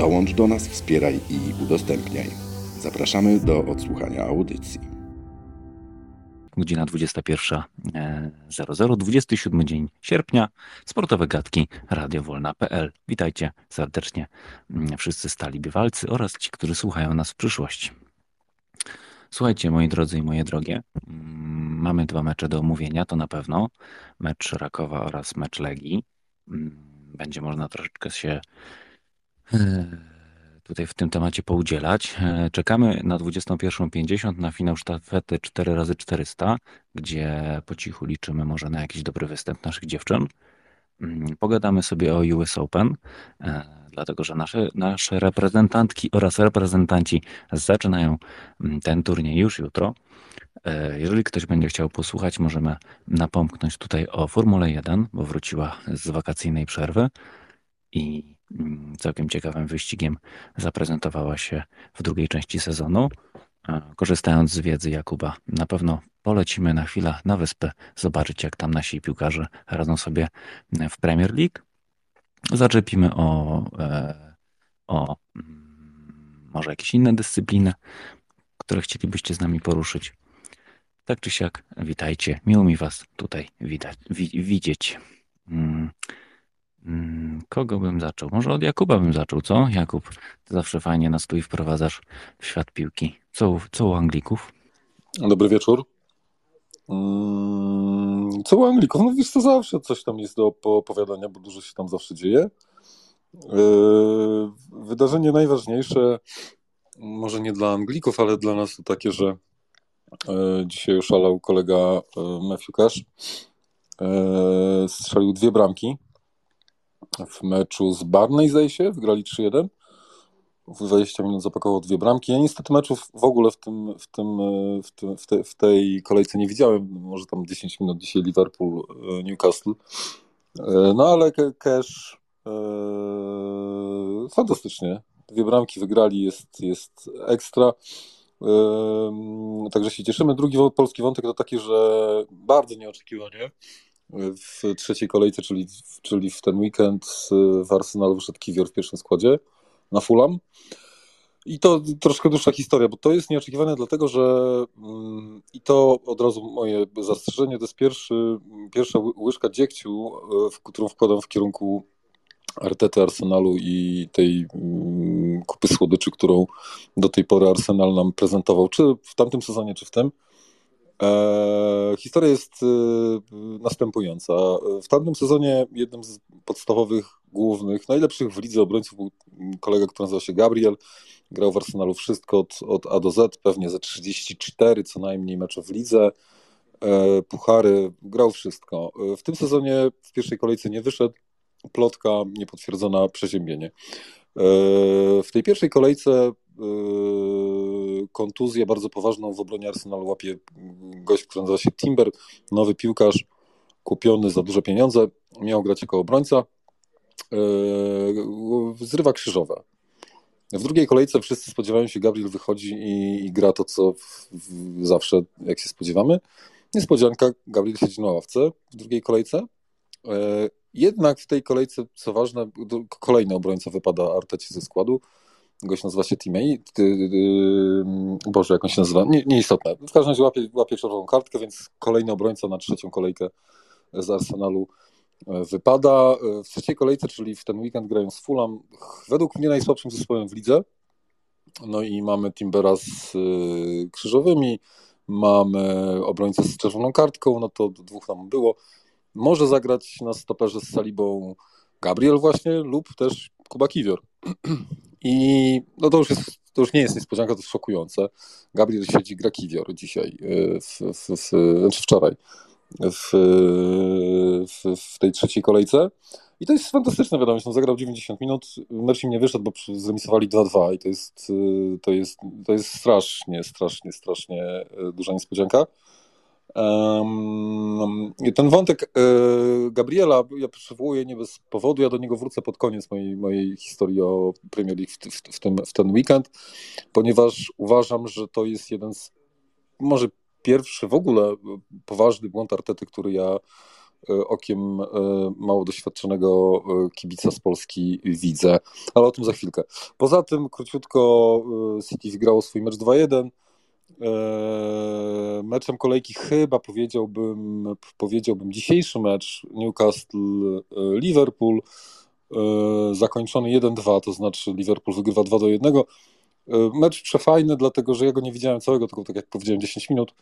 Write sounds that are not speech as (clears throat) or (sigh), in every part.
Dołącz do nas, wspieraj i udostępniaj. Zapraszamy do odsłuchania audycji. Godzina 21.00, 27 dzień sierpnia, sportowe gadki, radiowolna.pl. Witajcie serdecznie mm, wszyscy stali bywalcy oraz ci, którzy słuchają nas w przyszłości. Słuchajcie, moi drodzy i moje drogie, mm, mamy dwa mecze do omówienia, to na pewno. Mecz Rakowa oraz mecz Legii. Mm, będzie można troszeczkę się e, tutaj w tym temacie poudzielać. E, czekamy na 21.50 na finał sztafety 4x400, gdzie po cichu liczymy może na jakiś dobry występ naszych dziewczyn. Mm, pogadamy sobie o US Open, e, dlatego że nasze, nasze reprezentantki oraz reprezentanci zaczynają mm, ten turniej już jutro. E, jeżeli ktoś będzie chciał posłuchać, możemy napomknąć tutaj o Formule 1, bo wróciła z wakacyjnej przerwy i całkiem ciekawym wyścigiem zaprezentowała się w drugiej części sezonu. Korzystając z wiedzy Jakuba, na pewno polecimy na chwilę na wyspę, zobaczyć jak tam nasi piłkarze radzą sobie w Premier League. Zaczepimy o, e, o mm, może jakieś inne dyscypliny, które chcielibyście z nami poruszyć. Tak czy siak, witajcie. Miło mi Was tutaj widać, wi widzieć. Hmm. Kogo bym zaczął? Może od Jakuba bym zaczął, co? Jakub, ty zawsze fajnie nas tu i wprowadzasz w świat piłki. Co, co u Anglików? Dobry wieczór. Mm, co u Anglików? No wiesz, to zawsze coś tam jest do opowiadania, bo dużo się tam zawsze dzieje. Yy, wydarzenie najważniejsze, może nie dla Anglików, ale dla nas to takie, że yy, dzisiaj oszalał kolega yy, Matthew Cash. Strzelił dwie bramki w meczu z Barney, zdaje się, wygrali 3-1. W 20 minut zapakował dwie bramki. Ja niestety meczów w ogóle w, tym, w, tym, w, tym, w, te, w tej kolejce nie widziałem. Może tam 10 minut dzisiaj Liverpool, e, Newcastle. E, no ale Cash e, fantastycznie. Dwie bramki wygrali, jest, jest ekstra. Także się cieszymy. Drugi polski wątek to taki, że bardzo nieoczekiwanie w trzeciej kolejce, czyli, czyli w ten weekend w Arsenalu wyszedł Kiwior w pierwszym składzie na Fulham. I to troszkę dłuższa historia, bo to jest nieoczekiwane dlatego, że mm, i to od razu moje zastrzeżenie, to jest pierwszy, pierwsza łyżka dziegciu, e, w którą wkładam w kierunku Artety Arsenalu i tej mm, kupy słodyczy, którą do tej pory Arsenal nam prezentował, czy w tamtym sezonie, czy w tym. E, historia jest e, następująca. W tamtym sezonie jednym z podstawowych, głównych, najlepszych w lidze obrońców był kolega, który nazywa się Gabriel. Grał w Arsenalu wszystko od, od A do Z, pewnie ze 34 co najmniej mecze w lidze. E, puchary, grał wszystko. W tym sezonie w pierwszej kolejce nie wyszedł. Plotka niepotwierdzona przeziębienie. W tej pierwszej kolejce kontuzję bardzo poważną w obronie Arsenalu łapie gość, który nazywa się Timber, nowy piłkarz kupiony za duże pieniądze, miał grać jako obrońca, yy, zrywa krzyżowe. W drugiej kolejce wszyscy spodziewają się, Gabriel wychodzi i, i gra to, co w, w, zawsze, jak się spodziewamy. Niespodzianka, Gabriel siedzi na ławce w drugiej kolejce. Yy, jednak w tej kolejce, co ważne, kolejny obrońca wypada Arteci ze składu gość nazywa się Timei, Boże, jak on się nazywa, nie, nieistotne. W każdym razie łapie, łapie czerwoną kartkę, więc kolejny obrońca na trzecią kolejkę z Arsenalu e, wypada. E, w trzeciej kolejce, czyli w ten weekend grają z Fulham, według mnie najsłabszym zespołem w lidze. No i mamy Timbera z e, krzyżowymi, mamy obrońcę z czerwoną kartką, no to dwóch nam było. Może zagrać na stoperze z Salibą Gabriel właśnie lub też Kuba Kiwior. (clears throat) I no to już, jest, to już nie jest niespodzianka, to jest szokujące. Gabriel siedzi, gra Kiwior dzisiaj, e, w, w, w, znaczy wczoraj, w, w, w tej trzeciej kolejce. I to jest fantastyczna wiadomość. No, zagrał 90 minut, mecz im nie wyszedł, bo zremisowali 2-2 i to jest, y, to, jest, to jest strasznie, strasznie, strasznie y, duża niespodzianka. Ten wątek y, Gabriela, ja przywołuję nie bez powodu, ja do niego wrócę pod koniec mojej, mojej historii o Premier League w, w, w, ten, w ten weekend, ponieważ uważam, że to jest jeden z, może pierwszy w ogóle poważny błąd Artety, który ja E, okiem e, mało doświadczonego e, kibica z Polski widzę, ale o tym za chwilkę. Poza tym, króciutko, City wygrało swój mecz 2-1. Meczem kolejki chyba powiedziałbym, powiedziałbym dzisiejszy mecz Newcastle-Liverpool zakończony 1-2, to znaczy Liverpool wygrywa 2 1. Mecz przefajny, dlatego że ja go nie widziałem całego, tylko tak jak powiedziałem 10 minut.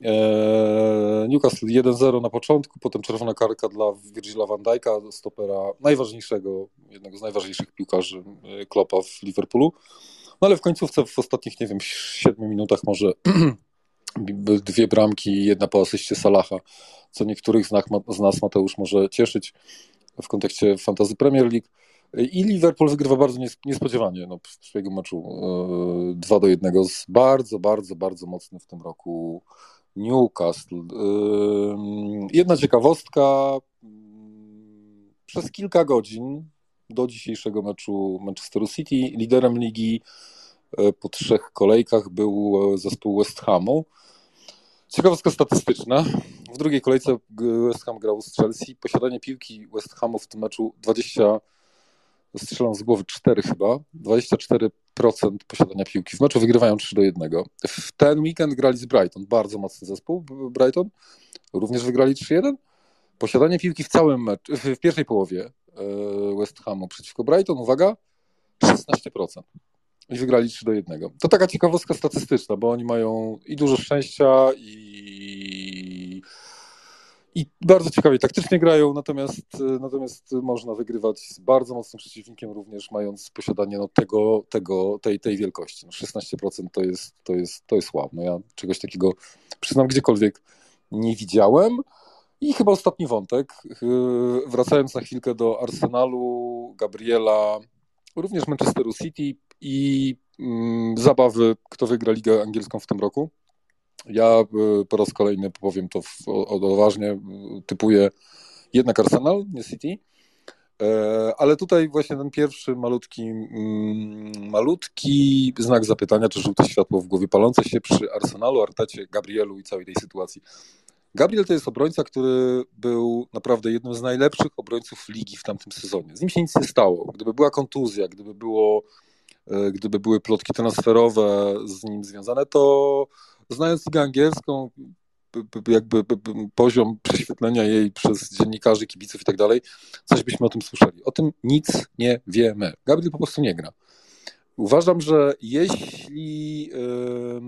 Eee, Newcastle 1-0 na początku, potem czerwona karka dla Virgila van Dijk'a, stopera najważniejszego, jednego z najważniejszych piłkarzy Kloppa w Liverpoolu. No ale w końcówce, w ostatnich, nie wiem, 7 minutach może (clears throat) dwie bramki, jedna po asyście Salaha, co niektórych z nas Mateusz może cieszyć w kontekście fantazy Premier League. I Liverpool wygrywa bardzo niespodziewanie no, w swojego meczu 2 e, do 1 z bardzo, bardzo, bardzo mocnym w tym roku Newcastle. Jedna ciekawostka. Przez kilka godzin do dzisiejszego meczu Manchesteru City liderem ligi e, po trzech kolejkach był zespół West Hamu. Ciekawostka statystyczna. W drugiej kolejce West Ham grał z Chelsea. Posiadanie piłki West Hamu w tym meczu 20 strzelam z głowy 4 chyba, 24% posiadania piłki w meczu, wygrywają 3 do 1. W ten weekend grali z Brighton, bardzo mocny zespół Brighton, również wygrali 3-1. Posiadanie piłki w całym meczu, w pierwszej połowie e, West Hamu przeciwko Brighton, uwaga, 16%. I wygrali 3 do 1. To taka ciekawostka statystyczna, bo oni mają i dużo szczęścia, i i bardzo ciekawie taktycznie grają, natomiast, natomiast można wygrywać z bardzo mocnym przeciwnikiem, również mając posiadanie no, tego, tego, tej, tej wielkości. No, 16% to jest, to, jest, to jest wow. No, ja czegoś takiego przyznam gdziekolwiek nie widziałem. I chyba ostatni wątek, yy, wracając na chwilkę do Arsenalu, Gabriela, również Manchesteru City i mm, zabawy, kto wygra ligę angielską w tym roku. Ja y, po raz kolejny powiem to odważnie, typuję jednak Arsenal, nie City. Ale tutaj właśnie ten pierwszy malutki, mm, malutki znak zapytania, czy żółte światło w głowie palące się przy Arsenalu, Artecie, Gabrielu i całej tej sytuacji. Gabriel to jest obrońca, który był naprawdę jednym z najlepszych obrońców ligi w tamtym sezonie. Z nim się nic nie stało. Gdyby była kontuzja, gdyby, było, e, gdyby były plotki transferowe z nim związane, to znając ligę angielską, jakby poziom prześwietlenia jej przez dziennikarzy, kibiców i tak dalej, coś byśmy o tym słyszeli. O tym nic nie wiemy. Gabriel po prostu nie gra. Uważam, że jeśli, yy,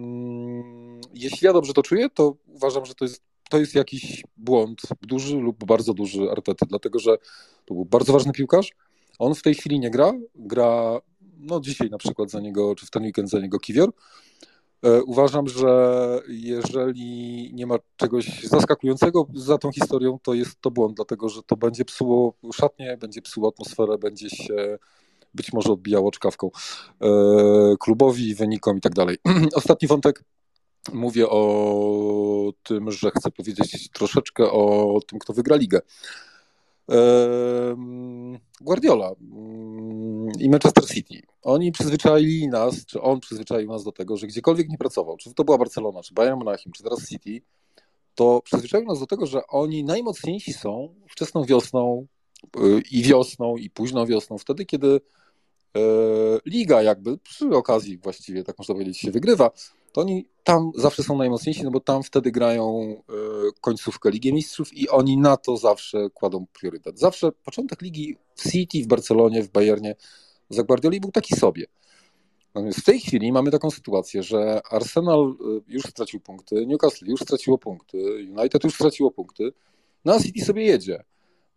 jeśli ja dobrze to czuję, to uważam, że to jest, to jest jakiś błąd, duży lub bardzo duży Artety, dlatego że to był bardzo ważny piłkarz. On w tej chwili nie gra. Gra, no dzisiaj na przykład za niego, czy w ten weekend za niego Kiwior. E, uważam, że jeżeli nie ma czegoś zaskakującego za tą historią, to jest to błąd, dlatego że to będzie psuło szatnie, będzie psuło atmosferę, będzie się być może odbijało czkawką e, klubowi, wynikom i tak dalej. (clears throat) Ostatni wątek. Mówię o tym, że chcę powiedzieć troszeczkę o tym, kto wygra ligę. Guardiola mm, i Manchester City. Oni przyzwyczaili nas, czy on przyzwyczaił nas do tego, że gdziekolwiek nie pracował, czy to była Barcelona, czy Bayern Monachium, czy teraz City, to przyzwyczaił nas do tego, że oni najmocniejsi są wczesną wiosną y, i wiosną, i późną wiosną, wtedy, kiedy e, liga jakby przy okazji właściwie, tak można powiedzieć, się wygrywa, to oni tam zawsze są najmocniejsi, no bo tam wtedy grają e, końcówkę Ligi Mistrzów i oni na to zawsze kładą priorytet. Zawsze początek ligi w City, w Barcelonie, w Bayernie za Guardioli był taki sobie. Natomiast w tej chwili mamy taką sytuację, że Arsenal e, już stracił punkty, Newcastle już straciło punkty, United już straciło punkty, no a City sobie jedzie.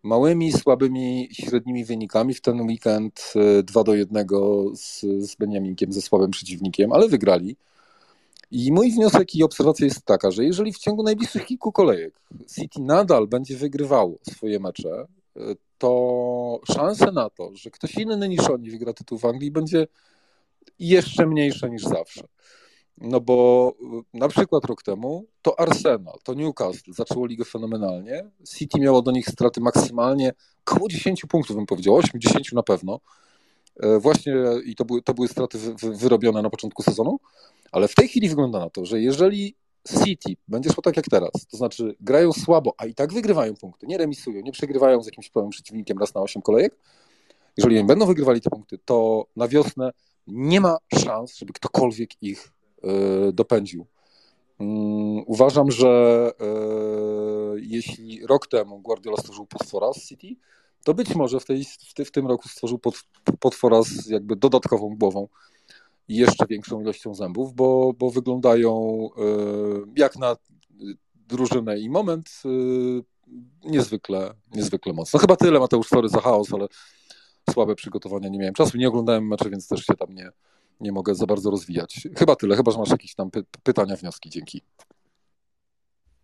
Małymi, słabymi, średnimi wynikami w ten weekend 2 e, do 1 z, z Beniaminkiem, ze słabym przeciwnikiem, ale wygrali. I mój wniosek i obserwacja jest taka, że jeżeli w ciągu najbliższych kilku kolejek City nadal będzie wygrywało swoje mecze, to szanse na to, że ktoś inny niż oni wygra tytuł w Anglii będzie jeszcze mniejsze niż zawsze. No bo y, na przykład rok temu to Arsenal, to Newcastle zaczęło ligę fenomenalnie. City miało do nich straty maksymalnie około 10 punktów, bym powiedział, 8-10 na pewno. E, właśnie i to były, to były straty wyrobione na początku sezonu, ale w tej chwili wygląda na to, że jeżeli City będzie szło tak jak teraz, to znaczy grają słabo, a i tak wygrywają punkty, nie remisują, nie przegrywają z jakimś prawym przeciwnikiem raz na 8 kolejek, jeżeli nie będą wygrywali te punkty, to na wiosnę nie ma szans, żeby ktokolwiek ich y, dopędził. Mm, uważam, że y, jeśli rok temu Guardiola stworzył potwora z City, to być może w, tej, w, tym roku stworzył potwora z jakby dodatkową głową i jeszcze większą ilością zębów, bo, bo wyglądają y, jak na drużynę i moment niezwykle, niezwykle mocno. Chyba tyle, Mateusz, sorry za chaos, ale słabe przygotowania, nie miałem czasu, nie oglądałem meczy, więc też się tam nie, nie mogę za bardzo rozwijać. Chyba tyle, chyba, że masz jakieś tam py pytania, wnioski. Dzięki.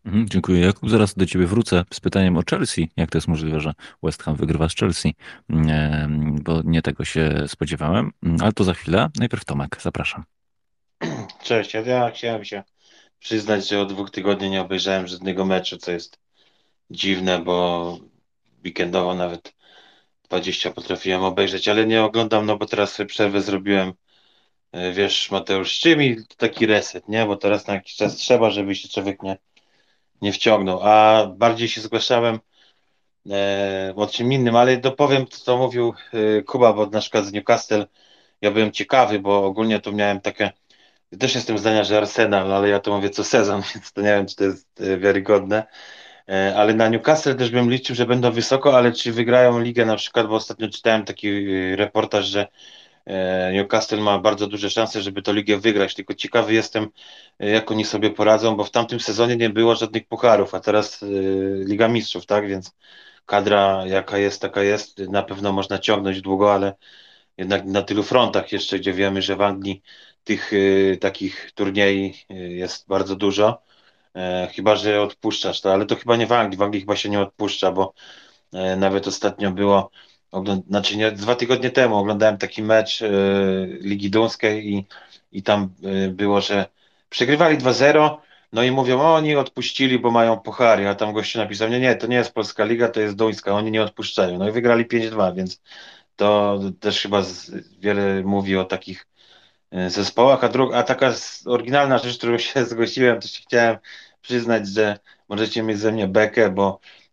Mhm, dziękuję. Jakub, zaraz do ciebie wrócę z pytaniem o Chelsea. Jak to jest możliwe, że West Ham wygrywa z Chelsea? Bo nie tego się spodziewałem, ale to za chwilę. Najpierw Tomek, zapraszam. Cześć, ja chciałem się przyznać, że od dwóch tygodni nie obejrzałem żadnego meczu, co jest dziwne, bo weekendowo nawet 20 potrafiłem obejrzeć, ale nie oglądam, no bo teraz sobie przerwę zrobiłem. E, wiesz, Mateusz, z czym i taki reset, nie? Bo teraz na jakiś czas trzeba, żeby się człowiek nie, nie wciągnął. A bardziej się zgłaszałem e, o czym innym, ale dopowiem, co mówił e, Kuba, bo na przykład z Newcastle ja byłem ciekawy, bo ogólnie to miałem takie. Też jestem zdania, że Arsenal, ale ja to mówię co sezon, (laughs) więc to nie wiem, czy to jest e, wiarygodne. E, ale na Newcastle też bym liczył, że będą wysoko, ale czy wygrają ligę na przykład, bo ostatnio czytałem taki reportaż, że Newcastle ma bardzo duże szanse, żeby to ligę wygrać, tylko ciekawy jestem, e, jak oni sobie poradzą, bo w tamtym sezonie nie było żadnych pucharów, a teraz Liga Mistrzów, tak, więc kadra jaka jest, taka jest, na pewno można ciągnąć długo, ale jednak na tylu frontach jeszcze, gdzie wiemy, że w Anglii tych takich turniej jest bardzo dużo, E, chyba, że odpuszczasz to, ale to chyba nie w Anglii. W Anglii chyba się nie odpuszcza, bo e, nawet ostatnio było, znaczy nie, dwa tygodnie temu oglądałem taki mecz e, Ligi Duńskiej i, i tam było, że przegrywali 2-0, no i mówią, o, oni odpuścili, bo mają puchary, a tam gościu napisał, nie, nie, to nie jest Polska Liga, to jest Duńska, oni nie odpuszczają. No i wygrali 5-2, więc to też chyba wiele mówi o takich zespołach, a, a taka oryginalna rzecz, którą się (laughs) zgłosiłem, to się chciałem przyznać, że możecie mieć ze mnie bekę, bo e,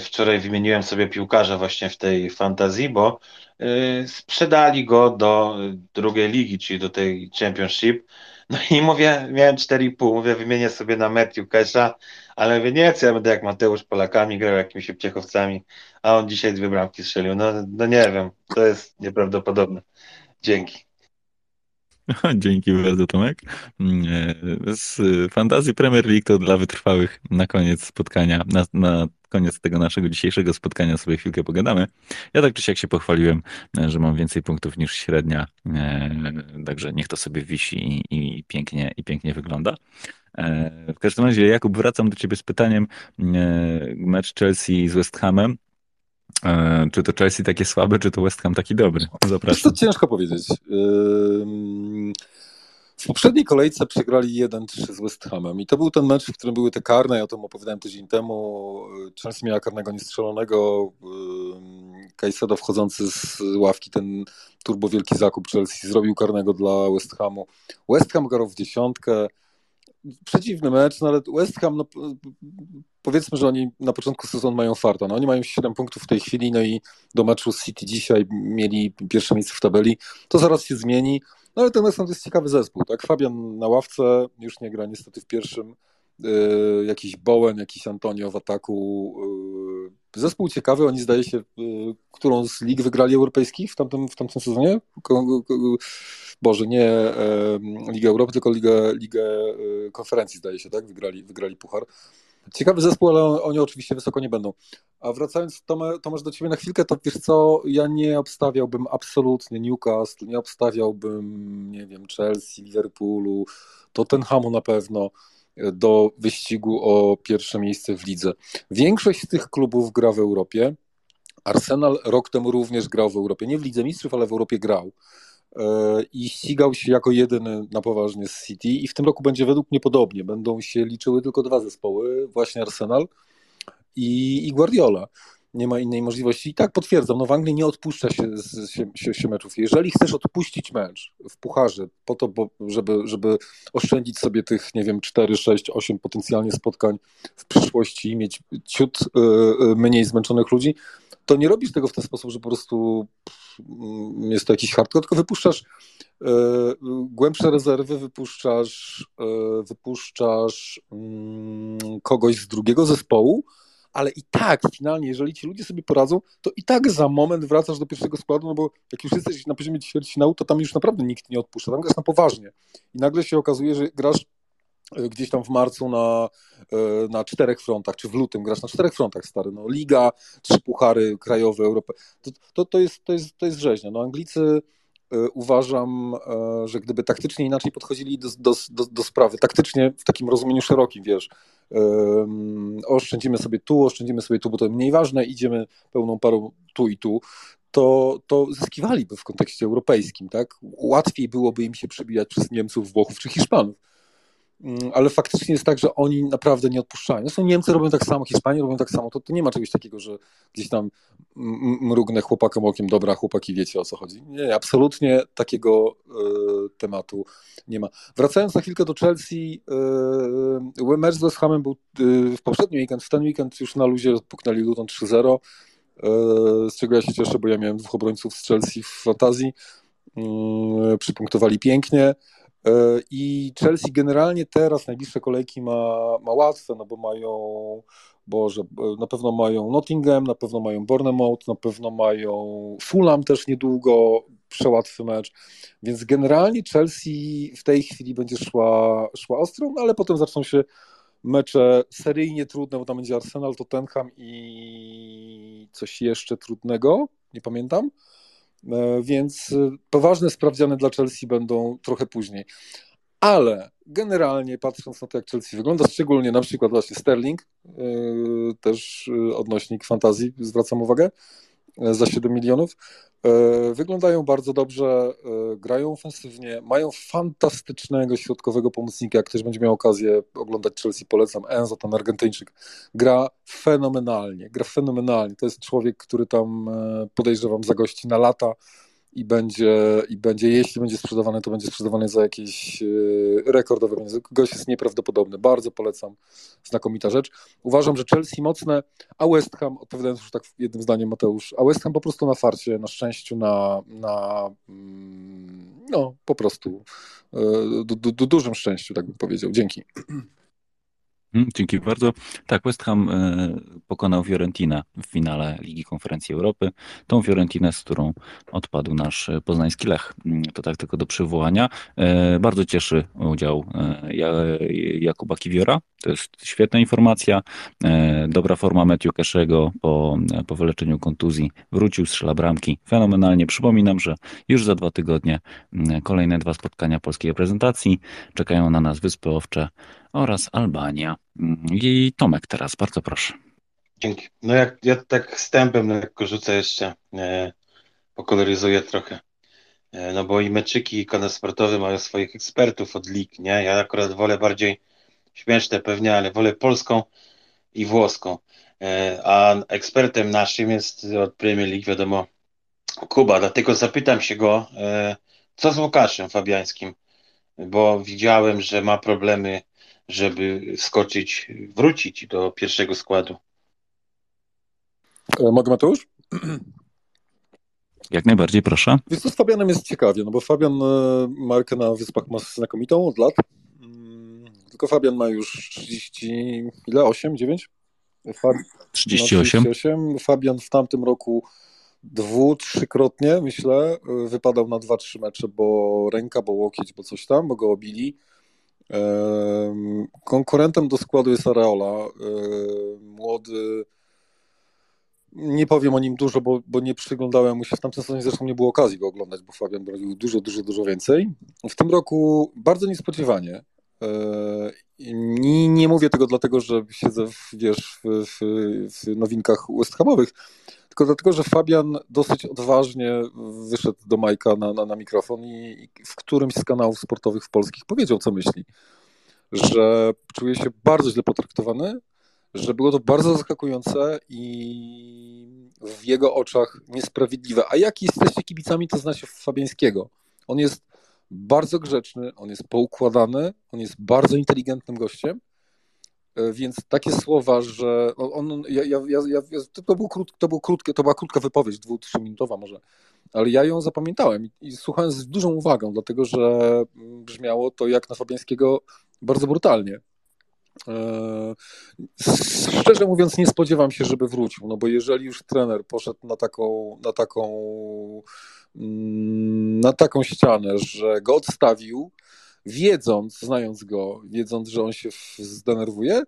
wczoraj wymieniłem sobie piłkarza właśnie w tej fantazji, bo e, sprzedali go do drugiej ligi, czyli do tej Championship. No i mówię, miałem 4,5, mówię, wymienię sobie na Matthew Kesha, ale mówię, nie, co ja będę jak Mateusz Polakami grał jakimiś obciechowcami, a on dzisiaj dwie bramki strzelił. No, no nie wiem, to jest nieprawdopodobne. Dzięki. (laughs) Dzięki bardzo, Tomek. Mm, e, z fantazji Premier League to dla wytrwałych na koniec spotkania, na, na koniec tego naszego dzisiejszego spotkania sobie chwilkę pogadamy. Ja tak czy siak się pochwaliłem, e, że mam więcej punktów niż średnia, e, także niech to sobie wisi i, i pięknie, i pięknie wygląda. W każdym razie, Jakub, wracam do ciebie z pytaniem. Mecz Chelsea z West Hamem. E, czy to Chelsea takie słabe, czy to West Ham taki dobry? Zapraszam. To ciężko powiedzieć. W poprzedniej kolejce przegrali 1-3 z West Hamem i to był ten mecz, w którym były te karne, ja o tym opowiadałem tydzień temu. Chelsea miała karnego niestrzelonego, Kajsedo wchodzący z ławki, ten turbo wielki zakup Chelsea zrobił karnego dla West Hamu. West Ham grał w dziesiątkę, przeciwny mecz, no ale West Ham, no, powiedzmy, że oni na początku sezonu mają farta. No, oni mają 7 punktów w tej chwili, no i do meczu z City dzisiaj mieli pierwsze miejsce w tabeli. To zaraz się zmieni. No ale ten West Ham to jest ciekawy zespół, tak? Fabian na ławce już nie gra niestety w pierwszym. Yy, jakiś Bowen, jakiś Antonio w ataku. Yy, zespół ciekawy, oni zdaje się, yy, którą z lig wygrali europejskich w tamtym, w tamtym sezonie? Boże, nie Ligę Europy, tylko Ligę, e, Konferencji, zdaje się, tak? Wygrali, wygrali puchar. Ciekawy zespół, ale oni oczywiście wysoko nie będą. A wracając, Tomasz, do ciebie na chwilkę, to wiesz co, ja nie obstawiałbym absolutnie Newcastle, nie obstawiałbym, nie wiem, Chelsea, Liverpoolu, Tottenhamu na pewno do wyścigu o pierwsze miejsce w lidze. Większość z tych klubów gra w Europie, Arsenal rok temu również grał w Europie. Nie w Lidze Mistrzów, ale w Europie grał. E, I ścigał się jako jedyny na poważnie z City. I w tym roku będzie według mnie podobnie. Będą się liczyły tylko dwa zespoły, właśnie Arsenal i, i Guardiola nie ma innej możliwości. I tak potwierdzam, no w Anglii nie odpuszcza się, się, się, się meczów. Jeżeli chcesz odpuścić mecz w pucharze, po to, bo, żeby, żeby oszczędzić sobie tych, nie wiem, 4, 6, 8 potencjalnie spotkań w przyszłości i mieć ciut y, y, mniej zmęczonych ludzi, to nie robisz tego w ten sposób, że po prostu mm, jest to jakiś hardcore, tylko wypuszczasz y, głębsze rezerwy, wypuszczasz, wypuszczasz mm, kogoś z drugiego zespołu, ale i tak finalnie, jeżeli ci ludzie sobie poradzą, to i tak za moment wracasz do pierwszego składu, no bo jak już jesteś na poziomie ćwierćfinału, to tam już naprawdę nikt nie odpuszcza, tam grasz na poważnie. I nagle się okazuje, że grasz e, gdzieś tam w marcu na, e, na czterech frontach, czy w lutym grasz na czterech frontach, stary, no Liga, trzy puchary krajowe, Europę, to, to, to, jest, to, jest, to jest rzeźnia. No Anglicy E, uważam, że gdyby taktycznie inaczej podchodzili do, do, do, do sprawy, taktycznie w takim rozumieniu szerokim, wiesz, oszczędzimy sobie tu, oszczędzimy sobie tu, bo to mniej ważne, idziemy pełną parą tu i tu, to, to zyskiwaliby w kontekście europejskim, tak? Łatwiej byłoby im się przebijać przez Niemców, Włochów czy Hiszpanów. Mm, ale faktycznie jest tak, że oni naprawdę nie odpuszczają. Zresztą Niemcy robią tak samo, Hiszpanie robią tak samo, to, to nie ma czegoś takiego, że gdzieś tam mrugnę chłopakom okiem, dobra, chłopaki wiecie o co chodzi. Nie, absolutnie takiego y, tematu nie ma. Wracając na chwilkę do Chelsea, y, mecz z West Hamem był y, w poprzedni weekend, w ten weekend już na luzie puknęli Luton 3-0, z czego ja się cieszę, bo ja miałem dwóch obrońców z Chelsea w fantazji, przypunktowali pięknie, I Chelsea generalnie teraz najbliższe kolejki ma, ma łatwe, no bo mają, Boże, na pewno mają Nottingham, na pewno mają Bournemouth, na pewno mają Fulham też niedługo, przełatwy mecz, więc generalnie Chelsea w tej chwili będzie szła, szła ostro, no ale potem zaczną się mecze seryjnie trudne, bo tam będzie Arsenal, Tottenham i coś jeszcze trudnego, nie pamiętam. E, więc e, poważne sprawdziany dla Chelsea będą trochę później. Ale generalnie patrząc na to, jak Chelsea wygląda, szczególnie na przykład właśnie Sterling, e, też odnośnik fantazji, zwracam uwagę, za 7 milionów. E, wyglądają bardzo dobrze, e, grają ofensywnie, mają fantastycznego środkowego pomocnika. Jak ktoś będzie miał okazję oglądać Chelsea, polecam. Enzo, ten Argentyńczyk, gra fenomenalnie. Gra fenomenalnie. To jest człowiek, który tam e, podejrzewam zagości na lata i będzie, i będzie, jeśli będzie sprzedawany, to będzie sprzedawany za jakieś e, rekordowe pieniądze. Gość jest nieprawdopodobny, bardzo polecam, znakomita rzecz. Uważam, że Chelsea mocne, a West Ham, odpowiadając już tak jednym zdaniem Mateusz, a West Ham po prostu na farcie, na szczęściu, na, na mm, no po prostu e, du, du, du, dużym szczęściu, tak bym powiedział. Dzięki. (clears throat) Mhm, dzięki bardzo. Tak, West Ham e, pokonał Fiorentinę w finale Ligi Konferencji Europy. Tą Fiorentinę, z którą odpadł nasz poznański Lech. Mm, to tak tylko do przywołania. E, bardzo cieszy udział e, Jakuba Kiwiora. To jest świetna informacja. Dobra forma Matthew Keszego po, po wyleczeniu kontuzji. Wrócił, strzela bramki. Fenomenalnie. Przypominam, że już za dwa tygodnie mm, kolejne dwa spotkania polskiej reprezentacji. Czekają na nas Wyspy Owcze oraz Albania. I Tomek teraz, bardzo proszę. Dzięki. No jak ja tak wstępem lekko rzucę jeszcze, e, pokoloryzuję trochę. E, no bo i meczyki, i kanał sportowy mają swoich ekspertów od lig, nie? Ja akurat wolę bardziej śmieszne pewnie, ale wolę polską i włoską. E, a ekspertem naszym jest od Premier League, wiadomo, Kuba. Dlatego zapytam się go, e, co z Łukaszem Fabiańskim, bo widziałem, że ma problemy żeby skoczyć, wrócić do pierwszego składu. E, mogę Mateusz? (clears throat) Jak najbardziej, proszę. Więc to z Fabianem jest ciekawie, no bo Fabian e, markę na Wyspach ma znakomitą od lat. Mm, tylko Fabian ma już 30, ile? 8, 9? Fab... 38. 38. Fabian w tamtym roku dwu, trzykrotnie, myślę, e, wypadał na dwa, trzy mecze, bo ręka, bo łokieć, bo coś tam, bo go obili. Konkurentem do składu jest Areola, młody. Nie powiem o nim dużo, bo, bo nie przyglądałem mu się. W tamtym sezonie zresztą nie było okazji go oglądać, bo Fabian robił dużo, dużo, dużo więcej. W tym roku bardzo niespodziewanie. Nie, nie mówię tego dlatego, że siedzę w, wiesz, w, w, w nowinkach West Hamowych, tylko dlatego, że Fabian dosyć odważnie wyszedł do Majka na, na, na mikrofon i, i w którymś z kanałów sportowych w polskich powiedział, co myśli. Że czuje się bardzo źle potraktowany, że było to bardzo zaskakujące i w jego oczach niesprawiedliwe. A jak jesteście kibicami, to znacie Fabiańskiego. On jest bardzo grzeczny, on jest poukładany, on jest bardzo inteligentnym gościem więc takie słowa, że on, ja, ja, ja, to, był krót, to, był krótkie, to była krótka wypowiedź, dwu, trzyminutowa może, ale ja ją zapamiętałem i, i słuchałem z dużą uwagą, dlatego że brzmiało to jak na Fabiańskiego bardzo brutalnie. E, szczerze mówiąc, nie spodziewam się, żeby wrócił, no bo jeżeli już trener poszedł na taką, na taką, mm, na taką ścianę, że go odstawił, wiedząc, znając go, wiedząc, że on się zdenerwuje,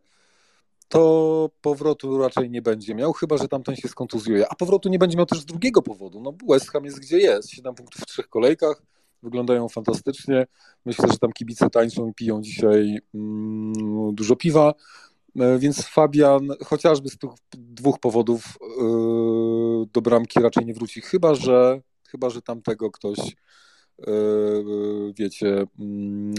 to powrotu raczej nie będzie miał, chyba że tamten się skontuzjuje. A powrotu nie będzie miał też z drugiego powodu. No West Ham jest gdzie jest. 7 punktów w trzech kolejkach, wyglądają fantastycznie. Myślę, że tam kibice tańczą i piją dzisiaj mm, dużo piwa. E, więc Fabian chociażby z tych dwóch powodów yy, do bramki raczej nie wróci, chyba że, chyba, że tamtego ktoś wiecie, mm,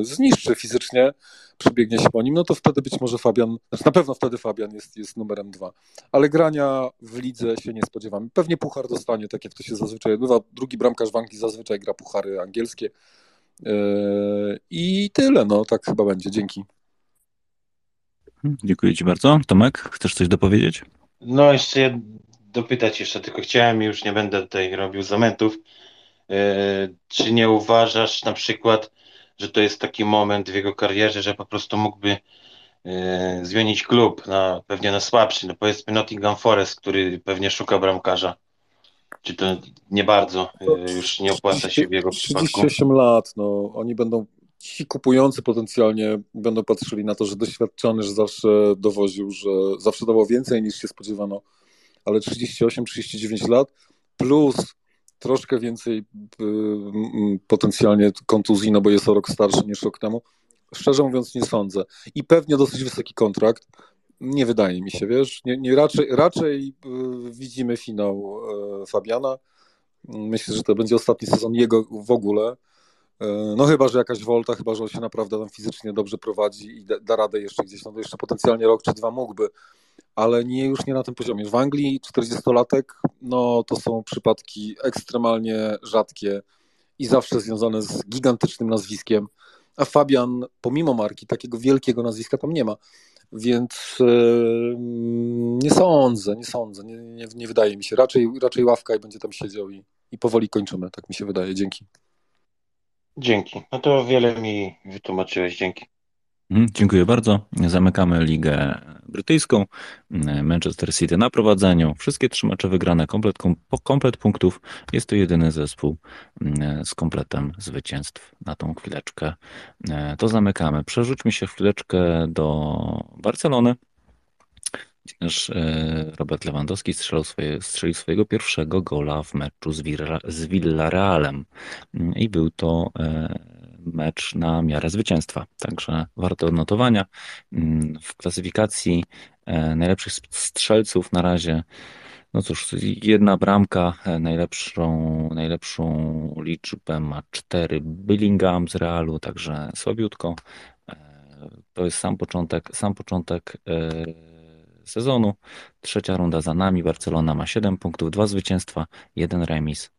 e, zniszczy fizycznie, przebiegnie się po nim, no to wtedy być może Fabian, znaczy na pewno wtedy Fabian jest, jest numerem dwa. Ale grania w lidze się nie spodziewamy. Pewnie puchar dostanie, tak jak to się zazwyczaj odbywa. Drugi bramkarz w Anglii zazwyczaj gra puchary angielskie. E, I tyle, no tak chyba będzie. Dzięki. Dziękuję Ci bardzo. Tomek, chcesz coś dopowiedzieć? No, jeszcze dopytać jeszcze, tylko chciałem i już nie będę tutaj robił zamentów. E, czy nie uważasz na przykład, że to jest taki moment w jego karierze, że po prostu mógłby e, zmienić klub na pewnie na słabszy, no powiedzmy Nottingham Forest, który pewnie szuka bramkarza. Czy to nie bardzo e, już nie opłaca się w jego 38 przypadku? 38 lat, no oni będą ci kupujący potencjalnie będą patrzyli na to, że doświadczony, że zawsze dowoził, że zawsze dawał więcej niż się spodziewano, ale 38-39 lat plus troszkę więcej y, potencjalnie kontuzji, no bo jest o rok starszy niż rok temu. Szczerze mówiąc, nie sądzę. I pewnie dosyć wysoki kontrakt. Nie wydaje mi się, wiesz. Nie, nie raczej, raczej y, widzimy finał y, Fabiana. Myślę, że to będzie ostatni sezon jego w ogóle. No chyba, że jakaś wolta, chyba, że on się naprawdę tam fizycznie dobrze prowadzi i da, da radę jeszcze gdzieś, no to jeszcze potencjalnie rok czy dwa mógłby ale nie już nie na tym poziomie. W Anglii 40-latek, no to są przypadki ekstremalnie rzadkie i zawsze związane z gigantycznym nazwiskiem, a Fabian pomimo marki takiego wielkiego nazwiska tam nie ma. Więc yy, nie sądzę, nie sądzę, nie, nie, nie, wydaje mi się. Raczej, raczej ławka i będzie tam siedział i, i powoli kończymy, tak mi się wydaje. Dzięki. Dzięki. No to wiele mi wytłumaczyłeś. Dzięki. Mhm, dziękuję bardzo. Zamykamy ligę brytyjską. Manchester City na prowadzeniu. Wszystkie trzy mecze wygrane, komplet, komplet punktów. Jest to jedyny zespół mm, z kompletem zwycięstw na tą chwileczkę. E, to zamykamy. Przerzućmy się chwileczkę do Barcelony. Nasz e, Robert Lewandowski strzelił, swoje, strzelił swojego pierwszego gola w meczu z, Villa, z Villarealem. Mm, I był to e, mecz na miarę zwycięstwa. Także warto odnotowania. Mm, w klasyfikacji e, najlepszych strzelców na razie, no cóż, jedna bramka, e, najlepszą, najlepszą liczbę ma cztery Billingham z Realu, także słabiutko. E, to jest sam początek, sam początek sezonu. Trzecia runda za nami. Barcelona ma 7 punktów, dwa zwycięstwa, jeden remis.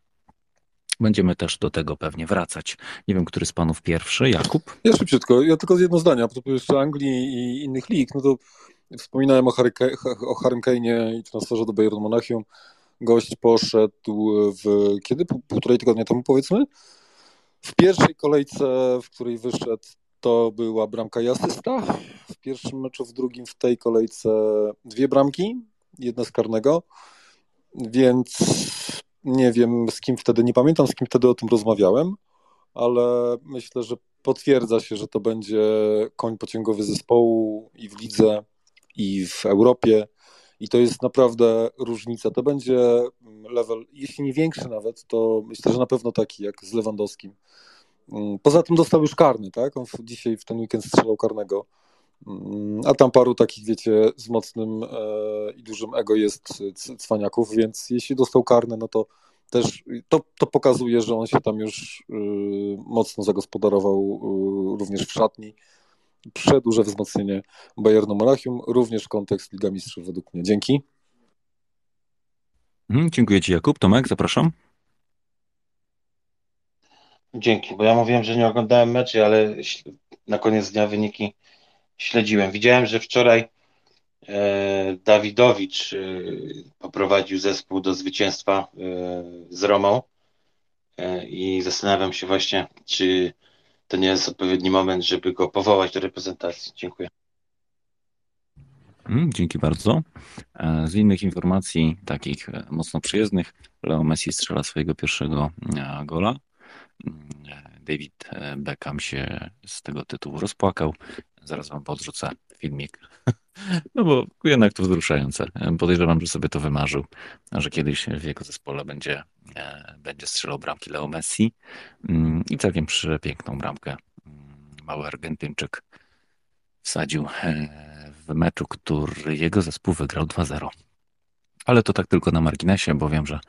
Będziemy też do tego pewnie wracać. Nie wiem, który z panów pierwszy, Jakub? Ja szybciutko, ja tylko z jedno zdanie, a propos jeszcze Anglii i innych lig, no to wspominałem o, Harry, o Harrym Kane'ie i transferze do Bayern Monachium. Gość poszedł w, kiedy? Półtorej tygodnia temu powiedzmy. W pierwszej kolejce, w której wyszedł, to była bramka i asysta. W pierwszym meczu, w drugim, w tej kolejce dwie bramki, jedna z karnego. Więc nie wiem z kim wtedy, nie pamiętam z kim wtedy o tym rozmawiałem, ale myślę, że potwierdza się, że to będzie koń pociągowy zespołu i w lidze, i w Europie. I to jest naprawdę różnica. To będzie level, jeśli nie większy nawet, to myślę, że na pewno taki jak z Lewandowskim. Mm, poza tym dostał już karny, tak? On dzisiaj w ten weekend strzelał karnego Mm, A tam paru takich, wiecie, z mocnym e, i dużym ego jest c- cwaniaków, więc jeśli dostał karne, no to też to, to pokazuje, że on się tam już y, mocno zagospodarował również w szatni. Przedłuże wzmocnienie Bayernu Monachium, również kontekst Liga Mistrzów według mnie. Dzięki. Mhm, dziękuję Ci, Jakub. Tomek, zapraszam. Dzięki, bo ja mówiłem, że nie oglądałem meczy, ale na koniec dnia wyniki śledziłem. Widziałem, że wczoraj e, Dawidowicz e, poprowadził zespół do zwycięstwa e, z Romą i zastanawiam się właśnie, czy to nie jest odpowiedni moment, żeby go powołać do reprezentacji. Dziękuję. Mm, Dzięki bardzo. Z innych informacji, takich mocno przyjezdnych, Leo Messi strzela swojego pierwszego gola. Mm, David Beckham się z tego tytułu rozpłakał. Zaraz wam podrzucę filmik. (laughs) No bo jednak to wzruszające. Podejrzewam, że sobie to wymarzył, że kiedyś w jego zespole będzie, e, będzie strzelał bramki Leo Messi. Mm, I całkiem przepiękną bramkę mm, mały Argentyńczyk wsadził e, w meczu, który jego zespół wygrał 2-0. Ale to tak tylko na marginesie, bo wiem, że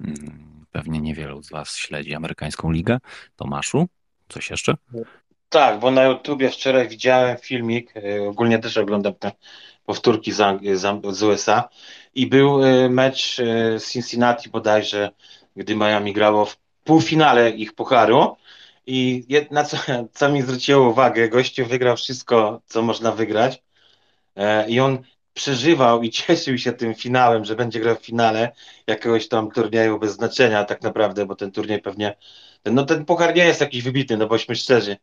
mm, pewnie niewielu z Was śledzi amerykańską ligę. Tomaszu, coś jeszcze? Tak, bo na YouTubie wczoraj widziałem filmik, e, ogólnie też oglądam te powtórki z, z, USA i był e, mecz e, z Cincinnati bodajże, gdy Miami grało w półfinale ich pucharu i jedna, co, (laughs) co mi zwróciło uwagę, gościu wygrał wszystko, co można wygrać i on przeżywał i (laughs) cieszył się tym finałem, że będzie grał w finale jakiegoś tam turnieju bez znaczenia tak naprawdę, bo ten turniej pewnie, no ten puchar nie jest jakiś wybitny, no bośmy szczerzy,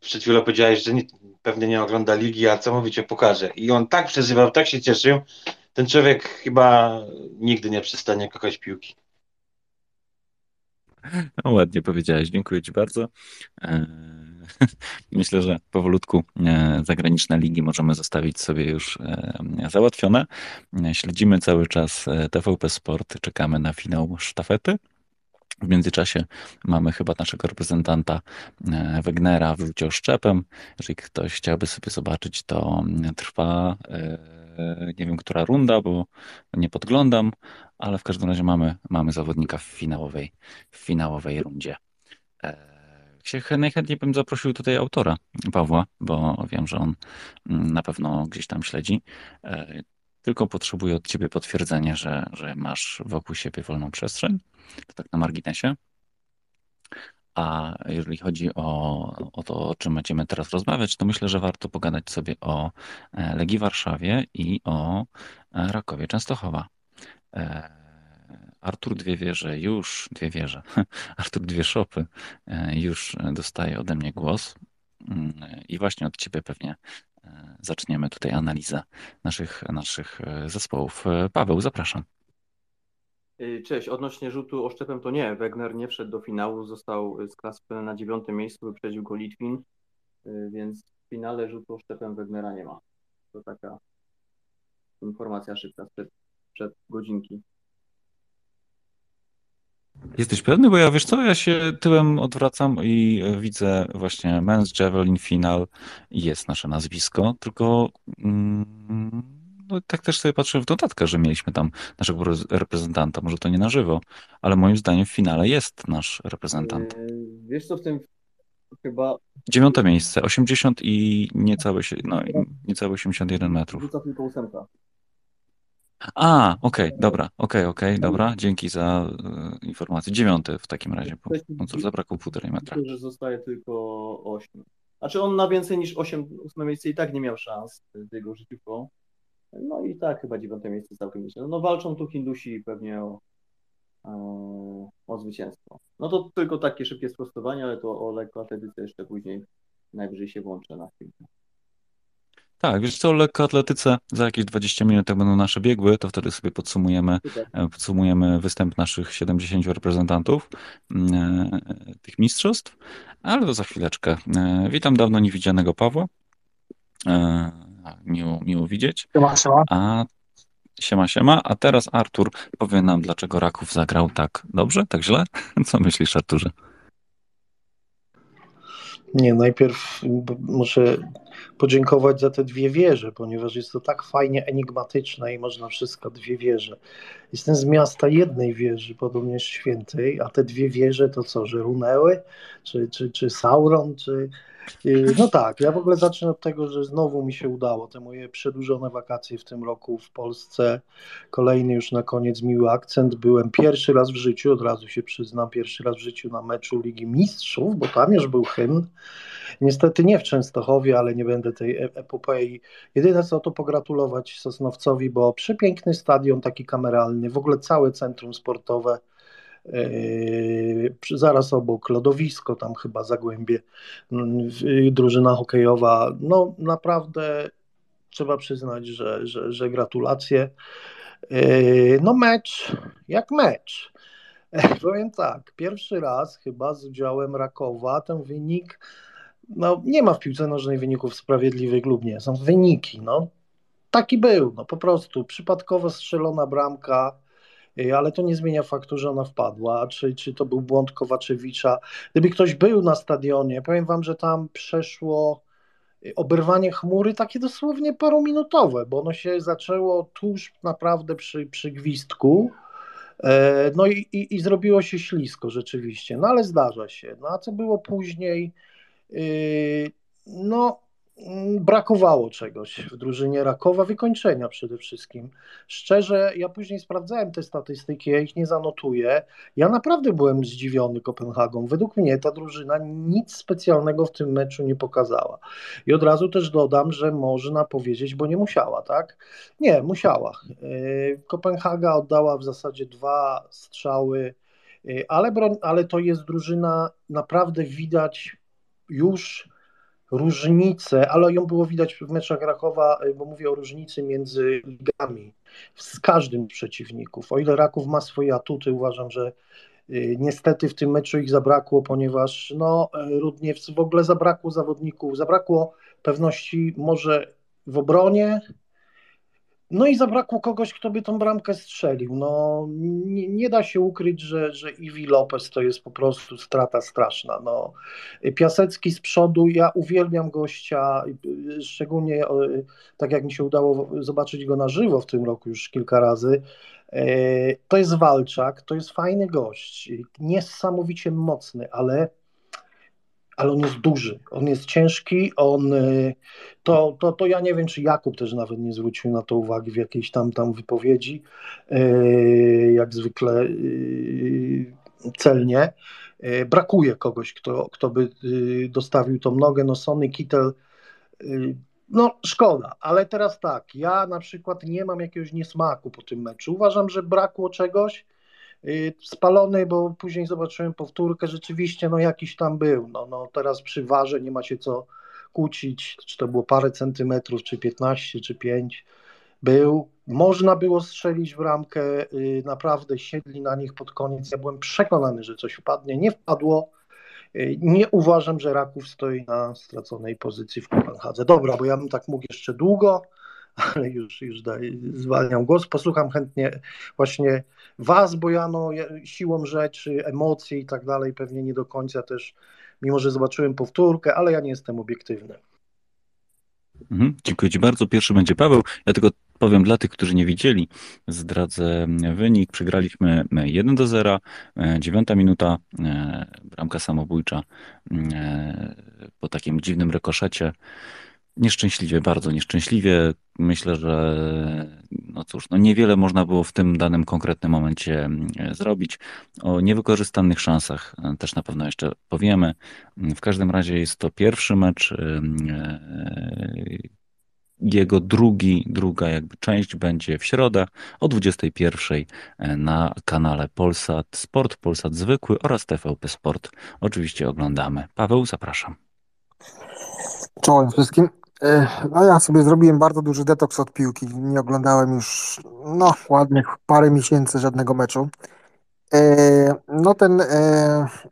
przed chwilą powiedziałeś, że nie, pewnie nie ogląda ligi, a co mówić o pokarze. I on tak przeżywał, tak się cieszył. Ten człowiek chyba nigdy nie przestanie kochać piłki. No, ładnie powiedziałeś, dziękuję Ci bardzo. E, (laughs) Myślę, że powolutku e, zagraniczne ligi możemy zostawić sobie już e, załatwione. Śledzimy cały czas TVP Sport, czekamy na finał sztafety. W międzyczasie mamy chyba naszego reprezentanta e, Wegnera w rzucie oszczepem. Jeżeli ktoś chciałby sobie zobaczyć, to mm, trwa e, nie wiem, która runda, bo nie podglądam, ale w każdym razie mamy, mamy zawodnika w finałowej, w finałowej rundzie. E, najchętniej bym zaprosił tutaj autora, Pawła, bo wiem, że on mm, na pewno gdzieś tam śledzi. Tylko potrzebuję od ciebie potwierdzenia, że, że masz wokół siebie wolną przestrzeń. To tak na marginesie. A jeżeli chodzi o, o to, o czym będziemy teraz rozmawiać, to myślę, że warto pogadać sobie o e, Legii Warszawie i o e, Rakowie Częstochowa. E, Artur Dwie Wieże już, Dwie Wieże, (laughs) Artur Dwie Szopy już dostaje ode mnie głos Mm, i właśnie od ciebie pewnie zaczniemy tutaj analizę naszych, naszych e, zespołów. E, Paweł, zapraszam. Cześć, odnośnie rzutu oszczepem to nie, Wegner nie wszedł do finału, został sklasyfikowany na dziewiątym miejscu, wyprzedził go Litwin, więc w finale rzutu oszczepem Wegnera nie ma. To taka informacja szybka sprzed, przed godzinki. Jesteś pewny? Bo ja wiesz co, ja się tyłem odwracam i e, widzę właśnie Men's Javelin Final i jest nasze nazwisko, tylko mm, no, tak też sobie patrzę w notatkę, że mieliśmy tam naszego re- reprezentanta, może to nie na żywo, ale moim zdaniem w finale jest nasz reprezentant. Y, Wiesz co, w tym chyba Dziewiąte miejsce, 80 i niecałe, no, niecałe 81 metrów. tylko ósemka. A, okej, dobra, okej, okej, dobra, dzięki za e, informację. Dziewiąty w takim razie, bo no cóż, zabrakło półtorej metra. Że zostaje tylko 8. Znaczy on na więcej niż 8, 8 miejsce i tak nie miał szans z jego życiówką. No i tak chyba dziewiąte miejsce całkiem myślę. No walczą tu Hindusi pewnie o, o, o zwycięstwo. No to tylko takie szybkie sprostowanie, ale to o lekkoatletyce jeszcze później najwyżej się włączę na chwilkę. Tak, wiesz co, o lekkoatletyce za jakieś 20 minut, jak będą nasze biegły, to wtedy sobie podsumujemy, e, podsumujemy występ naszych 70 reprezentantów mm, e, tych mistrzostw, ale to za chwileczkę. E, Witam dawno niewidzianego Pawła. E, Miło, miło widzieć. Siema, siema. A siema, siema. A teraz Artur powie nam, dlaczego Raków zagrał tak dobrze, tak źle? (laughs) Co myślisz, Arturze? Nie, najpierw muszę podziękować za te dwie wieże, ponieważ jest to tak fajnie enigmatyczne i można wszystko dwie wieże. Jestem z miasta jednej wieży, podobnież świętej, a te dwie wieże to co, że runęły? Czy, czy, czy Sauron? Czy... Y, no tak, ja w ogóle zacznę od tego, że znowu mi się udało. Te moje przedłużone wakacje w tym roku w Polsce, kolejny już na koniec miły akcent. Byłem pierwszy raz w życiu, od razu się przyznam, pierwszy raz w życiu na meczu Ligi Mistrzów, bo tam już był hymn. Niestety nie w Częstochowie, ale nie będę tej e- epopei. Jedyne co to pogratulować Sosnowcowi, bo przepiękny stadion, taki kameralny, w ogóle całe centrum sportowe. Yy, zaraz obok lodowisko, tam chyba Zagłębie, yy, drużyna hokejowa. No naprawdę trzeba przyznać, że, że, że gratulacje. Yy, no mecz, jak mecz. Powiem tak, pierwszy raz chyba z udziałem Rakowa ten wynik no, nie ma w piłce nożnej wyników sprawiedliwych lub nie, są wyniki. No, taki był, no, po prostu przypadkowo strzelona bramka, y, ale to nie zmienia faktu, że ona wpadła, czy, czy to był błąd Kowaczewicza. Gdyby ktoś był na stadionie, powiem wam, że tam przeszło y, oberwanie chmury takie dosłownie parominutowe, bo ono się zaczęło tuż naprawdę przy, przy gwizdku, e, no i, i, i zrobiło się ślisko rzeczywiście, no ale zdarza się. No a co było później, no, mm, brakowało czegoś w drużynie Rakowa, wykończenia przede wszystkim. Szczerze, ja później sprawdzałem te statystyki, ja ich nie zanotuję. Ja naprawdę byłem zdziwiony Kopenhagą. Według mnie ta drużyna nic specjalnego w tym meczu nie pokazała. I od razu też dodam, że można powiedzieć, bo nie musiała, tak? Nie, musiała. Yy, Kopenhaga oddała w zasadzie dwa strzały, yy, ale, ale to jest drużyna, naprawdę widać już różnicę, ale ją było widać w meczach Rakowa, bo mówię o różnicy między ligami z każdym z przeciwników. O ile Raków ma swoje atuty, uważam, że y, niestety w tym meczu ich zabrakło, ponieważ no, Rudniewc w ogóle zabrakło zawodników, zabrakło pewności może w obronie, no i zabrakło kogoś, kto by tą bramkę strzelił. No, nie, nie, da się ukryć, że, że Iwi Lopez to jest po prostu strata straszna. No, Piasecki z przodu, ja uwielbiam gościa, szczególnie tak jak mi się udało zobaczyć go na żywo w tym roku już kilka razy. E, to jest walczak, to jest fajny gość, niesamowicie mocny, ale ale on jest duży, on jest ciężki, on y, to, to, to ja nie wiem, czy Jakub też nawet nie zwrócił na to uwagi w jakiejś tam tam wypowiedzi, y, jak zwykle y, celnie. Brakuje kogoś, kto, kto by dostawił tą nogę, no Sony Kittel no szkoda, ale teraz tak, ja na przykład nie mam jakiegoś niesmaku po tym meczu. Uważam, że brakło czegoś, spalony, bo później zobaczyłem powtórkę, rzeczywiście no jakiś tam był, no, no teraz przy warze nie ma się co kłócić, czy to było parę centymetrów, czy 15, czy 5, był, można było strzelić w ramkę, y, naprawdę siedli na nich pod koniec, ja byłem przekonany, że coś wpadnie, nie wpadło, y, nie uważam, że Raków stoi na straconej pozycji w Kopenhadze. Dobra, bo ja bym tak mógł jeszcze długo, ale już, już daj, zwalniam głos. Posłucham chętnie właśnie Was, bo ja no, siłą rzeczy, emocji i tak dalej, pewnie nie do końca też, mimo że zobaczyłem powtórkę, ale ja nie jestem obiektywny. Mhm, dziękuję Ci bardzo. Pierwszy będzie Paweł. Ja tylko powiem dla tych, którzy nie widzieli, zdradzę wynik. Przegraliśmy 1 do 0, dziewiąta minuta, e, bramka samobójcza e, po takim dziwnym rekoszecie. Nieszczęśliwie, bardzo nieszczęśliwie. Myślę, że no cóż, no niewiele można było w tym danym konkretnym momencie e, zrobić. O niewykorzystanych szansach e, też na pewno jeszcze powiemy. W każdym razie jest to pierwszy mecz. E, jego drugi, druga jakby część będzie w środę o 21 na kanale Polsat Sport, Polsat Zwykły oraz TVP Sport. Oczywiście oglądamy. Paweł, zapraszam. Czołem wszystkim. No ja sobie zrobiłem bardzo duży detoks od piłki. Nie oglądałem już no ładnych parę miesięcy żadnego meczu. No ten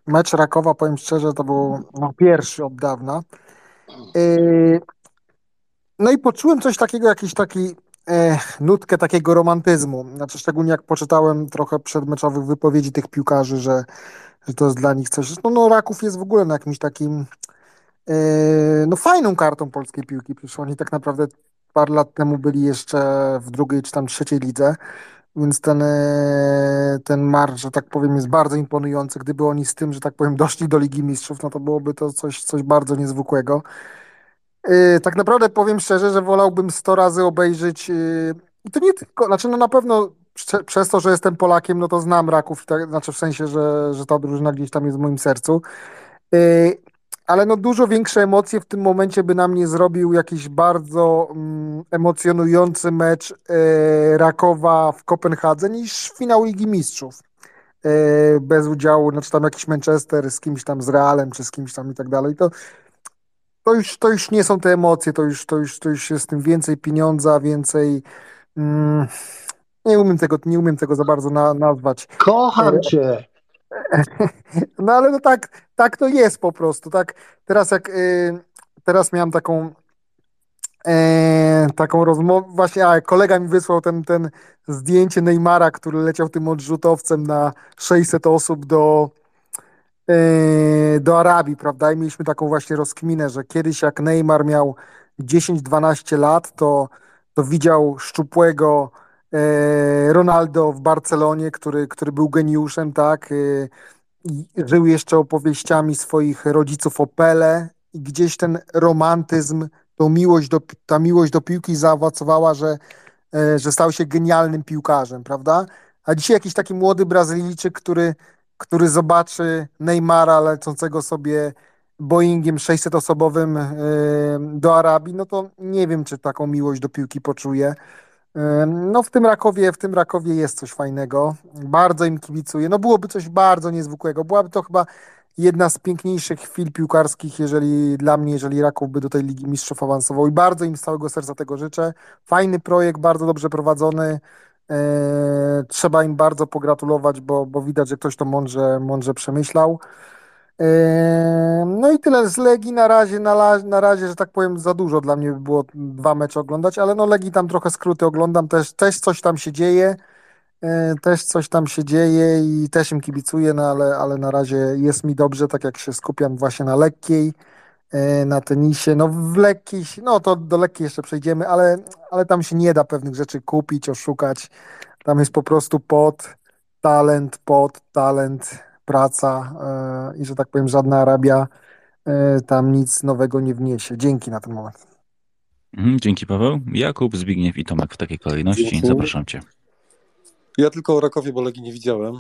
mecz Rakowa, powiem szczerze, to był no, pierwszy od dawna. No i poczułem coś takiego, jakiś taki nutkę takiego romantyzmu. Znaczy szczególnie jak poczytałem trochę przedmeczowych wypowiedzi tych piłkarzy, że, że to jest dla nich coś. No, no Raków jest w ogóle na jakimś takim no fajną kartą polskiej piłki. Przecież oni tak naprawdę parę lat temu byli jeszcze w drugiej czy tam trzeciej lidze, więc ten, ten marsz, że tak powiem, jest bardzo imponujący. Gdyby oni z tym, że tak powiem, doszli do Ligi Mistrzów, no to byłoby to coś, coś bardzo niezwykłego. Tak naprawdę powiem szczerze, że wolałbym 100 razy obejrzeć i to nie tylko, znaczy no na pewno przez to, że jestem Polakiem, no to znam Raków, tak, znaczy w sensie, że, że ta drużyna gdzieś tam jest w moim sercu. Ale no dużo większe emocje w tym momencie by na mnie zrobił jakiś bardzo mm, emocjonujący mecz yy, Rakowa w Kopenhadze niż finał Ligi Mistrzów. Yy, bez udziału, znaczy tam jakiś Manchester z kimś tam z Realem, czy z kimś tam i tak dalej. To, to, już, to już nie są te emocje, to już, to, już, to już jest tym więcej pieniądza, więcej mm, nie umiem tego, nie umiem tego za bardzo na, nazwać. Kocham e, cię. (laughs) No ale no tak, tak to jest po prostu. Tak, teraz jak y, teraz miałem taką e, taką rozmowę, właśnie a, kolega mi wysłał ten, ten zdjęcie Neymara, który leciał tym odrzutowcem na 600 osób do, e, do Arabii, prawda? I mieliśmy taką właśnie rozkminę, że kiedyś jak Neymar miał 10-12 lat, to, to widział szczupłego Ronaldo w Barcelonie, który, który był geniuszem, tak? E, żył jeszcze opowieściami swoich rodziców o Pele i gdzieś ten romantyzm, tą miłość do, ta miłość do piłki zaowocowała, że, e, że stał się genialnym piłkarzem, prawda? A dzisiaj jakiś taki młody Brazylijczyk, który, który zobaczy Neymara lecącego sobie Boeingiem 600-osobowym do Arabii, no to nie wiem, czy taką miłość do piłki poczuje. No w tym Rakowie, w tym Rakowie jest coś fajnego. Bardzo im kibicuję. No byłoby coś bardzo niezwykłego. Byłaby to chyba jedna z piękniejszych chwil piłkarskich, jeżeli dla mnie, jeżeli Raków by do tej Ligi Mistrzów awansował i bardzo im z całego serca tego życzę. Fajny projekt, bardzo dobrze prowadzony. Trzeba im bardzo pogratulować, bo, bo widać, że ktoś to mądrze, mądrze przemyślał. No i tyle. Z Legii na razie, na, na razie, że tak powiem, za dużo dla mnie by było dwa mecze oglądać, ale no Legii tam trochę skróty oglądam, też, też coś tam się dzieje, e, też coś tam się dzieje i też im kibicuję, no ale, ale na razie jest mi dobrze, tak jak się skupiam właśnie na lekkiej, e, na tenisie, no w lekkiej, no to do lekkiej jeszcze przejdziemy, ale, ale tam się nie da pewnych rzeczy kupić, oszukać, tam jest po prostu pod, talent, pod, talent, praca e, i że tak powiem żadna Arabia e, tam nic nowego nie wniesie. Dzięki na ten moment. Mhm, dzięki Paweł. Jakub, Zbigniew i Tomek w takiej kolejności. Dzięki. Zapraszam Cię. Ja tylko o Rakowie, bo Legii nie widziałem.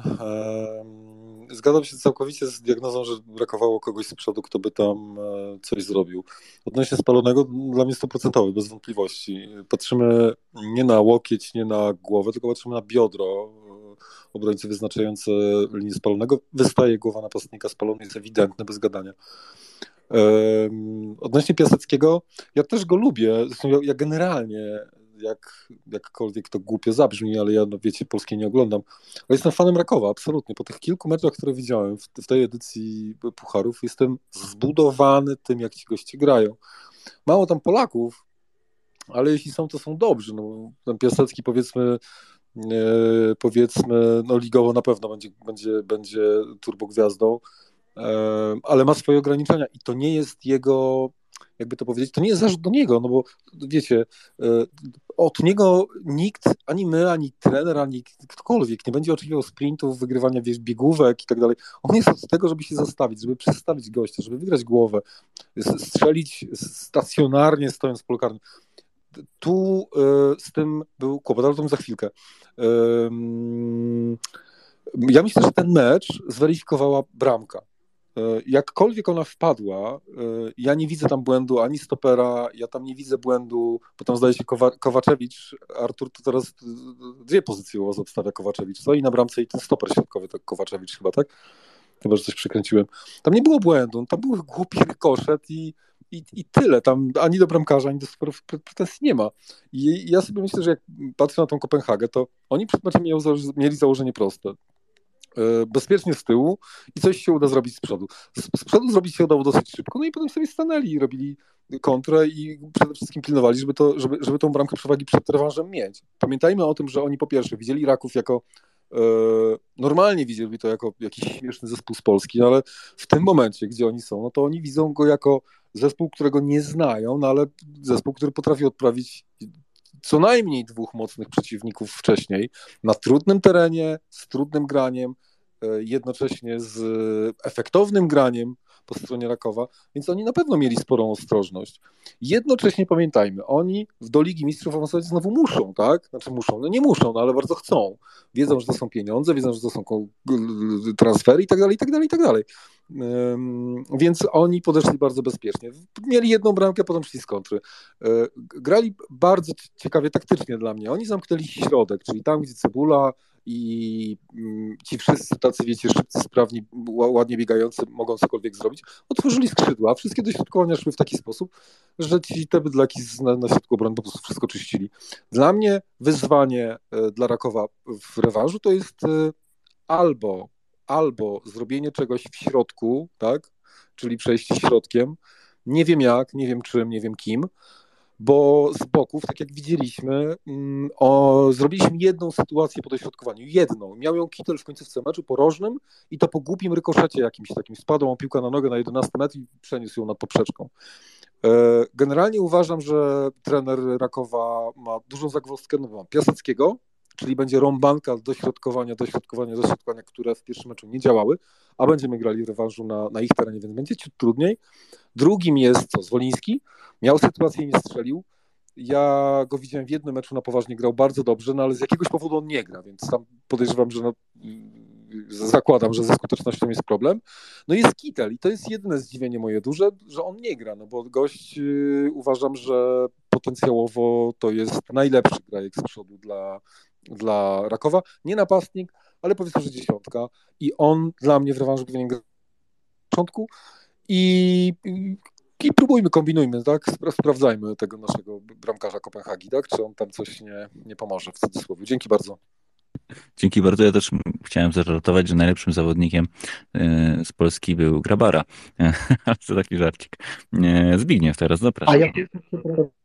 Zgadzam się całkowicie z diagnozą, że brakowało kogoś z przodu, kto by tam e, coś zrobił. Odnośnie spalonego, dla mnie stuprocentowy, bez wątpliwości. Patrzymy nie na łokieć, nie na głowę, tylko patrzymy na biodro obrońcy wyznaczający linię spalonego. Wystaje głowa napastnika spalony, jest ewidentne, bez gadania. Odnośnie Piaseckiego, ja też go lubię. Zresztą ja, ja generalnie, jak, jakkolwiek to głupio zabrzmi, ale ja, no wiecie, polskie nie oglądam. Ale jestem fanem Rakowa, absolutnie. Po tych kilku meczach, które widziałem w, w tej edycji Pucharów, jestem zbudowany tym, jak ci goście grają. Mało tam Polaków, ale jeśli są, to są dobrzy. No, ten Piasecki, powiedzmy, powiedzmy, no ligowo na pewno będzie, będzie, będzie turbogwiazdą, e, ale ma swoje ograniczenia i to nie jest jego, jakby to powiedzieć, to nie jest zarzut do niego, no bo wiecie, e, od niego nikt, ani my, ani trener, ani ktokolwiek nie będzie oczekiwał sprintów, wygrywania wiesz, biegówek i tak dalej. On jest od tego, żeby się zastawić, żeby przestawić gościa, żeby wygrać głowę, strzelić stacjonarnie stojąc w polu karnym tu e, z tym był kłopot, ale o tym za chwilkę. Ja myślę, że ten mecz zweryfikowała bramka. E, jakkolwiek ona wpadła, e, ja nie widzę tam błędu ani stopera, ja tam nie widzę błędu, bo tam zdaje się Kowaczewicz, Artur to teraz dwie pozycje u odstawia Kowaczewicz, co i na bramce i ten stoper środkowy, tak Kowaczewicz chyba, tak? Chyba, że coś przekręciłem. Tam nie było błędu, tam był głupi koszet i i, i tyle. Tam ani do bramkarza, ani do sporów pretensji nie ma. I ja sobie myślę, że jak patrzę na tą Kopenhagę, to oni przed meczem mieli założenie proste. E, bezpiecznie z tyłu i coś się uda zrobić z przodu. Z, z przodu zrobić się udało dosyć szybko, no i potem sobie stanęli i robili kontrę i przede wszystkim pilnowali, żeby, to, żeby, żeby tą bramkę przewagi przed rewanżem mieć. Pamiętajmy o tym, że oni po pierwsze widzieli Raków jako E, normalnie widzieliby to jako jakiś śmieszny zespół z Polski, no ale w tym momencie, gdzie oni są, no to oni widzą go jako zespół, którego nie znają, no ale zespół, który potrafi odprawić co najmniej dwóch mocnych przeciwników wcześniej na trudnym terenie, z trudnym graniem, e, jednocześnie z efektownym graniem po stronie Rakowa, więc oni na pewno mieli sporą ostrożność. Jednocześnie pamiętajmy, oni do Ligi Mistrzów awansować znowu muszą, tak? Znaczy muszą, no nie muszą, no ale bardzo chcą. Wiedzą, że to są pieniądze, wiedzą, że to są transfery i tak dalej, i tak dalej, i tak dalej. Więc oni podeszli bardzo bezpiecznie. Mieli jedną bramkę, potem szli z kontry. E, grali bardzo ciekawie taktycznie dla mnie. Oni zamknęli środek, czyli tam, gdzie Cebula, i mm, ci wszyscy tacy, wiecie, szybcy, sprawni, ładnie biegający mogą cokolwiek zrobić, otworzyli skrzydła. Wszystkie dośrodkowania szły w taki sposób, że ci te bydlaki na, na środku obrony po prostu wszystko czyścili. Dla mnie wyzwanie e, dla Rakowa w rewanżu to jest e, albo, albo zrobienie czegoś w środku, tak, czyli przejście środkiem, nie wiem jak, nie wiem czym, nie wiem kim, bo z boków, tak jak widzieliśmy, mm, o, zrobiliśmy jedną sytuację po dośrodkowaniu, jedną. Miał ją Kittel w końcówce meczu porożnym i to po głupim rykoszecie jakimś takim. Spadła piłka na nogę na 11 metr i przeniósł ją nad poprzeczką. E, generalnie uważam, że trener Rakowa ma dużą zagwozdkę, no ma Piaseckiego, czyli będzie rąbanka dośrodkowania, dośrodkowania, dośrodkowania, które w pierwszym meczu nie działały, a będziemy grali w rewanżu na, na ich terenie, więc będzie ciut trudniej. Drugim jest co, Zwoliński, miał sytuację i nie strzelił. Ja go widziałem w jednym meczu na poważnie, grał bardzo dobrze, no ale z jakiegoś powodu on nie gra, więc tam podejrzewam, że no, zakładam, że ze skutecznością jest problem. No jest Kittel i to jest jedyne zdziwienie moje duże, że on nie gra, no bo gość yy, uważam, że potencjałowo to jest najlepszy grajek z przodu dla, dla Rakowa. Nie napastnik, ale powiedzmy, że dziesiątka. I on dla mnie w rewanżu powinien grać w początku. I, i próbujmy, kombinujmy, tak? Sprawdzajmy tego naszego bramkarza Kopenhagi, tak? Czy on tam coś nie, nie pomoże w cudzysłowie. Dzięki bardzo. Dzięki bardzo. Ja też chciałem zażartować, że najlepszym zawodnikiem e, z Polski był Grabara. (laughs) Ale to taki żarcik. E, Zbigniew teraz, zapraszam. A ja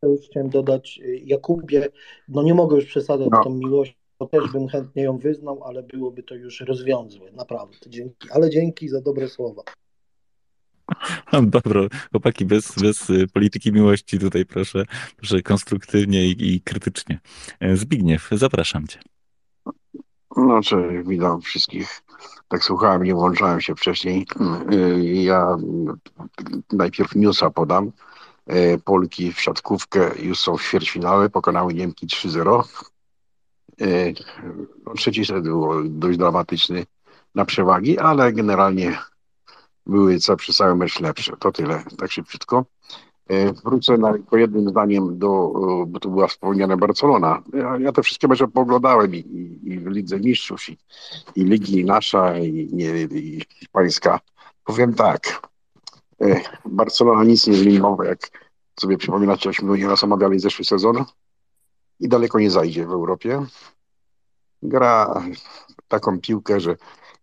już chciałem dodać, Jakubie, no nie mogę już przesadzać no. tą miłość, to też bym chętnie ją wyznał, ale byłoby to już rozwiązłe, naprawdę. Dzięki. Ale dzięki za dobre słowa. (laughs) Dobra, chłopaki, bez, bez polityki miłości tutaj proszę, proszę konstruktywnie i, i krytycznie. E, Zbigniew, zapraszam cię. No, cześć, witam wszystkich. Tak słuchałem, nie włączałem się wcześniej. Y, ja najpierw newsa podam. E, Polki w siatkówkę już są w ćwierćfinale, pokonały Niemki 3-0. E, no, trzeci set był dość dramatyczny na przewagi, ale generalnie były co przez cały mecz lepsze. To tyle, tak szybciutko. E, wrócę na, tylko jednym zdaniem do, bo to była wspomniana Barcelona. Ja, ja te wszystkie mecze poglądałem i, i, i w Lidze Mistrzów, i, i Ligi nasza, i, nie, i hiszpańska. Powiem tak, e, Barcelona nic nie zmieniła, jak sobie przypominacie, myśmy nieraz omawiali zeszły sezon i daleko nie zajdzie w Europie. Gra taką piłkę, że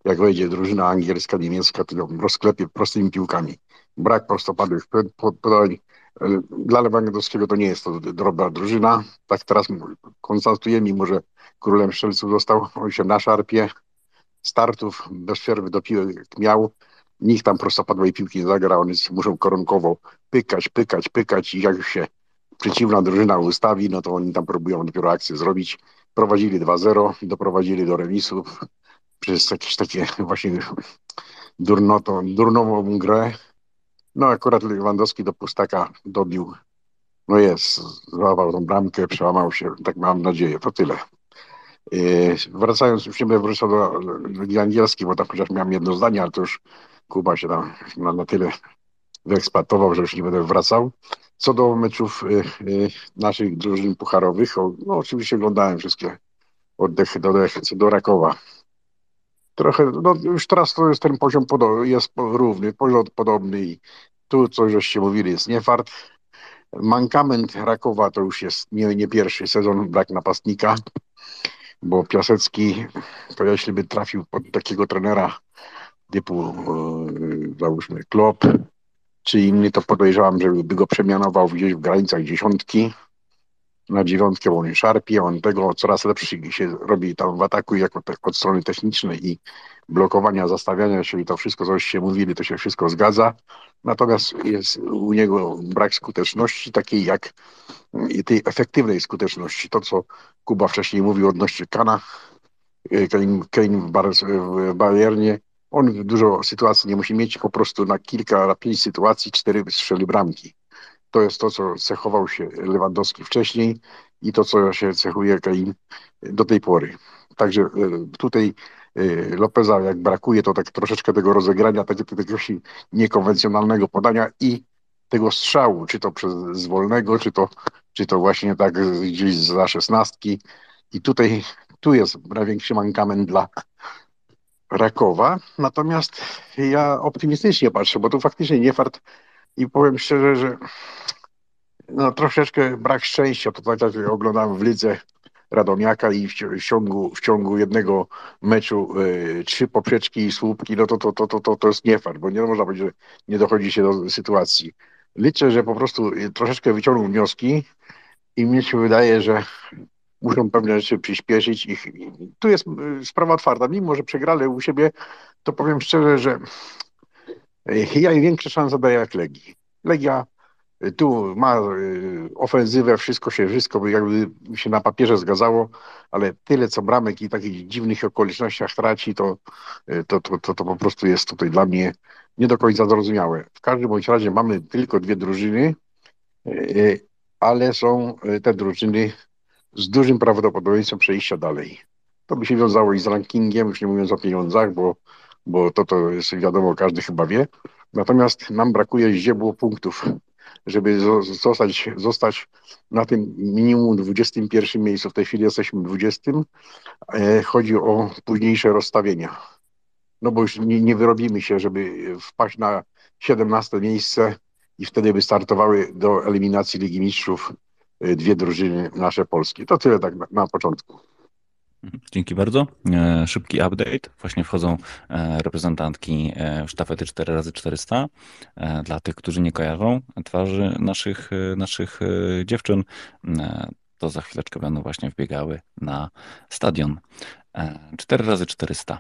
jak wejdzie drużyna angielska, niemiecka, to ją rozklepie prostymi piłkami. Brak prostopadłych podań. Dla Lewandowskiego to nie jest to drobna drużyna. Tak teraz konstatujemy, mimo że królem strzelców został, on się na szarpie startów bez przerwy do piłek miał. Nikt tam prostopadłej piłki nie zagra, oni muszą koronkowo pykać, pykać, pykać i jak już się przeciwna drużyna ustawi, no to oni tam próbują dopiero akcję zrobić. Prowadzili 2-0, doprowadzili do remisu przez jakieś takie właśnie durnoto, durnową grę. No akurat Lewandowski do pustaka dobił. No jest, złapał tą bramkę, przełamał się, tak mam nadzieję, to tyle. Yy, wracając, już nie będę wrócił do Ligi Angielskiej, bo tam chociaż miałem jedno zdanie, ale to już Kuba się tam na, na tyle wyeksploatował, że już nie będę wracał. Co do meczów y, y, naszych drużyn pucharowych, no oczywiście oglądałem wszystkie oddechy do, do, do Rakowa trochę, no już teraz to jest ten poziom podobny, jest równy, poziom podobny i tu coś żeście mówili, jest nie fart. Mankament Rakowa to już jest nie, nie pierwszy sezon, brak napastnika, bo Piasecki, to jeśli by trafił pod takiego trenera typu yy, załóżmy Klop, czy inny, to podejrzewam, że by go przemianował gdzieś w granicach dziesiątki. Na dziewiątkę, on szarpie, on tego coraz lepszy się robi tam w ataku jako od strony technicznej i blokowania, zastawiania się i to wszystko, co się mówili, to się wszystko zgadza. Natomiast jest u niego brak skuteczności takiej jak tej efektywnej skuteczności. To, co Kuba wcześniej mówił odnośnie Kana, Kane, Kane w, Bar w Bayernie, on dużo sytuacji nie musi mieć, po prostu na kilka, na pięć sytuacji cztery strzeli bramki. To jest to, co cechował się Lewandowski wcześniej i to, co się cechuje Kain do tej pory. Także e, tutaj e, Lopeza jak brakuje, to tak troszeczkę tego rozegrania, takiego, takiego niekonwencjonalnego podania i tego strzału, czy to przez z wolnego, czy to, czy to właśnie tak gdzieś za szesnastki. I tutaj tu jest największy mankament dla Rakowa. Natomiast ja optymistycznie patrzę, bo tu faktycznie nie fart i powiem szczerze, że no troszeczkę brak szczęścia. To tak jak w lidze Radomiaka i w, w, ciągu, w ciągu jednego meczu y, trzy poprzeczki i słupki, no to, to, to, to, to, to jest niefart, bo nie można powiedzieć, że nie dochodzi się do sytuacji. Liczę, że po prostu troszeczkę wyciągną wnioski i mnie się wydaje, że muszą pewne rzeczy przyspieszyć. Ich, tu jest y, sprawa otwarta. Mimo, że przegrali u siebie, to powiem szczerze, że y, ja im większe szanse daję jak Legii. Legia y, tu ma ofensywę, wszystko się, wszystko jakby się na papierze zgadzało, ale tyle co bramek i takich dziwnych okolicznościach traci, to, to, to, to, to po prostu jest tutaj dla mnie nie do końca zrozumiałe. W każdym bądź razie mamy tylko dwie drużyny, ale są te drużyny z dużym prawdopodobieństwem przejścia dalej. To by się wiązało i z rankingiem, już nie mówiąc o pieniądzach, bo, bo to to jest wiadomo, każdy chyba wie. Natomiast nam brakuje ździebło punktów, żeby zostać, zostać na tym minimum 21 miejscu. W tej chwili jesteśmy 20. E, chodzi o późniejsze rozstawienia. No bo już nie, nie wyrobimy się, żeby wpaść na 17 miejsce i wtedy by startowały do eliminacji Ligi Mistrzów Y, dwie drużyny nasze polskie. To tyle tak na, na początku. Dzięki bardzo. E, szybki update. Właśnie wchodzą e, reprezentantki e, sztafety 4x400. Dla tych, którzy nie kojarzą twarzy naszych, naszych dziewczyn, to za chwileczkę będą właśnie wbiegały na stadion. 4x400.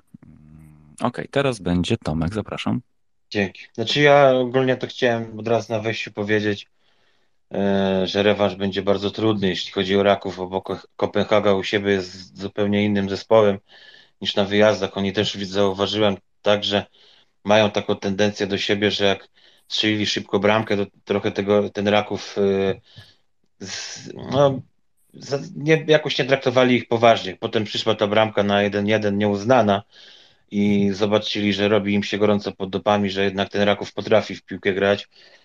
Ok, teraz będzie Tomek, zapraszam. Dzięki. Znaczy ja ogólnie to chciałem od razu na wejściu powiedzieć, że rewanż będzie bardzo trudny, jeśli chodzi o Raków, bo Kopenhaga u siebie jest zupełnie innym zespołem niż na wyjazdach. Oni też zauważyłem tak, że mają taką tendencję do siebie, że jak strzelili szybko bramkę, to trochę tego, ten Raków e, no, nie, jakoś nie traktowali ich poważnie. Potem przyszła ta bramka na 1-1 nieuznana i zobaczyli, że robi im się gorąco pod dopami, że jednak ten Raków potrafi w piłkę grać E,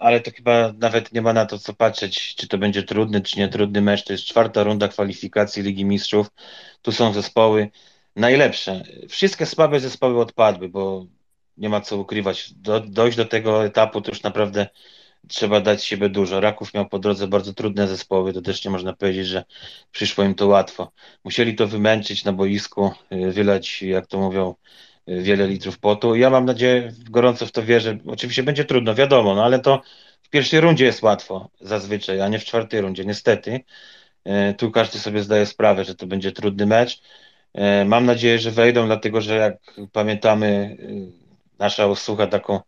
ale to chyba nawet nie ma na to co patrzeć, czy to będzie trudny, czy nie trudny mecz. To jest czwarta runda kwalifikacji Ligi Mistrzów. Tu są zespoły najlepsze. Wszystkie słabe zespoły odpadły, bo nie ma co ukrywać. Do, dojść do tego etapu to już naprawdę trzeba dać siebie dużo. Raków miał po drodze bardzo trudne zespoły, to też nie można powiedzieć, że przyszło im to łatwo. Musieli to wymęczyć na boisku, y, wylać, jak to mówią, wiele litrów potu. Ja mam nadzieję, gorąco w to wierzę. Oczywiście będzie trudno, wiadomo, no ale to w pierwszej rundzie jest łatwo zazwyczaj, a nie w czwartej rundzie, niestety. E, tu każdy sobie zdaje sprawę, że to będzie trudny mecz. E, mam nadzieję, że wejdą, dlatego że jak pamiętamy, e, nasza usługa taką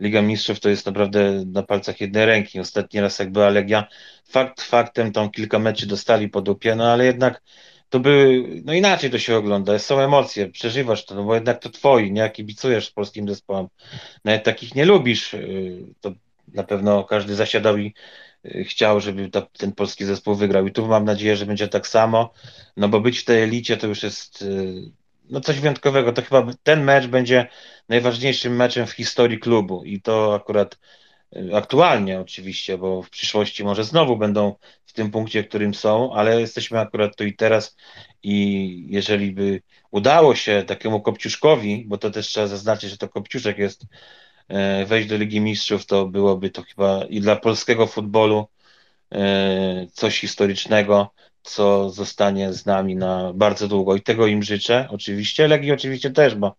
Liga Mistrzów to jest naprawdę na palcach jednej ręki. Ostatni raz jak była Legia, fakt faktem, tam kilka meczy dostali po dupie, no ale jednak to by, no inaczej to się ogląda, są emocje, przeżywasz to, no bo jednak to twoi, nie, kibicujesz polskim zespołom, nawet takich nie lubisz, y, to na pewno każdy zasiadał i y, chciał, żeby ta, ten polski zespół wygrał. I tu mam nadzieję, że będzie tak samo, no bo być w tej elicie to już jest y, no coś wyjątkowego, to chyba ten mecz będzie najważniejszym meczem w historii klubu i to akurat aktualnie oczywiście, bo w przyszłości może znowu będą w tym punkcie, w którym są, ale jesteśmy akurat tu i teraz i jeżeli by udało się takiemu Kopciuszkowi, bo to też trzeba zaznaczyć, że to Kopciuszek jest, e, wejść do Ligi Mistrzów, to byłoby to chyba i dla polskiego futbolu e, coś historycznego, co zostanie z nami na bardzo długo. I tego im życzę oczywiście, Legii oczywiście też, bo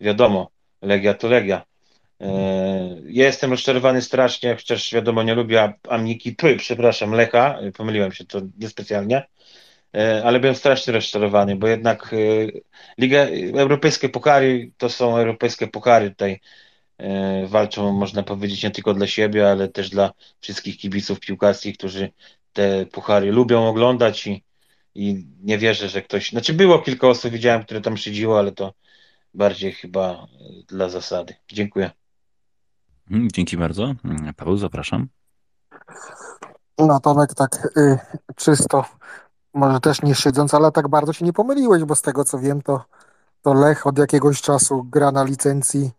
wiadomo, Legia to Legia, Ja jestem rozczarowany strasznie, chociaż wiadomo, nie lubię Amniki, Py, przepraszam, Lecha, pomyliłem się, to niespecjalnie, ale byłem strasznie rozczarowany, bo jednak Liga, europejskie pokary to są europejskie pokary tutaj walczą, można powiedzieć, nie tylko dla siebie, ale też dla wszystkich kibiców piłkarskich, którzy te puchary lubią oglądać i, i nie wierzę, że ktoś, znaczy było kilka osób, widziałem, które tam szydziło, ale to bardziej chyba dla zasady. Dziękuję. Mm, dzięki bardzo. Mm, Paweł, zapraszam. No Tomek, tak y, czysto, może też nie siedząc, ale tak bardzo się nie pomyliłeś, bo z tego co wiem, to, to Lech od jakiegoś czasu gra na licencji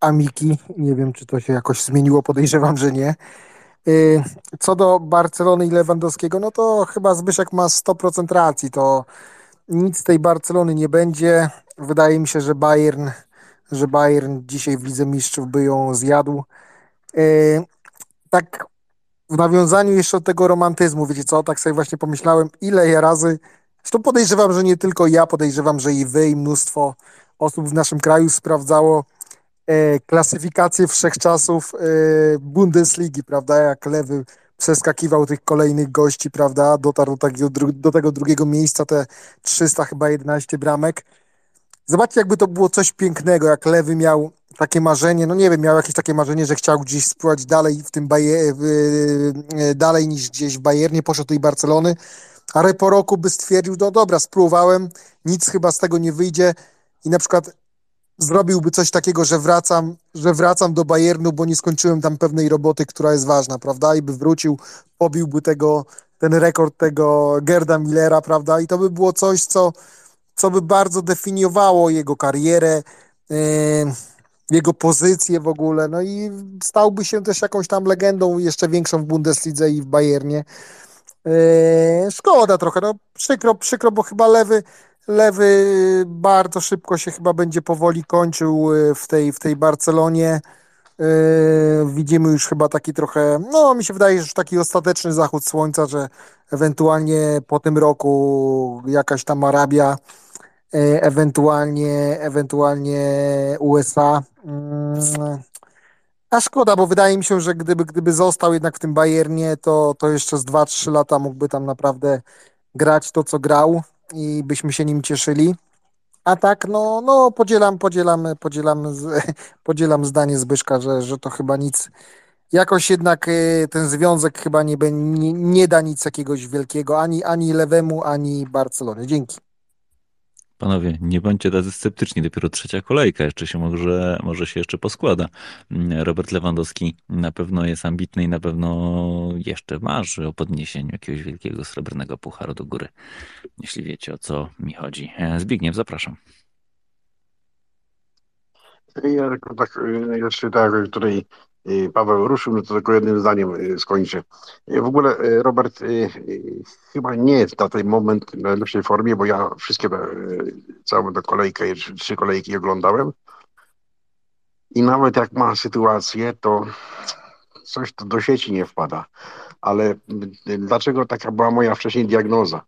Amiki. Nie wiem, czy to się jakoś zmieniło, podejrzewam, że nie. Y, co do Barcelony i Lewandowskiego, no to chyba Zbyszek ma 100% racji. To nic z tej Barcelony nie będzie. Wydaje mi się, że Bayern, że Bayern dzisiaj w Lidze Mistrzów by ją zjadł. Y, tak w nawiązaniu jeszcze do tego romantyzmu, wiecie co, tak sobie właśnie pomyślałem, ile ja razy, zresztą podejrzewam, że nie tylko ja, podejrzewam, że i wy, i mnóstwo osób w naszym kraju sprawdzało e, klasyfikację wszechczasów e, Bundesligi, prawda, jak Lewy przeskakiwał tych kolejnych gości, prawda, dotarł do, takiego, do tego drugiego miejsca, te 300 chyba 11 bramek. Zobaczcie, jakby to było coś pięknego, jak Lewy miał takie marzenie, no nie wiem, miał jakieś takie marzenie, że chciał gdzieś spływać dalej w tym Baje, dalej niż gdzieś w Bayernie, poszedł do Barcelony, ale po roku by stwierdził, no dobra, spróbowałem, nic chyba z tego nie wyjdzie i na przykład zrobiłby coś takiego, że wracam, że wracam do Bayernu, bo nie skończyłem tam pewnej roboty, która jest ważna, prawda? I by wrócił, pobiłby tego, ten rekord tego Gerda Millera, prawda? I to by było coś, co, co by bardzo definiowało jego karierę, yy, jego pozycję w ogóle, no i stałby się też jakąś tam legendą jeszcze większą w Bundeslidze i w Bayernie. Yy, szkoda trochę, no przykro, przykro, bo chyba lewy, lewy bardzo szybko się chyba będzie powoli kończył yy, w tej, w tej Barcelonie. Widzimy już chyba taki trochę, no mi się wydaje, że już taki ostateczny zachód słońca, że ewentualnie po tym roku jakaś tam Arabia, ewentualnie, ewentualnie USA. A szkoda, bo wydaje mi się, że gdyby, gdyby został jednak w tym Bayernie, to, to jeszcze z 2-3 lata mógłby tam naprawdę grać to, co grał i byśmy się nim cieszyli. A tak, no, no podzielam, podzielam, podzielam, (laughs) podzielam zdanie Zbyszka, że, że to chyba nic, jakoś jednak y, ten związek chyba nie, nie, nie da nic jakiegoś wielkiego ani, ani lewemu, ani Barcelonie. Dzięki. Panowie, nie bądźcie tacy sceptyczni, dopiero trzecia kolejka, jeszcze się może, może się jeszcze poskłada. Robert Lewandowski na pewno jest ambitny i na pewno jeszcze marzy o podniesieniu jakiegoś wielkiego srebrnego pucharu do góry, jeśli wiecie o co mi chodzi. E, Zbigniew, zapraszam. Ja tak, jeszcze tak, tutaj Paweł ruszył, no to tylko jednym zdaniem y, skończę. Y, w ogóle y, Robert chyba nie jest na ten moment w najlepszej formie, bo ja wszystkie całą tę kolejkę, trzy kolejki oglądałem i nawet jak ma sytuację, to coś to do sieci nie wpada. Ale dlaczego taka była moja wcześniej diagnoza?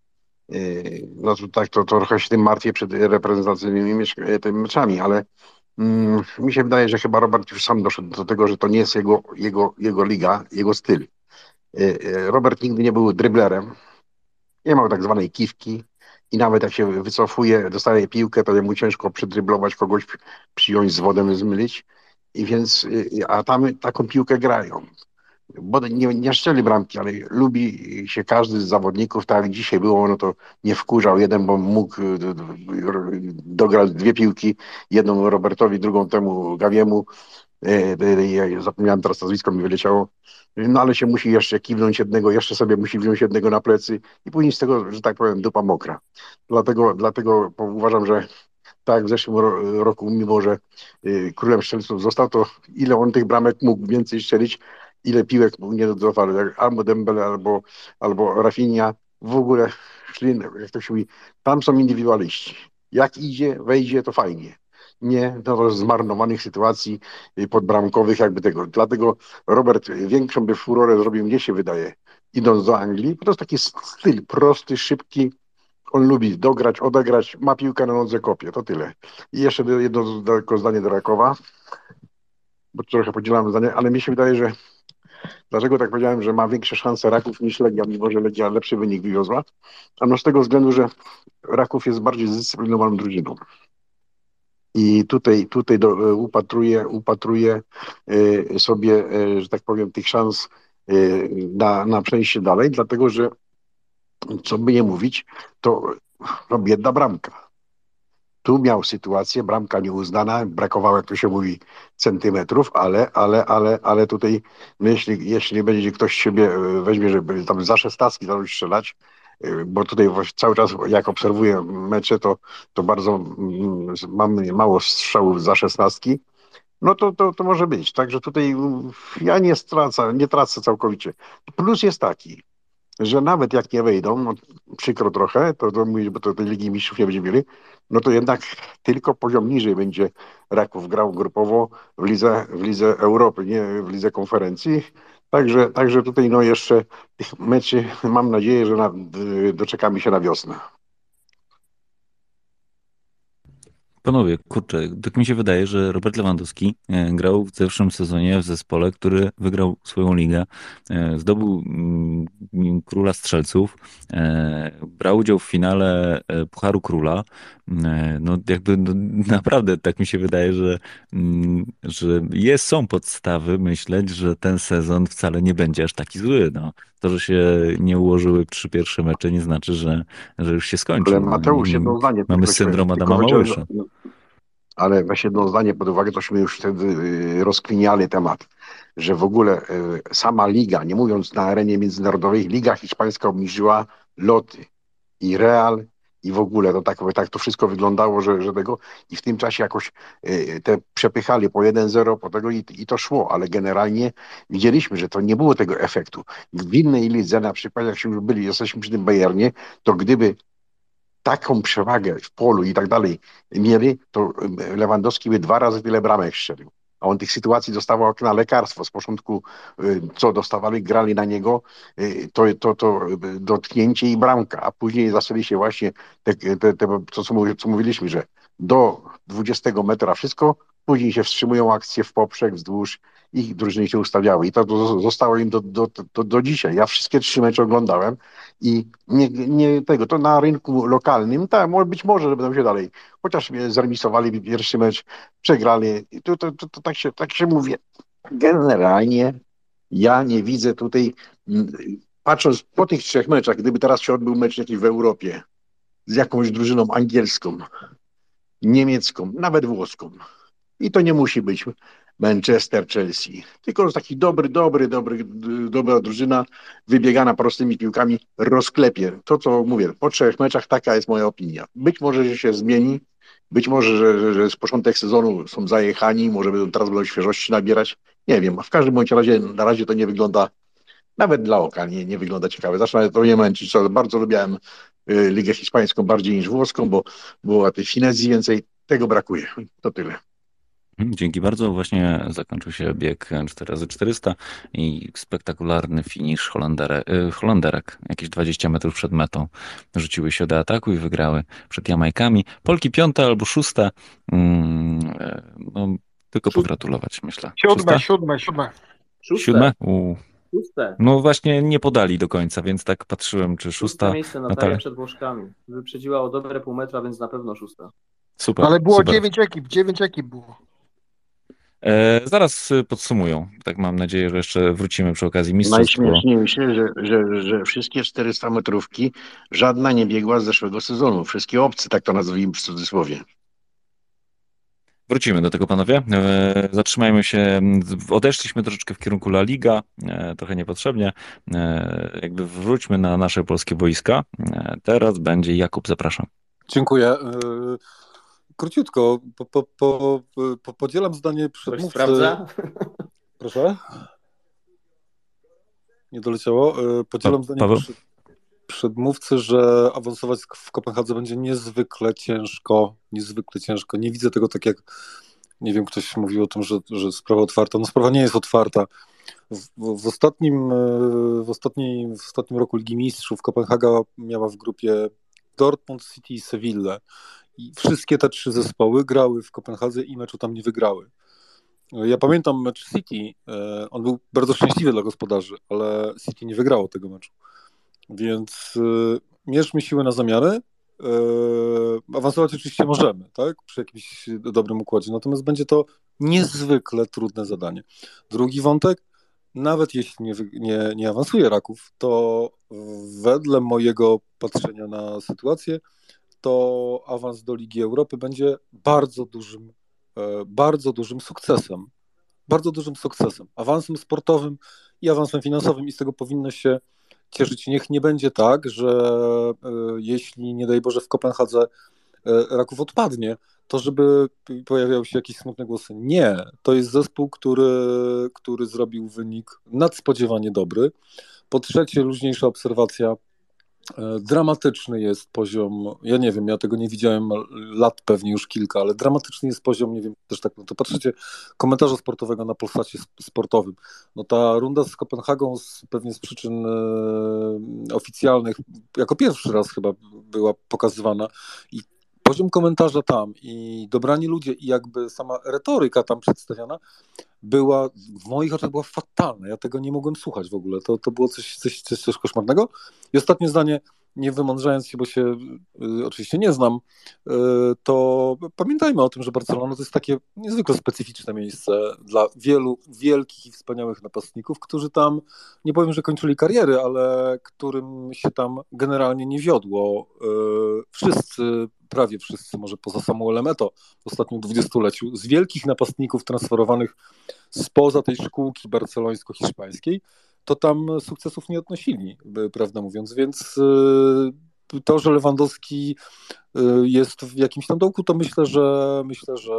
No to tak, to, to trochę się tym martwię przed reprezentacyjnymi meczami, ale mi się wydaje, że chyba Robert już sam doszedł do tego, że to nie jest jego, jego, jego liga, jego styl. E, e, Robert nigdy nie był dryblerem, nie miał tak zwanej kiwki i nawet jak się wycofuje, dostaje piłkę, to mu ciężko przydryblować kogoś, przyjąć z wodem, zmylić. I więc, e, a tam taką piłkę grają bo nie, nie szczeli bramki, ale lubi się każdy z zawodników, tak jak dzisiaj było, no to nie wkurzał jeden, bo mógł e, dograć dwie piłki, jedną Robertowi, drugą temu Gawiemu, e, ja zapomniałem teraz nazwisko, mi wyleciało, no ale się musi jeszcze kiwnąć jednego, jeszcze sobie musi wziąć jednego na plecy i później z tego, że tak powiem, dupa mokra. Dlatego, dlatego uważam, że tak w zeszłym roku, mimo że e, królem strzelców został, to ile on tych bramek mógł więcej strzelić, ile piłek nie dodawał, jak albo Dembele, albo, albo Rafinha, w ogóle szli, jak to się mówi, tam są indywidualiści. Jak idzie, wejdzie, to fajnie. Nie do zmarnowanych sytuacji podbramkowych, jakby tego. Dlatego Robert większą by furorę zrobił, mnie się wydaje, idąc do Anglii, to jest taki styl prosty, szybki, on lubi dograć, odegrać, ma piłkę na nodze, kopie, to tyle. I jeszcze jedno zdanie do Rakowa bo trochę podzielam zdanie, ale mi się wydaje, że dlaczego tak powiedziałem, że ma większe szanse Raków niż Legia, mimo że Legia lepszy wynik wywiozła? Ano z tego względu, że Raków jest bardziej zdyscyplinowaną drużyną. I tutaj, tutaj do, upatruję y, sobie, y, że tak powiem, tych szans y, na, na przejście dalej, dlatego że co by nie mówić, to no, biedna bramka. Tu miał sytuację, bramka nieuznana, brakowało, jak to się mówi, centymetrów, ale, ale, ale, ale tutaj, jeśli, jeśli będzie ktoś siebie weźmie, żeby tam za szesnastki zacząć strzelać, bo tutaj cały czas jak obserwuję mecze, to, to bardzo mm, mamy mało strzałów za szesnastki, no to, to, to może być. Także tutaj ja nie stracę, nie tracę całkowicie. Plus jest taki, że nawet jak nie wejdą, no, przykro trochę, to, to mówię, bo to tej Ligi Mistrzów nie będziemy mieli, no to jednak tylko poziom niżej będzie Raków grał grupowo w lidze, w lidze Europy, nie w lidze konferencji. Także, także tutaj no jeszcze tych meczy mam nadzieję, że na, doczekamy się na wiosnę. Panowie, kurczę, tak mi się wydaje, że Robert Lewandowski e, grał w zeszłym sezonie w zespole, który wygrał swoją ligę, e, zdobył mm, Króla Strzelców, e, brał udział w finale Pucharu Króla. No jakby no, (laughs) naprawdę tak mi się wydaje, że, mm, że jest, są podstawy myśleć, że ten sezon wcale nie będzie aż taki zły. No. To, że się nie ułożyły trzy pierwsze mecze nie znaczy, że, że już się skończy. Ale Mateusz, jedno zdanie. Mamy syndrom Adama Małysza ale weź jedno zdanie pod uwagę, tośmy już wtedy y, rozkwiniali temat, że w ogóle y, sama liga, nie mówiąc na arenie międzynarodowej, liga hiszpańska obniżyła loty i Real i w ogóle to tak, tak to wszystko wyglądało, że, że tego i w tym czasie jakoś y, te przepychali po 1-0 po tego i, i to szło, ale generalnie widzieliśmy, że to nie było tego efektu. W innej lidze, na przykład jak się już byli, jesteśmy przy tym Bayernie, to gdyby taką przewagę w polu i tak dalej mieli, to Lewandowski by dwa razy tyle bramek strzelił. A on tych sytuacji dostawał jak na lekarstwo. Z początku, y, co dostawali, grali na niego, y, to, to, to dotknięcie i bramka, a później zaczęli się właśnie te, te, te co, co mówiliśmy, że do 20 metra wszystko, później się wstrzymują akcje w poprzek, wzdłuż ich drużyny się ustawiały i to zostało im do, do, do, do dzisiaj. Ja wszystkie trzy mecze oglądałem i nie, nie tego, to na rynku lokalnym, tak, być może, że będą się dalej, chociaż zremisowali pierwszy mecz, przegrali, to, to, to, to tak, się, tak się mówię. Generalnie ja nie widzę tutaj, patrząc po tych trzech meczach, gdyby teraz się odbył mecz jakiś w Europie z jakąś drużyną angielską, niemiecką, nawet włoską, i to nie musi być Manchester, Chelsea. Tylko taki dobry, dobry, dobry, dobra drużyna, wybiegana prostymi piłkami, rozklepie. To, co mówię, po trzech meczach taka jest moja opinia. Być może, że się zmieni, być może, że, że, z początek sezonu są zajechani, może będą teraz będą świeżości nabierać. Nie wiem, w każdym bądź razie na razie to nie wygląda, nawet dla oka nie, nie wygląda ciekawe. Zacznę to nie męczyć, co bardzo lubiałem y, Ligę Hiszpańską bardziej niż włoską, bo było tej finezji więcej. Tego brakuje. To tyle. Mhm, dzięki bardzo. Właśnie zakończył się bieg 4x400 i spektakularny finisz Holanderek, y, Holanderek. Jakieś 20 metrów przed metą rzuciły się do ataku i wygrały przed Jamajkami. Polki piąte albo szóste. Mm, e, no, tylko pogratulować, myślę. Siódme, siódme, siódme. Siódme? Szóste. No właśnie nie podali do końca, więc tak patrzyłem, czy szósta. Szóste miejsce Natalia, Natalia przed Włoszkami. Wyprzedziła o dobre pół metra, więc na pewno szósta. Super. Ale było super. dziewięć ekip, dziewięć ekip było. E, zaraz podsumują. Tak mam nadzieję, że jeszcze wrócimy przy okazji mistrzostw. Najśmieszniejsze, że, że, że wszystkie 400 metrówki, żadna nie biegła z zeszłego sezonu. Wszystkie obcy, tak to nazwijmy w cudzysłowie. Wrócimy do tego, panowie. E, zatrzymajmy się. Odeszliśmy troszeczkę w kierunku La Liga, e, trochę niepotrzebnie. Jakby wróćmy na nasze polskie wojska. Teraz będzie Jakub, zapraszam. Dziękuję. Króciutko, po, po, po, po podzielam zdanie przedmówcy. sprawdza? Proszę? Nie doleciało. E, podzielam zdanie Paweł? przedmówcy, że awansować w Kopenhadze będzie niezwykle ciężko. Niezwykle ciężko. Nie widzę tego tak jak, nie wiem, ktoś mówił o tym, że, że sprawa otwarta. No sprawa nie jest otwarta. W, w, ostatnim, e, w, ostatnim, w ostatnim roku Ligi Mistrzów Kopenhaga miała w grupie Dortmund, City i Seville. I wszystkie te trzy zespoły grały w Kopenhadze i meczu tam nie wygrały. Ja pamiętam mecz City. e, On był bardzo szczęśliwy dla gospodarzy, ale City nie wygrało tego meczu. Więc e, mierzmy siły na zamiary. E, Awansować oczywiście możemy, tak? Przy jakimś dobrym układzie. Natomiast będzie to niezwykle trudne zadanie. Drugi wątek. Nawet jeśli nie, nie, nie awansuje Raków, to wedle mojego patrzenia na sytuację, to awans do Ligi Europy będzie bardzo dużym, e, bardzo dużym sukcesem. Bardzo dużym sukcesem. Awansem sportowym i awansem finansowym i z tego powinno się cieszyć. Niech nie będzie tak, że e, jeśli nie daj Boże w Kopenhadze e, Raków odpadnie, to żeby pojawiały się jakieś smutne głosy. Nie, to jest zespół, który, który zrobił wynik nadspodziewanie dobry. Po trzecie, luźniejsza obserwacja. E, Dramatyczny jest poziom, ja nie wiem, ja tego nie widziałem lat pewnie już kilka, ale dramatyczny jest poziom, nie wiem, też tak, no to patrzycie, komentarza sportowego na Polsacie sp- sportowym. No ta runda z Kopenhagą z, pewnie z przyczyn e, oficjalnych, jako pierwszy raz chyba była pokazywana i poziom komentarza tam i dobrani ludzie i jakby sama retoryka tam przedstawiana była, w moich oczach była fatalna. Ja tego nie mogłem słuchać w ogóle. To, to było coś, coś, coś, coś koszmarnego. I ostatnie zdanie, nie wymądrzając się, bo się y, oczywiście nie znam, y, to pamiętajmy o tym, że Barcelona to jest takie niezwykle specyficzne miejsce dla wielu wielkich i wspaniałych napastników, którzy tam, nie powiem, że kończyli kariery, ale którym się tam generalnie nie wiodło. Y, wszyscy, prawie wszyscy, może poza Samuelem Eto w ostatnim dwudziestoleciu, z wielkich napastników transferowanych spoza tej szkółki barcelońsko-hiszpańskiej, to tam sukcesów nie odnosili, prawdę mówiąc, więc y, to, że Lewandowski y, jest w jakimś tam dołku, to myślę, że myślę, że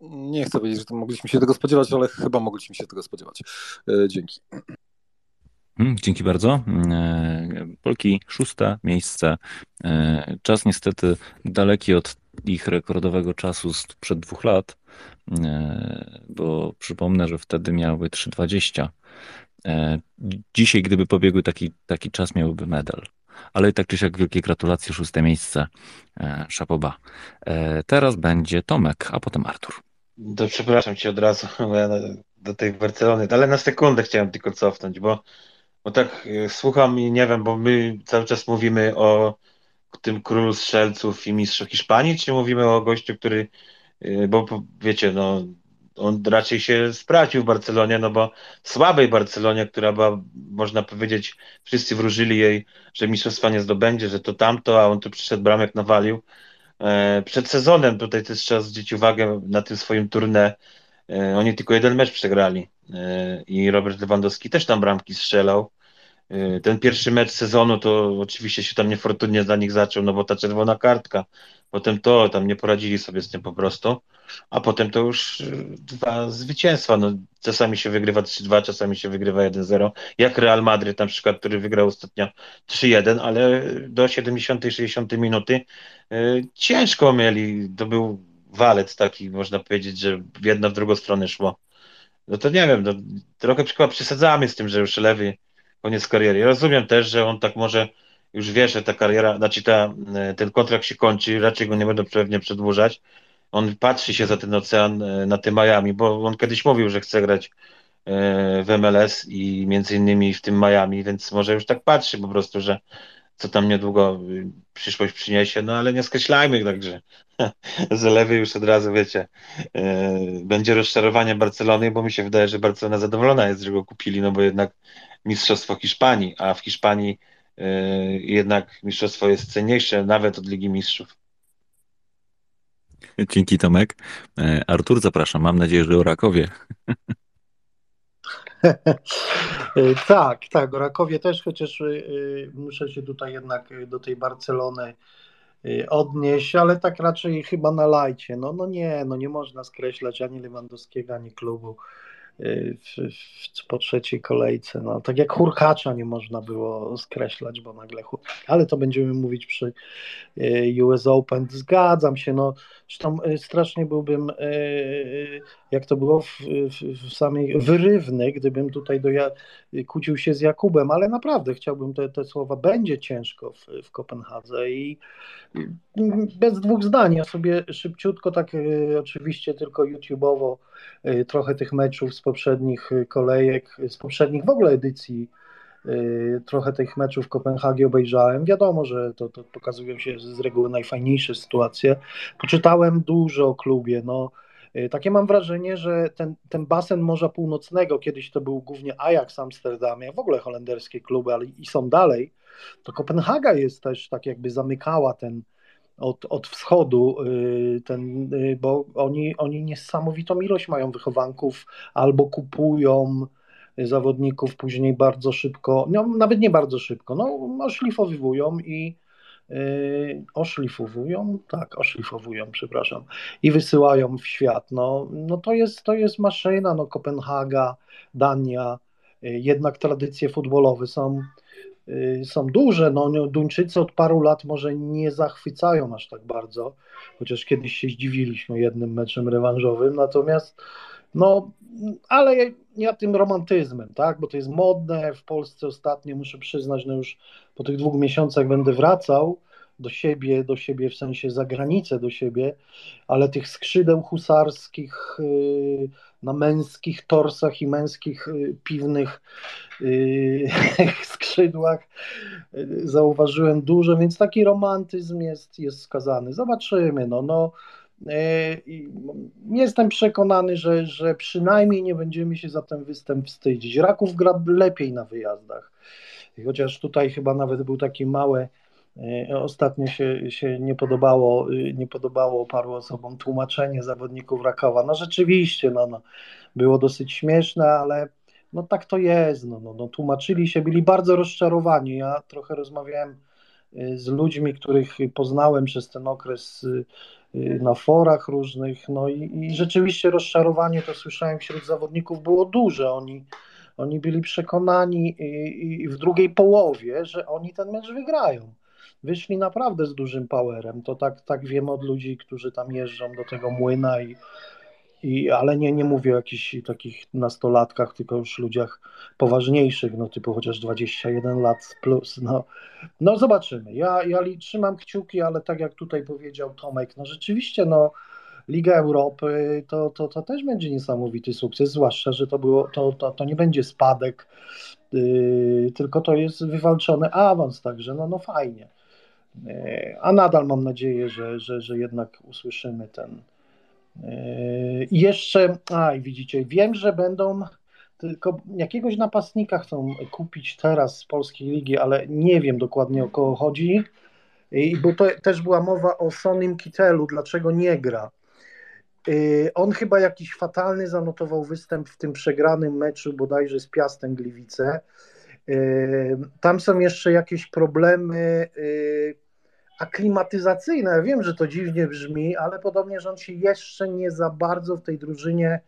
nie chcę powiedzieć, że mogliśmy się tego spodziewać, ale chyba mogliśmy się tego spodziewać. Y, Dzięki. Mm, Dzięki bardzo. Polki szóste miejsce. Czas niestety daleki od ich rekordowego czasu sprzed dwóch lat, bo przypomnę, że wtedy miały 3,20. E, Dzisiaj, gdyby pobiegły taki, taki czas, miałyby medal. Ale i tak czy siak wielkie gratulacje, szóste miejsce. E, Szapoba. E, Teraz będzie Tomek, a potem Artur. To przepraszam cię od razu (laughs) do tej Barcelony, ale na sekundę chciałem tylko cofnąć, bo, bo tak słucham i nie wiem, bo my cały czas mówimy o tym królu strzelców i mistrzu Hiszpanii, czy mówimy o gościu, który, bo wiecie, no on raczej się sprawdził w Barcelonie, no bo słabej Barcelonie, która była, można powiedzieć, wszyscy wróżyli jej, że mistrzostwa nie zdobędzie, że to tamto, a on tu przyszedł bramek nawalił. E, Przed sezonem, tutaj też trzeba zwrócić uwagę na tym swoim turnę, e, oni tylko jeden mecz przegrali E, i Robert Lewandowski też tam bramki strzelał. E, Ten pierwszy mecz sezonu to oczywiście się tam niefortunnie dla nich zaczął, no bo ta czerwona kartka, potem to, tam nie poradzili sobie z tym po prostu, a potem to już e, dwa zwycięstwa, no czasami się wygrywa 3-2, czasami się wygrywa 1-0, jak Real Madryt na przykład, który wygrał ostatnio 3-1, ale do 70-60 minuty e, ciężko mieli, to był walec taki, można powiedzieć, że w jedną, w drugą stronę szło. No to nie wiem, no, trochę chyba przesadzamy z tym, że już lewy koniec kariery. Ja rozumiem też, że on tak może już wie, że ta kariera, znaczy ta, e, ten kontrakt się kończy, raczej go nie będą pewnie przedłużać. On patrzy się za ten ocean e, na tym Miami, bo on kiedyś mówił, że chce grać e, w MLS i między innymi w tym Miami, więc może już tak patrzy po prostu, że co tam niedługo przyszłość przyniesie, no ale nie skreślajmy także, że (laughs) lewy już od razu, wiecie, będzie rozczarowanie Barcelony, bo mi się wydaje, że Barcelona zadowolona jest, że go kupili, no bo jednak mistrzostwo Hiszpanii, a w Hiszpanii e, jednak mistrzostwo jest cenniejsze nawet od Ligi Mistrzów. Dzięki Tomek. E, Artur, zapraszam. Mam nadzieję, że o Rakowie. (laughs) Tak, tak, o Rakowie też, chociaż y, muszę się tutaj jednak do tej Barcelony odnieść, ale tak raczej chyba na lajcie. No, no nie, no nie można skreślać ani Lewandowskiego, ani klubu. W, w, po trzeciej kolejce. No, tak jak Hurkacza nie można było skreślać, bo nagle. Ale to będziemy mówić przy e, US Open. Zgadzam się. No, zresztą e, strasznie byłbym, e, jak to było w, w, w samej wyrywny, gdybym tutaj do ja, kłócił się z Jakubem, ale naprawdę chciałbym te, te słowa. Będzie ciężko w, w Kopenhadze i bez dwóch zdań. Ja sobie szybciutko, tak oczywiście tylko YouTube'owo, trochę tych meczów z poprzednich kolejek, z poprzednich w ogóle edycji trochę tych meczów w Kopenhagi obejrzałem. Wiadomo, że to, to pokazują się z reguły najfajniejsze sytuacje. Poczytałem dużo o klubie. No, y, takie mam wrażenie, że ten, ten basen Morza Północnego, kiedyś to był głównie Ajax Amsterdamie, w ogóle holenderskie kluby, ale i są dalej, to Kopenhaga jest też tak jakby zamykała ten, od, od wschodu, y, ten, y, bo oni, oni niesamowitą ilość mają wychowanków albo kupują zawodników później bardzo szybko, no, nawet nie bardzo szybko, no oszlifowują i yy, oszlifowują, tak, oszlifowują, przepraszam, i wysyłają w świat. No, no to, jest, to jest maszyna, no Kopenhaga, Dania, yy, jednak tradycje futbolowe są Y, są duże. No, Duńczycy od paru lat może nie zachwycają aż tak bardzo, chociaż kiedyś się zdziwiliśmy jednym meczem rewanżowym. Natomiast, no, ale ja, ja tym romantyzmem, tak, bo to jest modne. W Polsce ostatnio muszę przyznać, no już po tych dwóch miesiącach będę wracał do siebie, do siebie w sensie za granicę do siebie, ale tych skrzydeł husarskich y, na męskich torsach i męskich y, piwnych y, (laughs) skrzydłach zauważyłem dużo, więc taki romantyzm jest, jest skazany. Zobaczymy. No, no, Jestem przekonany, że, że przynajmniej nie będziemy się za ten występ wstydzić. Raków gra lepiej na wyjazdach. Chociaż tutaj chyba nawet był taki mały E, ostatnio się, się nie, podobało, y, nie podobało paru osobom tłumaczenie zawodników Rakowa. No rzeczywiście, no, no, było dosyć śmieszne, ale no tak to jest. No, no, no, tłumaczyli się, byli bardzo rozczarowani. Ja trochę rozmawiałem y, z ludźmi, których poznałem przez ten okres na forach różnych, no i, i rzeczywiście rozczarowanie to słyszałem wśród zawodników było duże. Oni, oni byli przekonani i, i w drugiej połowie, że oni ten mecz wygrają wyszli naprawdę z dużym powerem. To tak, tak wiem od ludzi, którzy tam jeżdżą do tego młyna i, i, ale nie, nie mówię o jakichś takich nastolatkach, tylko już ludziach poważniejszych, no typu chociaż 21 lat plus. No, no zobaczymy. Ja, ja trzymam kciuki, ale tak jak tutaj powiedział Tomek, no rzeczywiście no Liga Europy to, to, to też będzie niesamowity sukces, zwłaszcza, że to, było, to, to, to nie będzie spadek, yy, tylko to jest wywalczony awans, także no, no fajnie. E, a nadal mam nadzieję, że, że, że jednak usłyszymy ten. E, I jeszcze, a i widzicie, wiem, że będą tylko jakiegoś napastnika chcą kupić teraz z polskiej ligi, ale nie wiem dokładnie o kogo chodzi. I bo to też była mowa o Sonim Kitelu, dlaczego nie gra. E, on chyba jakiś fatalny zanotował występ w tym przegranym meczu bodajże z Piastem Gliwice. Tam są jeszcze jakieś problemy aklimatyzacyjne. Ja wiem, że to dziwnie brzmi, ale podobnie, że on się jeszcze nie za bardzo w tej drużynie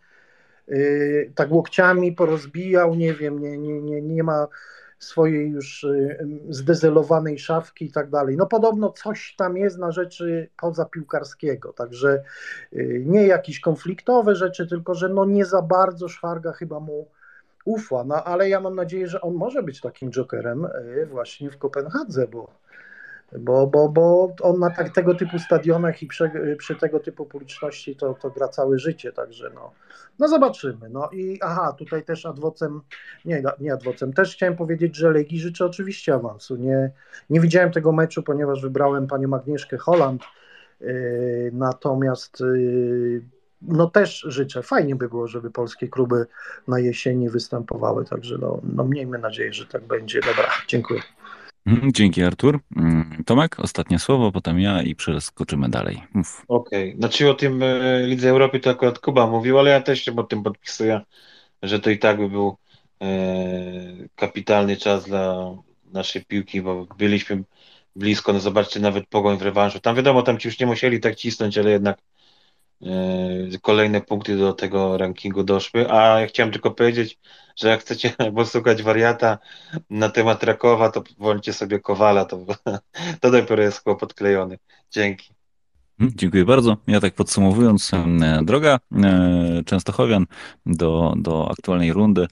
yy, tak łokciami porozbijał, nie wiem, nie, nie, nie, nie ma swojej już yy, zdezelowanej szafki i tak dalej. No podobno coś tam jest na rzeczy poza piłkarskiego, także yy, nie jakieś konfliktowe rzeczy, tylko że no nie za bardzo Szwarga chyba mu ufa, no ale ja mam nadzieję, że on może być takim jokerem yy, właśnie w Kopenhadze, bo bo, bo, bo on na tak, tego typu stadionach i przy, przy, tego typu publiczności to, to gra całe życie, także no, no zobaczymy. No i aha, tutaj też adwocem, nie, nie adwocem, też chciałem powiedzieć, że Legii życzę oczywiście awansu. Nie, nie widziałem tego meczu, ponieważ wybrałem panią Agnieszkę Holland, yy, natomiast yy, no też życzę, fajnie by było, żeby polskie kluby na jesieni występowały, także no, no miejmy nadzieję, że tak będzie. Dobra, dziękuję. Mhm, dzięki Artur. Mm, Tomek, ostatnie słowo, potem ja i przeskoczymy dalej. Okej, okay. znaczy o tym e, Lidze Europy to akurat Kuba mówił, ale ja też się pod tym podpisuję, że to i tak by był e, kapitalny czas dla naszej piłki, bo byliśmy blisko, no zobaczcie nawet Pogoń w rewanżu. Tam wiadomo, tam ci już nie musieli tak cisnąć, ale jednak kolejne punkty do tego rankingu doszły, a ja chciałem tylko powiedzieć, że jak chcecie (laughs) posłuchać wariata na temat Rakowa, to włączcie sobie Kowala, to, (laughs) to dopiero jest kłopot klejony. Dzięki. Mhm, dziękuję bardzo. Ja tak podsumowując, droga Częstochowian do, do aktualnej rundy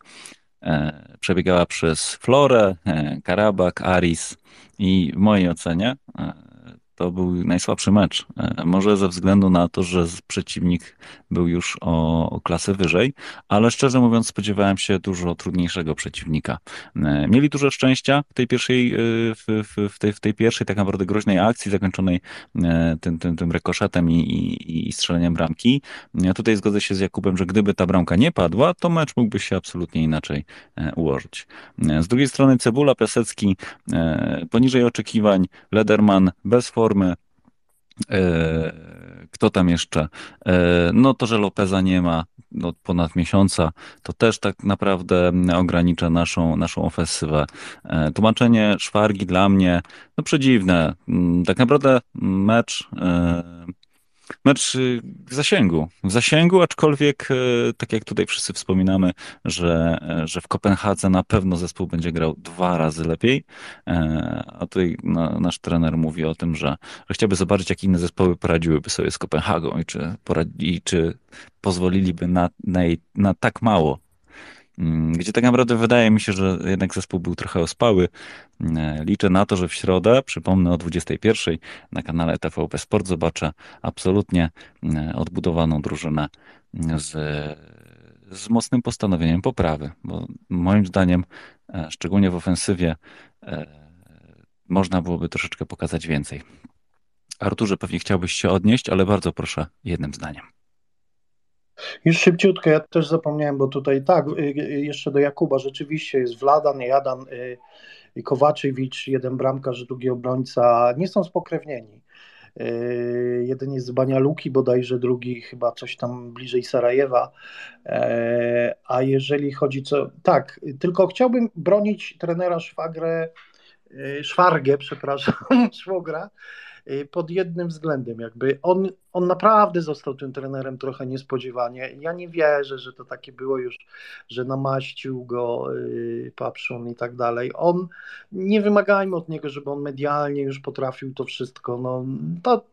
przebiegała przez Florę, Karabak, Aris i w mojej ocenie to był najsłabszy mecz. E, może ze względu na to, że przeciwnik był już o, o klasę wyżej, ale szczerze mówiąc spodziewałem się dużo trudniejszego przeciwnika. E, mieli dużo szczęścia w tej pierwszej, e, w, w, w, tej, w tej pierwszej tak naprawdę groźnej akcji zakończonej tym, tym, tym rekoszetem i, i, i strzeleniem bramki. Ja tutaj zgodzę się z Jakubem, że gdyby ta bramka nie padła, to mecz mógłby się absolutnie inaczej ułożyć. Z drugiej strony Cebula, Piasecki poniżej oczekiwań, Lederman bez formy, formy. E, kto tam jeszcze? E, no to, że Lopeza nie ma od ponad miesiąca, to też tak naprawdę ogranicza naszą, naszą ofensywę. E, tłumaczenie szwargi dla mnie, no przedziwne. Mm, tak naprawdę mecz mecz y, w zasięgu. W zasięgu, aczkolwiek y, tak jak tutaj wszyscy wspominamy, że, e, że w Kopenhadze na pewno zespół będzie grał dwa razy lepiej, e, a tutaj nasz trener mówi o tym, że, że chciałby zobaczyć, jak inne zespoły poradziłyby sobie z Kopenhagą i czy, poradzi, i czy pozwoliliby na, na, na tak mało gdzie tak naprawdę wydaje mi się, że jednak zespół był trochę ospały. Mm, liczę na to, że w środę, przypomnę o 21 na kanale TVP Sport zobaczę absolutnie mm, odbudowaną drużynę z, z mocnym postanowieniem poprawy, bo moim zdaniem, e, szczególnie w ofensywie, e, można byłoby troszeczkę pokazać więcej. Arturze, pewnie chciałbyś się odnieść, ale bardzo proszę jednym zdaniem. Już szybciutko, ja też zapomniałem, bo tutaj tak, y, y, jeszcze do Jakuba, rzeczywiście jest Wladan, Jadan i Kowaczewicz, jeden bramkarz, drugi obrońca, nie są spokrewnieni. Y, jeden jest z Banialuki bodajże, drugi chyba coś tam bliżej Sarajewa. E, a jeżeli chodzi co. Tak, tylko chciałbym bronić trenera Szwagrę, Szwargę, przepraszam, (laughs) Szwogra, Y, pod jednym względem, jakby on, on naprawdę został tym trenerem trochę niespodziewanie. Ja nie wierzę, że to takie było już, że namaścił go yy, i tak dalej. On, nie wymagajmy od niego, żeby on medialnie już potrafił to wszystko. No, to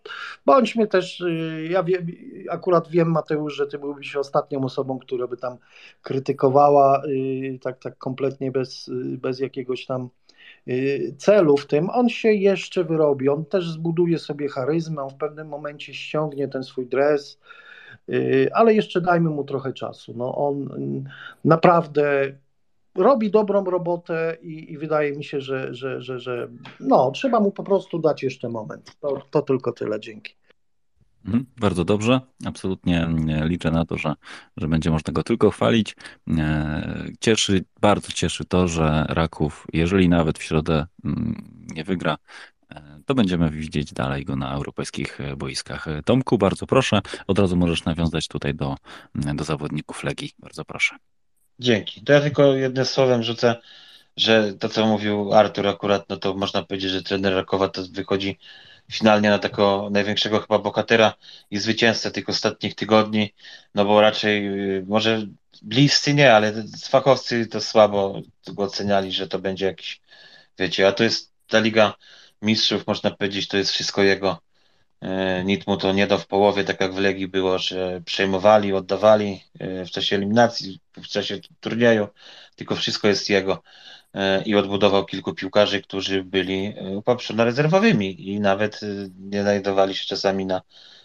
bądźmy też, yy, ja wie, akurat wiem Mateusz, że ty byłbyś ostatnią osobą, która by tam krytykowała yy, tak, tak kompletnie bez, y, bez jakiegoś tam Y, celu w tym, on się jeszcze wyrobi, on też zbuduje sobie charyzmę, w pewnym momencie ściągnie ten swój dres, y, ale jeszcze dajmy mu trochę czasu. No on naprawdę robi dobrą robotę i, i wydaje mi się, że, że, że, że no, trzeba mu po prostu dać jeszcze moment. To, to tylko tyle, dzięki. Mhm, bardzo dobrze. Absolutnie mm, liczę na to, że, że będzie można go tylko chwalić. E, cieszy, bardzo cieszy to, że Raków, jeżeli nawet w środę mm, nie wygra, e, to będziemy widzieć dalej go na europejskich e, boiskach. Tomku, bardzo proszę. Od razu możesz nawiązać tutaj do, mm, do zawodników Legii. Bardzo proszę. Dzięki. To ja tylko jednym słowem rzucę, że to, co mówił Artur akurat, no to można powiedzieć, że trener Rakowa to wychodzi finalnie na takiego największego chyba bohatera i zwycięzcę tych ostatnich tygodni, no bo raczej y, może bliscy nie, ale fachowcy to słabo go oceniali, że to będzie jakiś, wiecie, a to jest ta Liga Mistrzów, można powiedzieć, to jest wszystko jego. Y, Nic mu to nie dał w połowie, tak jak w Legii było, że przejmowali, oddawali y, w czasie eliminacji, w czasie turnieju, tylko wszystko jest jego. E, i odbudował kilku piłkarzy, którzy byli upoprzednio rezerwowymi i nawet e, nie znajdowali się czasami na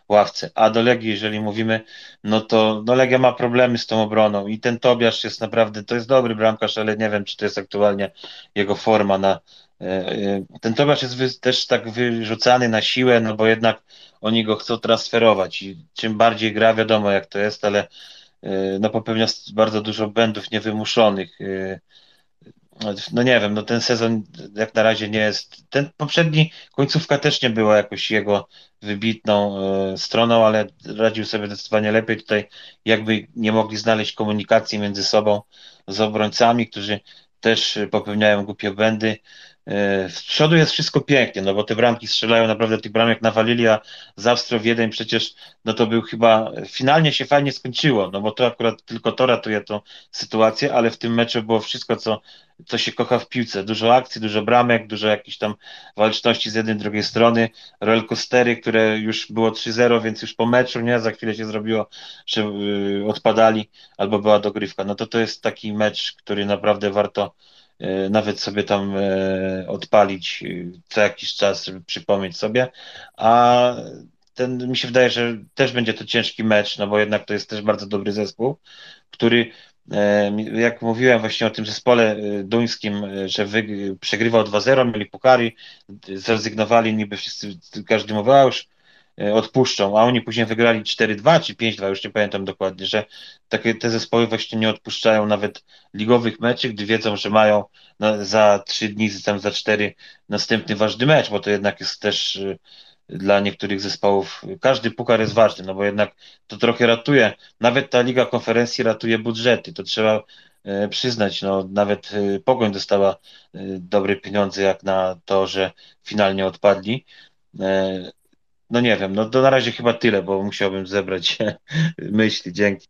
ławce. A do Legii, jeżeli mówimy, no to no Legia ma problemy z tą obroną i ten Tobiasz jest naprawdę, to jest dobry bramkarz, ale nie wiem, czy to jest aktualnie jego forma na e, ten Tobiasz jest też tak wyrzucany na siłę, no bo jednak oni go chcą transferować i czym bardziej gra, wiadomo jak to jest, ale no popełnia bardzo dużo błędów niewymuszonych no nie wiem, no ten sezon jak na razie nie jest. Ten poprzedni końcówka też nie była jakoś jego wybitną y, stroną, ale radził sobie zdecydowanie lepiej. Tutaj jakby nie mogli znaleźć komunikacji między sobą z obrońcami, którzy też popełniają głupie błędy. E, z przodu jest wszystko pięknie, no bo te bramki strzelają, naprawdę tych bramek nawalili, a z Awstro jeden przecież, no to był chyba, finalnie się fajnie skończyło, no bo to akurat tylko to ratuje tą sytuację, ale w tym meczu było wszystko, co, co się kocha w piłce. Dużo akcji, dużo bramek, dużo jakichś tam walczności z jednej, drugiej strony, rollercoastery, które już było 3-0, więc już po meczu, nie, za chwilę się zrobiło, że yy, odpadali, albo była dogrywka. No to to jest taki mecz, który naprawdę warto nawet sobie tam e, odpalić e, co jakiś czas, żeby przypomnieć sobie, a ten mi się wydaje, że też będzie to ciężki mecz, no bo jednak to jest też bardzo dobry zespół, który jak mówiłem właśnie o tym zespole duńskim, że wy, przegrywał 2-0, mieli pukari, zrezygnowali niby wszyscy, każdy mówił, a już E, odpuszczą, a oni później wygrali 4-2 czy 5-2, już nie pamiętam dokładnie, że takie te zespoły właśnie nie odpuszczają nawet ligowych meczy, gdy wiedzą, że mają za 3 dni, tam za 4 następny ważny mecz, bo to jednak jest też e, dla niektórych zespołów, każdy puchar jest ważny, no bo jednak to trochę ratuje, nawet ta Liga Konferencji ratuje budżety, to trzeba e, przyznać, no nawet Pogoń dostała dobre pieniądze jak na to, że finalnie odpadli, no nie wiem, no to na razie chyba tyle, bo musiałbym zebrać (laughs) myśli. Dzięki.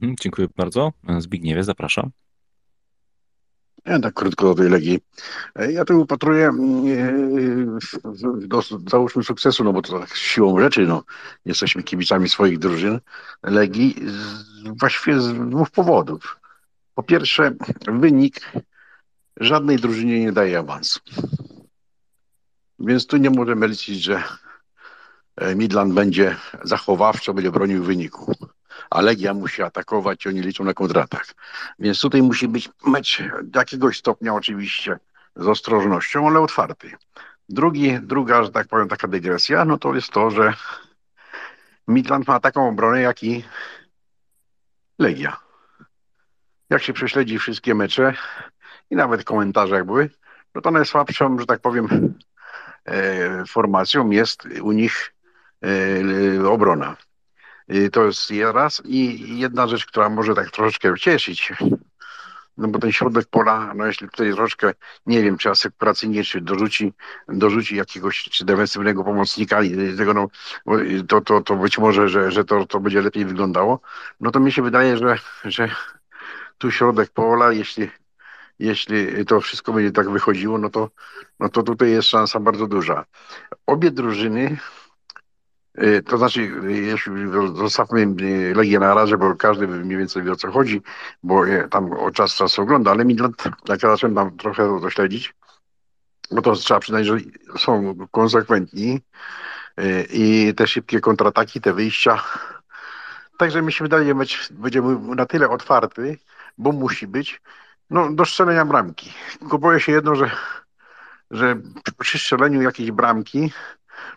Hmm, dziękuję bardzo. Zbigniewie, zapraszam. Ja tak krótko o tej Legii. Ja tu upatruję mm, do, załóżmy sukcesu, no bo to tak siłą rzeczy, no, jesteśmy kibicami swoich drużyn Legii z, właściwie z dwóch powodów. Po pierwsze, wynik żadnej drużynie nie daje awansu. Więc tu nie możemy liczyć, że E, Midland będzie zachowawczo, będzie bronił wyniku. A Legia musi atakować i oni liczą na kontratak. Więc tutaj musi być mecz do jakiegoś stopnia oczywiście z ostrożnością, ale otwarty. Drugi, druga, że tak powiem, taka dygresja, no to jest to, że Midland ma taką obronę, jak i Legia. Jak się prześledzi wszystkie mecze i nawet komentarze jak były, no to najsłabszą, że tak powiem, e, formacją jest u nich E, obrona. To jest raz. I jedna rzecz, która może tak troszeczkę cieszyć, no bo ten środek pola, no jeśli tutaj troszeczkę, nie wiem, czy asekuracyjnie, czy dorzuci, dorzuci jakiegoś, czy defensywnego pomocnika, tego, no, to, to, to być może, że, że to, to będzie lepiej wyglądało, no to mi się wydaje, że, że tu środek pola, jeśli, jeśli to wszystko będzie tak wychodziło, no to, no to tutaj jest szansa bardzo duża. Obie drużyny Y, to znaczy, jeśli zostawmy y, Legię na razie, bo każdy mniej więcej wie o co chodzi, bo y, tam o czas czasu ogląda, ale Midland, jak ja zacząłem tam trochę to śledzić, no to trzeba przyznać, że są konsekwentni i te szybkie kontrataki, te wyjścia. Także mi się wydaje, że będzie na tyle otwarty, bo musi być, no do strzelenia bramki. Tylko boję się jedno, że, że przy strzeleniu jakiejś bramki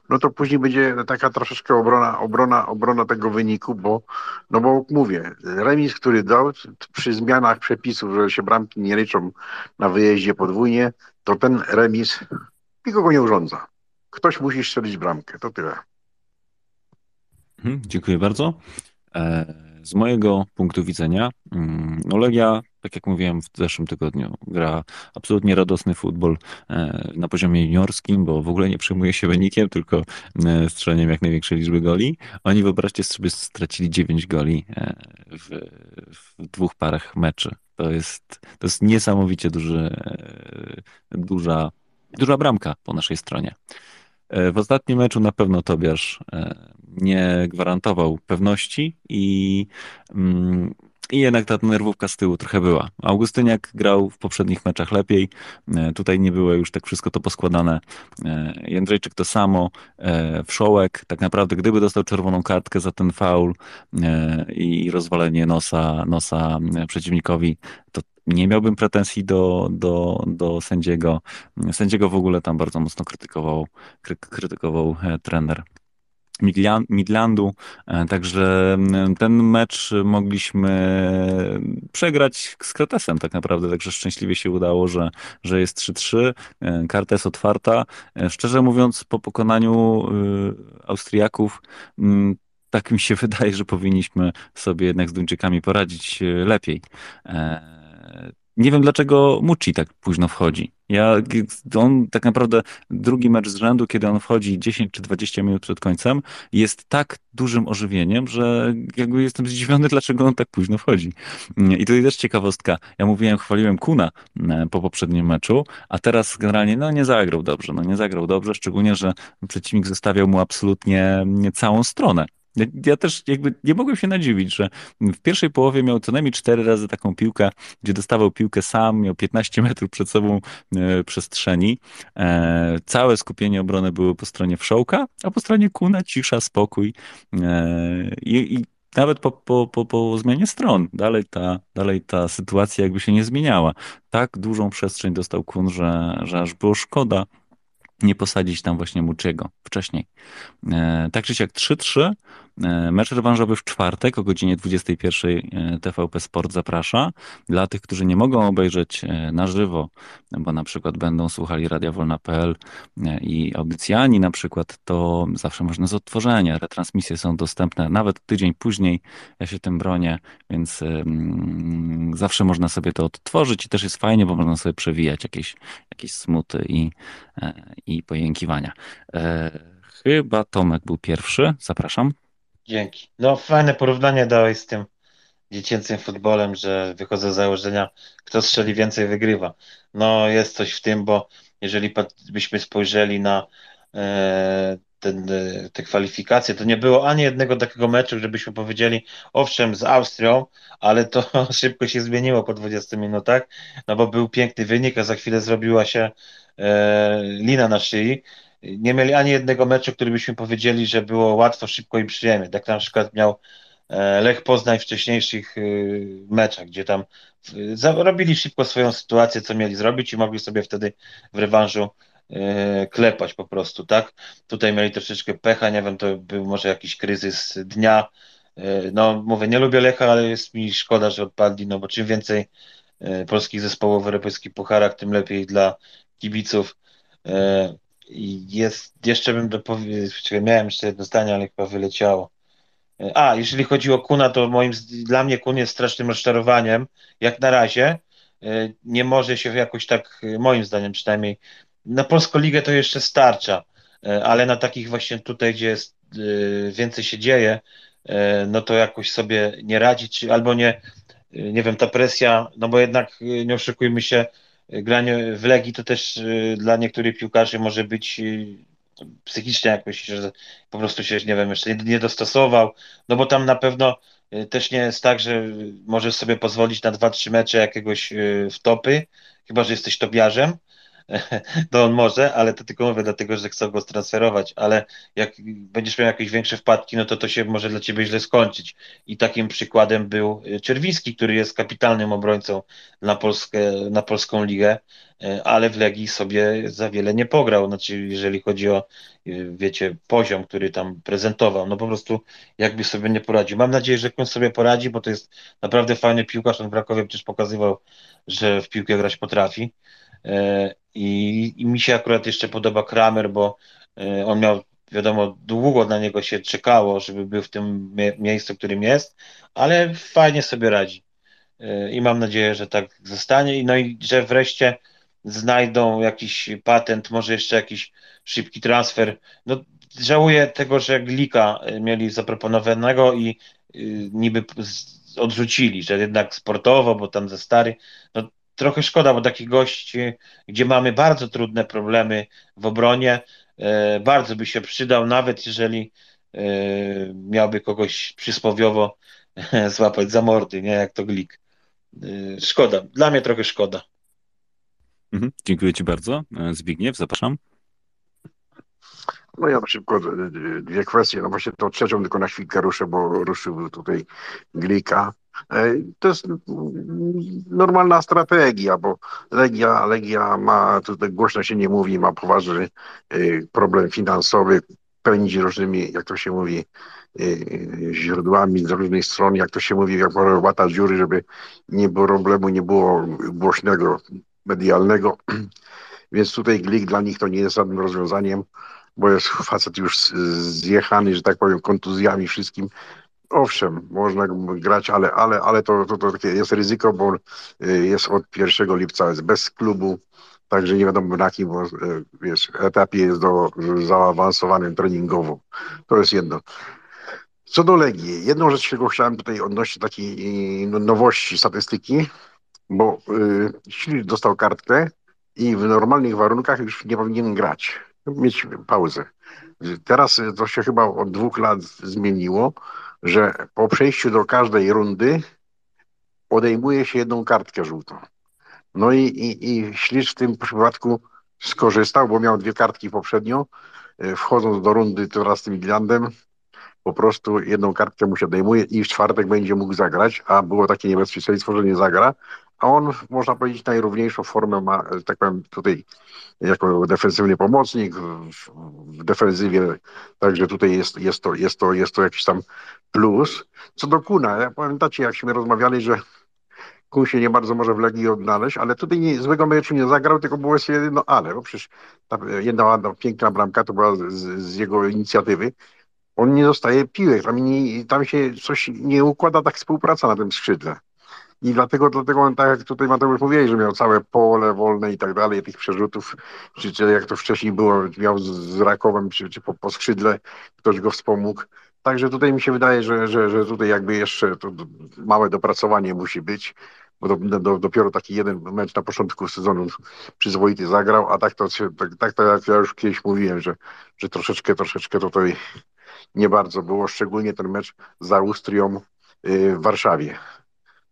no to później będzie taka troszeczkę obrona, obrona, obrona tego wyniku, bo, no bo mówię, remis, który dał przy zmianach przepisów, że się bramki nie liczą na wyjeździe podwójnie, to ten remis nikogo nie urządza. Ktoś musi strzelić bramkę, to tyle. Mhm, dziękuję bardzo. Z mojego punktu widzenia, no Legia, tak jak mówiłem w zeszłym tygodniu, gra absolutnie radosny futbol e, na poziomie juniorskim, bo w ogóle nie przejmuje się wynikiem, tylko e, strzeleniem jak największej liczby goli. Oni, wyobraźcie sobie, stracili 9 goli e, w, w dwóch parach meczy. To jest, to jest niesamowicie duży, duża, duża bramka po naszej stronie. W ostatnim meczu na pewno Tobiasz nie gwarantował pewności i, mm, i jednak ta nerwówka z tyłu trochę była. Augustyniak grał w poprzednich meczach lepiej. E, tutaj nie było już tak wszystko to poskładane. E, Jędrzejczyk to samo. E, Wszołek, tak naprawdę, gdyby dostał czerwoną kartkę za ten faul i rozwalenie nosa, nosa przeciwnikowi, to nie miałbym pretensji do, do, do sędziego. Sędziego w ogóle tam bardzo mocno krytykował, krytykował trener Midlandu. E, także ten mecz mogliśmy przegrać z Kretesem tak naprawdę, także szczęśliwie się udało, że, że jest 3-3. E, karta jest otwarta. E, szczerze mówiąc, po pokonaniu Austriaków tak mi się (laughs) wydaje, że powinniśmy sobie jednak z Duńczykami poradzić lepiej. Nie wiem, dlaczego Mucci tak późno wchodzi. Ja, on tak naprawdę drugi mecz z rzędu, kiedy on wchodzi 10 czy 20 minut przed końcem, jest tak dużym ożywieniem, że jakby jestem zdziwiony, (laughs) dlaczego on tak późno wchodzi. I tutaj też ciekawostka. Ja mówiłem, chwaliłem Kuna e, po poprzednim meczu, a teraz generalnie no nie zagrał dobrze. No nie zagrał dobrze, szczególnie, że przeciwnik zostawiał mu absolutnie całą stronę. Ja też jakby nie mogłem się nadziwić, że w pierwszej połowie miał co najmniej cztery razy taką piłkę, gdzie dostawał piłkę sam, miał 15 metrów przed sobą e, przestrzeni. E, całe skupienie obrony było po stronie Wszołka, a po stronie Kuna cisza, spokój. E, I, i nawet po, po, po, po zmianie stron dalej ta, dalej ta sytuacja jakby się nie zmieniała. Tak dużą przestrzeń dostał Kun, że, że aż było szkoda nie posadzić tam właśnie Muciego wcześniej. E, tak czy siak 3-3 E, mecz rewanżowy w czwartek o godzinie 21 e, TVP Sport zaprasza. Dla tych, którzy nie mogą obejrzeć e, na żywo, bo na przykład będą słuchali Radia Wolna.pl i audycjani na przykład, to zawsze można z odtworzenia. Retransmisje są dostępne nawet tydzień później. Ja się tym bronię, więc mm, zawsze można sobie to odtworzyć i też jest fajnie, bo można sobie przewijać jakieś, jakieś smuty i, i pojękiwania. Chyba Tomek był pierwszy. Zapraszam. Dzięki. No, fajne porównanie dałeś z tym dziecięcym futbolem, że wychodzę z założenia, kto strzeli więcej, wygrywa. No, jest coś w tym, bo jeżeli byśmy spojrzeli na e, ten, e, te kwalifikacje, to nie było ani jednego takiego meczu, żebyśmy powiedzieli, owszem, z Austrią, ale to (laughs) szybko się zmieniło po 20 minutach, no bo był piękny wynik, a za chwilę zrobiła się e, lina na szyi nie mieli ani jednego meczu, który byśmy powiedzieli, że było łatwo, szybko i przyjemnie. Tak na przykład miał e, Lech Poznań w wcześniejszych e, meczach, gdzie tam robili szybko swoją sytuację, co mieli zrobić i mogli sobie wtedy w rewanżu e, klepać po prostu, tak? Tutaj mieli troszeczkę pecha, nie wiem, to był może jakiś kryzys dnia. No, mówię, nie lubię Lecha, ale jest mi szkoda, że odpadli, no bo czym więcej polskich zespołów w europejskich pucharach, tym lepiej dla kibiców. Jest, jeszcze bym dopowiedział, miałem jeszcze jedno zdanie, ale chyba wyleciało. A, jeżeli chodzi o Kuna, to moim, dla mnie Kun jest strasznym rozczarowaniem. Jak na razie e, nie może się jakoś tak, e, moim zdaniem przynajmniej, na Polską Ligę to jeszcze starcza, e, ale na takich właśnie tutaj, gdzie jest, więcej się dzieje, no to jakoś sobie nie radzić, albo nie, nie wiem, ta presja, no bo jednak nie oszukujmy się, granie w Legii to też y, dla niektórych piłkarzy może być y, psychicznie jakoś, że po prostu się, nie wiem, jeszcze nie dostosował, no bo tam na pewno y, też nie jest tak, że możesz sobie pozwolić na dwa, trzy mecze jakiegoś wtopy, chyba, że jesteś tobiarzem, (laughs) to on może, ale to tylko mówię dlatego, że chcą go transferować, ale jak będziesz miał jakieś większe wpadki, no to to się może dla ciebie źle skończyć. I takim przykładem był y, Czerwiński, który jest kapitalnym obrońcą na, Polskę, na polską ligę, y, ale w Legii sobie za wiele nie pograł, znaczy jeżeli chodzi o, y, wiecie, poziom, który tam prezentował, no po prostu jakby sobie nie poradził. Mam nadzieję, że ktoś sobie poradzi, bo to jest naprawdę fajny piłkarz, on w Krakowie przecież pokazywał, że w piłkę grać potrafi. E, I, I, mi się akurat jeszcze podoba Kramer, bo e, on miał, wiadomo, długo na niego się czekało, żeby był w tym mie miejscu, którym jest, ale fajnie sobie radzi. E, I mam nadzieję, że tak zostanie. No i że wreszcie znajdą jakiś patent, może jeszcze jakiś szybki transfer. No, żałuję tego, że Glika mieli zaproponowanego i niby odrzucili, że jednak sportowo, bo tam za stary. No, trochę szkoda, bo takich gości, gdzie mamy bardzo trudne problemy w obronie, e, bardzo by się przydał, nawet jeżeli e, miałby kogoś przysłowiowo (laughs) złapać za mordy, nie jak to Glik. E, szkoda, dla mnie trochę szkoda. Mhm, dziękuję Ci bardzo. Zbigniew, zapraszam. No ja szybko dwie kwestie. No właśnie to trzecią tylko na chwilkę ruszę, bo ruszył tutaj Glika. E, to jest normalna strategia, bo Legia, Legia ma, tutaj głośno się nie mówi, ma poważny e, problem finansowy, pędzi różnymi, jak to się mówi, e, źródłami z różnych stron, jak to się mówi, jak łata dziury, żeby nie było problemu, nie było głośnego, medialnego. (clears throat) Więc tutaj Glik dla nich to nie jest żadnym rozwiązaniem, bo jest facet już zjechany, że tak powiem, kontuzjami wszystkim, Owszem, można grać, ale, ale, ale to, to, to jest ryzyko, bo y, jest od 1 lipca jest bez klubu. Także nie wiadomo na jakim e, wiesz, etapie jest do zaawansowanym treningowo. To jest jedno. Co do Legii, jedną rzecz, którą chciałem tutaj odnosić takiej no, nowości statystyki, bo y, dostał kartkę i w normalnych warunkach już nie powinien grać, mieć pauzę. Teraz to się chyba od dwóch lat zmieniło, że po przejściu do każdej rundy odejmuje się jedną kartkę żółtą. No i, i, i Ślicz w tym przypadku skorzystał, bo miał dwie kartki poprzednio. E, wchodząc do rundy teraz z tym Midlandem, po prostu jedną kartkę mu się odejmuje i w czwartek będzie mógł zagrać, a było takie niebezpieczeństwo, że nie zagra, a on, można powiedzieć, najrówniejszą formę ma, tak powiem, tutaj jako defensywny pomocnik w, w defensywie, także tutaj jest, jest, to, jest, to, jest to jakiś tam plus. Co do Kuna, ja pamiętacie, jakśmy rozmawiali, że Kun się nie bardzo może w Legii odnaleźć, ale tutaj nie, złego meczu nie zagrał, tylko było jeszcze jedno ale, bo przecież ta jedna ładna, piękna bramka to była z, z jego inicjatywy. On nie dostaje piłek, tam, nie, tam się coś nie układa tak współpraca na tym skrzydle. I dlatego, dlatego on, tak jak tutaj Mateusz mówili, że miał całe pole wolne i tak dalej, tych przerzutów, czy, czy jak to wcześniej było, miał z, z Rakowem, czy, czy po, po skrzydle ktoś go wspomógł. Także tutaj mi się wydaje, że, że, że tutaj jakby jeszcze to małe dopracowanie musi być, bo do, do, dopiero taki jeden mecz na początku sezonu przyzwoity zagrał, a tak to, tak, tak to jak ja już kiedyś mówiłem, że, że troszeczkę, troszeczkę tutaj nie bardzo było, szczególnie ten mecz z Austrią y, w Warszawie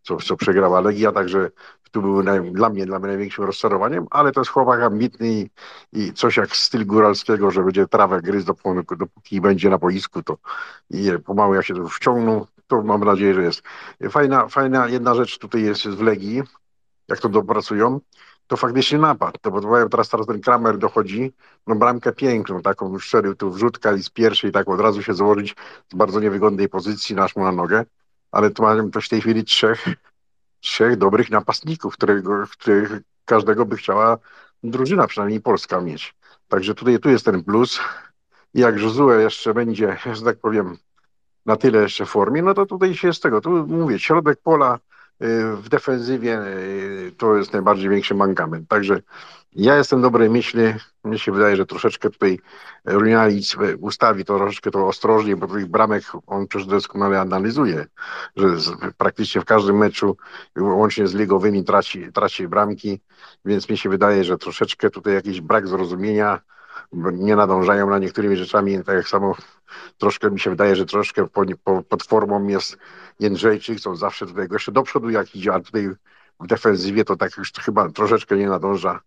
co, co przegrała Legia, także tu był naj, dla mnie dla mnie największym rozczarowaniem, ale to jest chłopak ambitny i, i coś jak styl góralskiego, że będzie trawę gryzł dopóki, dopóki będzie na boisku, to i pomału jak się to wciągnął, to mam nadzieję, że jest. Fajna, fajna jedna rzecz tutaj jest w Legii, jak to dopracują, to faktycznie napad, to bo teraz, teraz ten Kramer dochodzi, no bramkę piękną, taką strzelił tu wrzutka i z pierwszej tak od razu się założyć z bardzo niewygodnej pozycji, nasz mu na nogę, ale tu mamy w tej chwili trzech, trzech dobrych napastników, którego, których każdego by chciała drużyna, przynajmniej Polska mieć. Także tutaj tu jest ten plus. Jak Josue jeszcze będzie, że tak powiem, na tyle jeszcze w formie, no to tutaj się z tego, tu mówię, środek pola, w defensywie y, to jest najbardziej większy mankament. Także ja jestem dobrej myśli. Mnie się wydaje, że troszeczkę tutaj Runialic ustawi to troszeczkę to ostrożnie, bo tych bramek on przecież doskonale analizuje, że praktycznie w każdym meczu, łącznie z ligowymi, traci, traci bramki, więc mi się wydaje, że troszeczkę tutaj jakiś brak zrozumienia, nie nadążają na niektórymi rzeczami, tak samo troszkę mi się wydaje, że troszkę po, po, pod formą jest Jędrzejczyk, co zawsze tutaj jeszcze do przodu jak idzie, a tutaj w defensywie to tak już chyba troszeczkę nie nadąża.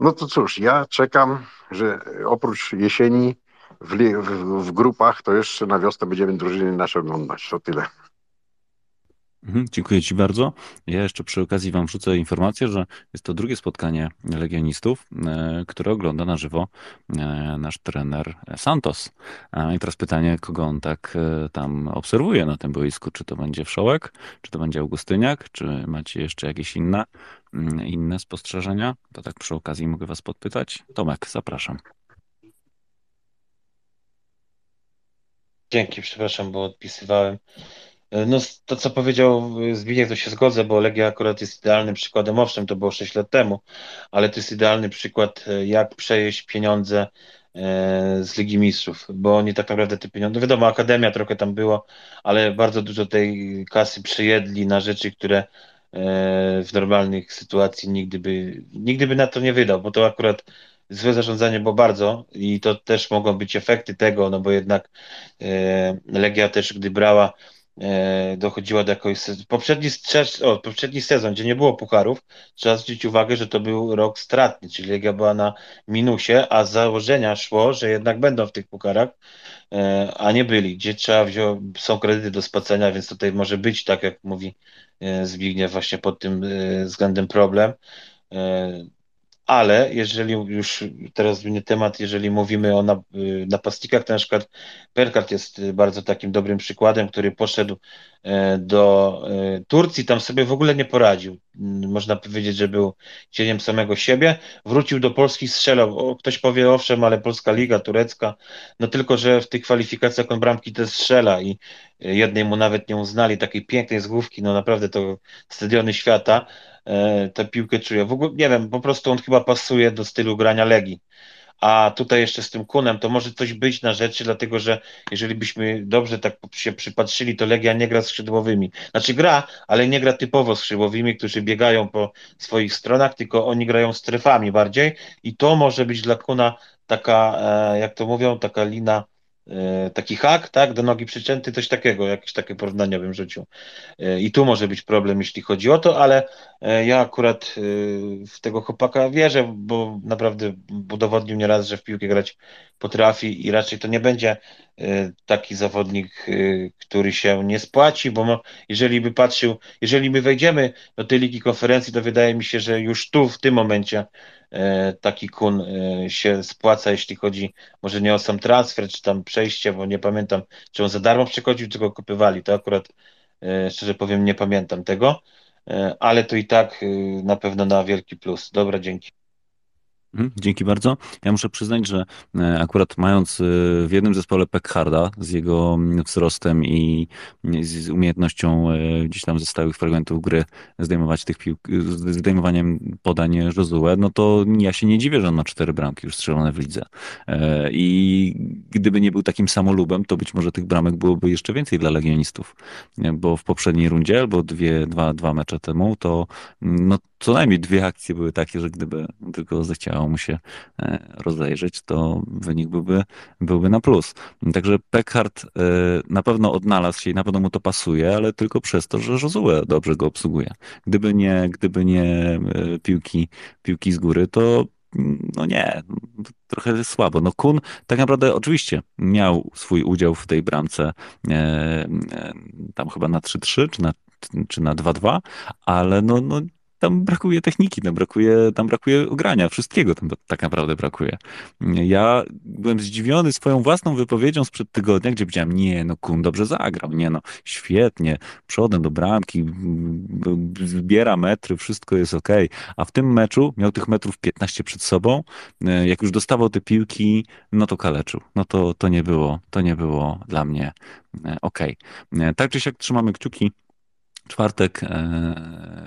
No to cóż, ja czekam, że oprócz jesieni w, w, w grupach to jeszcze na wiosnę będziemy drużyny nasze oglądać. To tyle. Mhm, dziękuję Ci bardzo. Ja jeszcze przy okazji Wam wrzucę informację, że jest to drugie spotkanie legionistów, e, które ogląda na żywo e, nasz trener Santos. I teraz pytanie, kogo on tak e, tam obserwuje na tym boisku? Czy to będzie Wszołek, czy to będzie Augustyniak, czy macie jeszcze jakieś inne, mm, inne spostrzeżenia? To tak przy okazji mogę Was podpytać. Tomek, zapraszam. Dzięki, przepraszam, bo odpisywałem. E, no to, co powiedział Zbigniew, to się zgodzę, bo Legia akurat jest idealnym przykładem. Owszem, to było 6 lat temu, ale to jest idealny przykład, e, jak przejeść pieniądze e, z Ligi Mistrzów, bo oni tak naprawdę te pieniądze, no wiadomo, Akademia trochę tam było, ale bardzo dużo tej kasy przyjedli na rzeczy, które w normalnych sytuacji nigdy by, nigdy by na to nie wydał, bo to akurat złe zarządzanie było bardzo i to też mogą być efekty tego, no bo jednak Legia też, gdy brała E, dochodziła do jakoś. Poprzedni, poprzedni sezon, gdzie nie było pucharów, trzeba zwrócić uwagę, że to był rok stratny, czyli Legia była na minusie, a z założenia szło, że jednak będą w tych pucharach, e, a nie byli, gdzie trzeba wziąć, są kredyty do spłacenia, więc tutaj może być, tak jak mówi e, Zbigniew, właśnie pod tym względem problem ale jeżeli już teraz zmienię temat, jeżeli mówimy o napastnikach, to na przykład Perkart jest bardzo takim dobrym przykładem, który poszedł e, do e, Turcji, tam sobie w ogóle nie poradził. Można powiedzieć, że był cieniem samego siebie. Wrócił do Polski, strzelał. Ktoś powie, owszem, ale Polska Liga, turecka, no tylko, że w tych kwalifikacjach on bramki też strzela i jednej mu nawet nie uznali takiej pięknej zgłówki, no naprawdę to stadiony świata, tę piłkę czuje. W ogóle nie wiem, po prostu on chyba pasuje do stylu grania Legii. A tutaj jeszcze z tym Kunem to może coś być na rzeczy, dlatego że jeżeli byśmy dobrze tak się przypatrzyli, to Legia nie gra skrzydłowymi. Znaczy gra, ale nie gra typowo skrzydłowymi, którzy biegają po swoich stronach, tylko oni grają strefami bardziej i to może być dla Kuna taka, e, jak to mówią, taka lina E, taki hak, tak, do nogi przyczęty, coś takiego, jakieś takie porównania bym rzucił. E, I tu może być problem, jeśli chodzi o to, ale e, ja akurat w tego chłopaka wierzę, bo naprawdę udowodnił nieraz, że w piłkę grać potrafi i raczej to nie będzie taki zawodnik, który się nie spłaci, bo jeżeli by patrzył, jeżeli my wejdziemy do tej ligi konferencji, to wydaje mi się, że już tu, w tym momencie E, taki kun e, się spłaca, jeśli chodzi może nie o sam transfer, czy tam przejście, bo nie pamiętam, czy on za darmo przychodził, czy go kupywali. To akurat e, szczerze powiem, nie pamiętam tego, ale to i tak na pewno na wielki plus. Dobra, dzięki. Mhm, dzięki bardzo. Ja muszę przyznać, że e, akurat mając e, w jednym zespole Peckharda z jego mm, wzrostem i z umiejętnością e, gdzieś tam ze stałych fragmentów gry zdejmować tych piłk, zdejmowaniem podań Josue, no to ja się nie dziwię, że on ma cztery bramki już strzelone w lidze. I gdyby nie był takim samolubem, to być może tych bramek byłoby jeszcze więcej dla legionistów, bo w poprzedniej rundzie albo dwie, dwa, dwa mecze temu, to mm, no, co najmniej dwie akcje były takie, że gdyby tylko zechciało mu się e, rozejrzeć, to wynik byłby, byłby na plus. Także Peckhart e, na pewno odnalazł się i na pewno mu to pasuje, ale tylko przez to, że Josue dobrze go obsługuje. Gdyby nie, gdyby nie e, piłki, piłki z góry, to no nie, trochę słabo. No Kun tak naprawdę oczywiście miał swój udział w tej bramce tam chyba na 3-3 czy na czy na 2-2, ale no, no tam brakuje techniki, tam brakuje, tam brakuje ugrania, wszystkiego tam tak naprawdę brakuje. Ja byłem zdziwiony swoją własną wypowiedzią sprzed tygodnia, gdzie powiedziałem, nie, no Kun dobrze zagrał, nie no, świetnie, przodem do bramki, zbiera metry, wszystko jest ok. A w tym meczu miał tych metrów 15 przed sobą, jak już dostawał te piłki, no to kaleczył. No to, to nie było, to nie było dla mnie ok. Tak czy siak trzymamy kciuki Czwartek, e,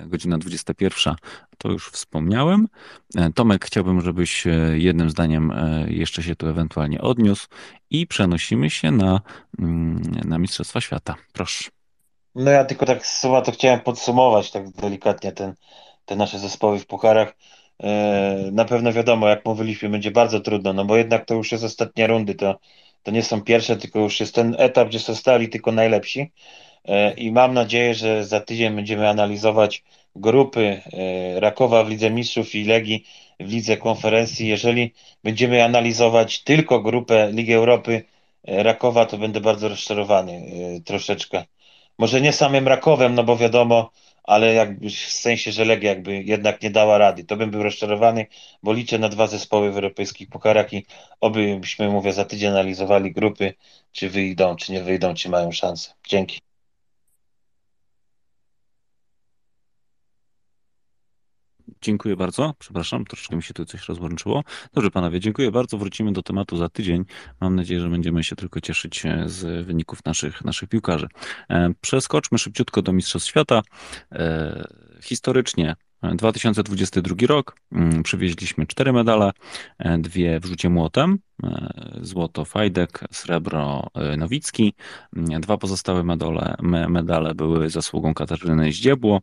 godzina 21, to już wspomniałem. E, Tomek, chciałbym, żebyś e, jednym zdaniem jeszcze się tu ewentualnie odniósł i przenosimy się na, mm, na Mistrzostwa Świata. Proszę. No ja tylko tak słowa to chciałem podsumować tak delikatnie ten, te nasze zespoły w pucharach. Na pewno wiadomo, jak mówiliśmy, będzie bardzo trudno, no bo jednak to już jest ostatnia rundy, to, to nie są pierwsze, tylko już jest ten etap, gdzie zostali tylko najlepsi. E, i mam nadzieję, że za tydzień będziemy analizować grupy e, Rakowa w Lidze Mistrzów i Legii w Lidze Konferencji. Jeżeli będziemy analizować tylko grupę Ligi Europy e, Rakowa, to będę bardzo rozczarowany troszeczkę. Może nie samym Rakowem, no bo wiadomo, ale jakby w sensie, że Legia jakby jednak nie dała rady. To bym był rozczarowany, bo liczę na dwa zespoły w europejskich pokarach i obyśmy, mówię, za tydzień analizowali grupy, czy wyjdą, czy nie wyjdą, czy mają szansę. Dzięki. Dziękuję bardzo. Przepraszam, troszeczkę mi się tu coś rozłączyło. Dobrze, panowie, dziękuję bardzo. Wrócimy do tematu za tydzień. Mam nadzieję, że będziemy się tylko cieszyć e, z wyników naszych, naszych piłkarzy. E, przeskoczmy szybciutko do Mistrzostw Świata. E, historycznie 2022 rok. Mm, przywieźliśmy cztery medale, dwie w rzucie młotem, złoto Fajdek, srebro Nowicki. Mm, dwa pozostałe medale, medale były zasługą Katarzyny Zdziebło.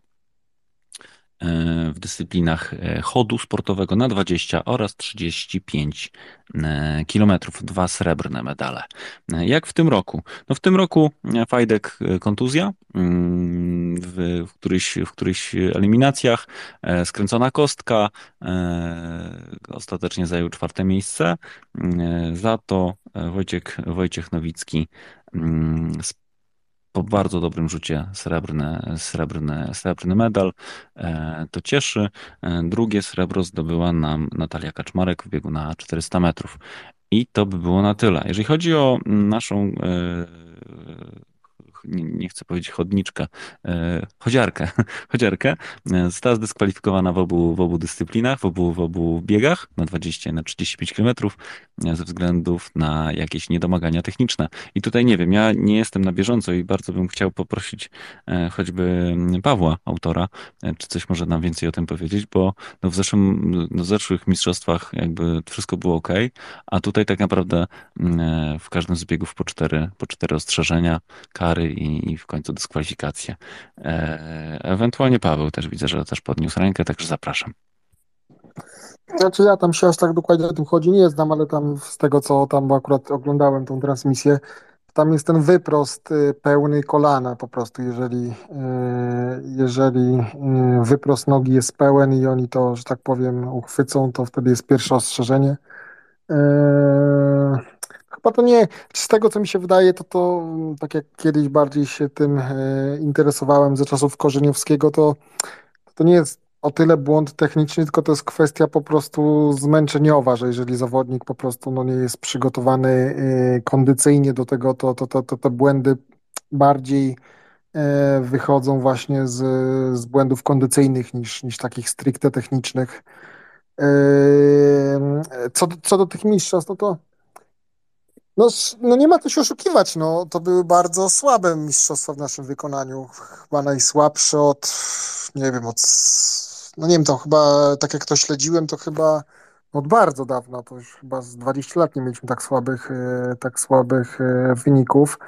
E, w dyscyplinach e, chodu sportowego na 20 oraz 35 e, kilometrów. Dwa srebrne medale. Jak w tym roku? No w tym roku Fajdek kontuzja mm, w, w, któryś, w którychś eliminacjach, skręcona kostka, ostatecznie zajął czwarte miejsce. Za to Wojciech, Wojciech Nowicki mm, po bardzo dobrym rzucie srebrny, srebrny, srebrny medal. E, to cieszy. E, drugie srebro zdobyła nam Natalia Kaczmarek w biegu na 400 metrów. I to by było na tyle. Jeżeli chodzi o naszą e, nie, nie chcę powiedzieć chodniczkę, e, chodziarkę, (laughs) chodziarkę. E, została zdyskwalifikowana w obu, w obu dyscyplinach, w obu, w obu biegach na 20 na 35 km ze względów na jakieś niedomagania techniczne. I tutaj nie wiem, ja nie jestem na bieżąco i bardzo bym chciał poprosić choćby Pawła, autora, czy coś może nam więcej o tym powiedzieć, bo no w, zeszłym, no w zeszłych mistrzostwach jakby wszystko było ok, a tutaj tak naprawdę w każdym z biegów po cztery, po cztery ostrzeżenia, kary i, i w końcu dyskwalifikacje. E, ewentualnie Paweł też widzę, że też podniósł rękę, także zapraszam. Znaczy ja tam się aż tak dokładnie o tym chodzi nie znam, ale tam z tego co tam akurat oglądałem tą transmisję, tam jest ten wyprost y, pełny kolana po prostu, jeżeli, y, jeżeli y, wyprost nogi jest pełen i oni to, że tak powiem, uchwycą, to wtedy jest pierwsze ostrzeżenie. Chyba to nie, z tego co mi się wydaje, to to tak jak kiedyś bardziej się tym interesowałem ze czasów Korzeniowskiego, to to nie jest o tyle błąd techniczny, tylko to jest kwestia po prostu zmęczeniowa, że jeżeli zawodnik po prostu no, nie jest przygotowany y, kondycyjnie do tego, to, to, to, to te błędy bardziej y, wychodzą właśnie z, z błędów kondycyjnych niż, niż takich stricte technicznych. Co, co do tych mistrzostw, no to no, no nie ma co się oszukiwać, no to były bardzo słabe mistrzostwa w naszym wykonaniu. Chyba najsłabsze od, nie wiem, od no nie wiem, to chyba, tak jak to śledziłem, to chyba od bardzo dawna, to już chyba z 20 lat nie mieliśmy tak słabych, e, tak słabych e, wyników.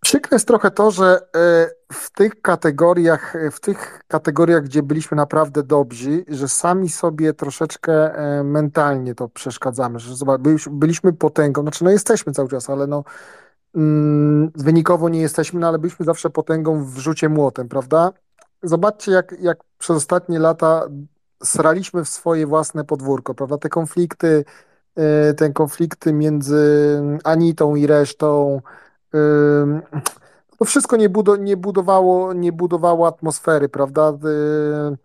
Przykre jest trochę to, że e, w tych kategoriach, w tych kategoriach, gdzie byliśmy naprawdę dobrzy, że sami sobie troszeczkę mentalnie to przeszkadzamy, że zobacz, byliśmy potęgą, znaczy no jesteśmy cały czas, ale no mm, wynikowo nie jesteśmy, no ale byliśmy zawsze potęgą w rzucie młotem, prawda? zobaczcie, jak, jak przez ostatnie lata sraliśmy w swoje własne podwórko, prawda? Te konflikty, te konflikty między Anitą i resztą, to wszystko nie, nie, budowało, nie budowało atmosfery, prawda? Y,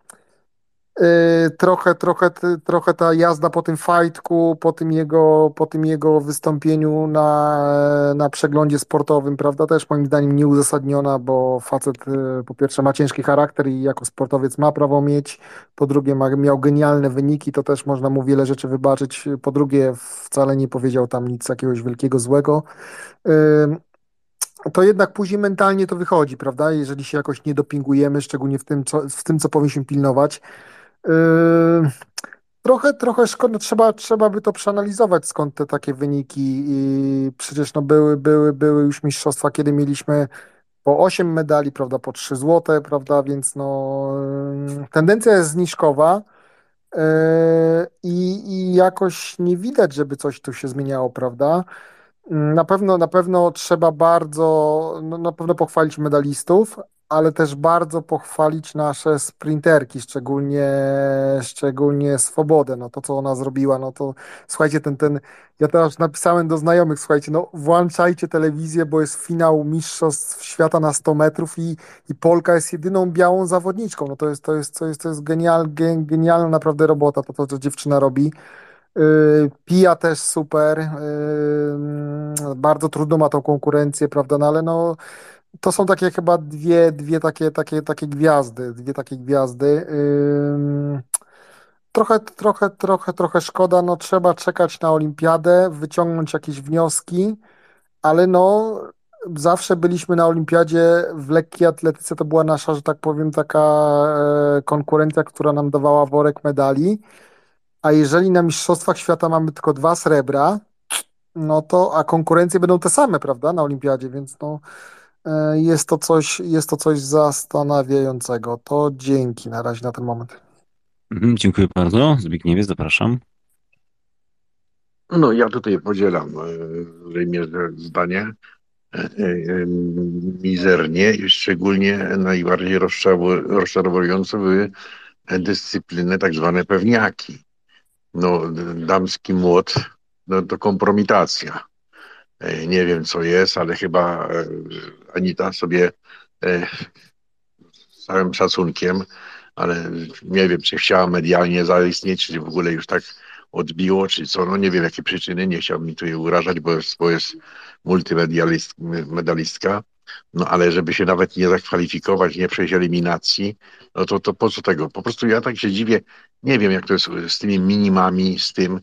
Y, trochę, trochę, trochę ta jazda po tym fajtku, po tym jego, po tym jego wystąpieniu na, na przeglądzie sportowym, prawda, też moim zdaniem nieuzasadniona, bo facet y, po pierwsze ma ciężki charakter i jako sportowiec ma prawo mieć, po drugie ma, miał genialne wyniki, to też można mu wiele rzeczy wybaczyć, po drugie wcale nie powiedział tam nic jakiegoś wielkiego złego to jednak później mentalnie to wychodzi, prawda? Jeżeli się jakoś nie dopingujemy, szczególnie w tym, co, w tym, co powinniśmy pilnować, Yy, trochę, trochę szkoda, no trzeba, trzeba by to przeanalizować, skąd te takie wyniki. I przecież no były, były, były już mistrzostwa, kiedy mieliśmy po 8 medali, prawda, po 3 złote, prawda, więc no yy, tendencja jest zniżkowa yy, i, i jakoś nie widać, żeby coś tu się zmieniało, prawda. Na pewno, na pewno trzeba bardzo, no, na pewno pochwalić medalistów, ale też bardzo pochwalić nasze sprinterki, szczególnie, szczególnie Swobodę, no to co ona zrobiła, no to słuchajcie, ten, ten, ja teraz napisałem do znajomych, słuchajcie, no włączajcie telewizję, bo jest finał Mistrzostw Świata na 100 metrów i, i Polka jest jedyną białą zawodniczką, no to jest, to jest, to jest, to jest genial, genialna naprawdę robota, to, to co dziewczyna robi. Yy, Pija też super, yy, bardzo trudno ma tą konkurencję, prawda, no ale no to są takie chyba dwie, dwie takie, takie, takie gwiazdy, dwie takie gwiazdy. Trochę, trochę, trochę, trochę szkoda, no trzeba czekać na olimpiadę, wyciągnąć jakieś wnioski, ale no zawsze byliśmy na olimpiadzie w lekkiej atletyce, to była nasza, że tak powiem, taka e, konkurencja, która nam dawała worek medali, a jeżeli na Mistrzostwach Świata mamy tylko dwa srebra, no to, a konkurencje będą te same, prawda, na olimpiadzie, więc no E, jest to coś, jest to coś zastanawiającego. To dzięki na razie na ten moment. Mhm, dziękuję bardzo. Zbigniewie, zapraszam. No, ja tutaj podzielam Rejmierze zdanie. E, e, mizernie i szczególnie najbardziej rozczarowujące były dyscypliny tak zwane pewniaki. No, damski młot no, to kompromitacja. E, nie wiem, co jest, ale chyba e, Anita sobie e, z całym szacunkiem, ale nie wiem, czy chciała medialnie zaistnieć, czy w ogóle już tak odbiło, czy co, no nie wiem, jakie przyczyny, nie chciałbym mi tutaj urażać, bo jest, bo jest multimedalistka, No ale żeby się nawet nie zakwalifikować, nie przejść eliminacji, no to, to po co tego? Po prostu ja tak się dziwię, nie wiem jak to jest z tymi minimami, z tym.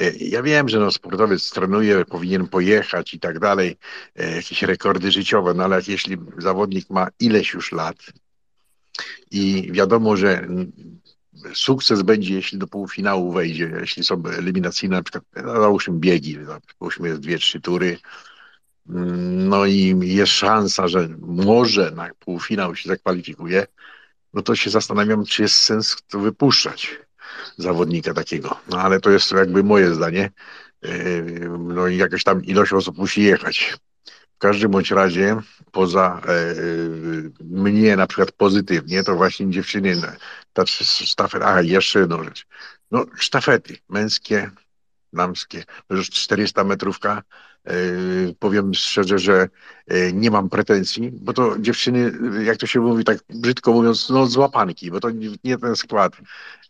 E, ja wiem, że no, sportowiec trenuje, powinien pojechać i tak dalej, e, jakieś rekordy życiowe, no ale jeśli zawodnik ma ileś już lat i wiadomo, że sukces będzie, jeśli do półfinału wejdzie, jeśli są eliminacyjne, na przykład, no, załóżmy biegi, no, załóżmy dwie, trzy tury, no i jest szansa, że może na półfinał się zakwalifikuje, no to się zastanawiam, czy jest sens to wypuszczać zawodnika takiego. No ale to jest jakby moje zdanie. Yy, no i jakaś tam ilość osób musi jechać. W każdym bądź razie, poza e, mnie na przykład pozytywnie, to właśnie dziewczyny, ta sztafeta, a jeszcze jedną rzecz. No sztafety męskie, damskie, to już 400 metrówka, powiem szczerze, że e, nie mam pretensji, bo to dziewczyny, jak to się mówi, tak brzydko mówiąc, no złapanki, bo to nie ten skład,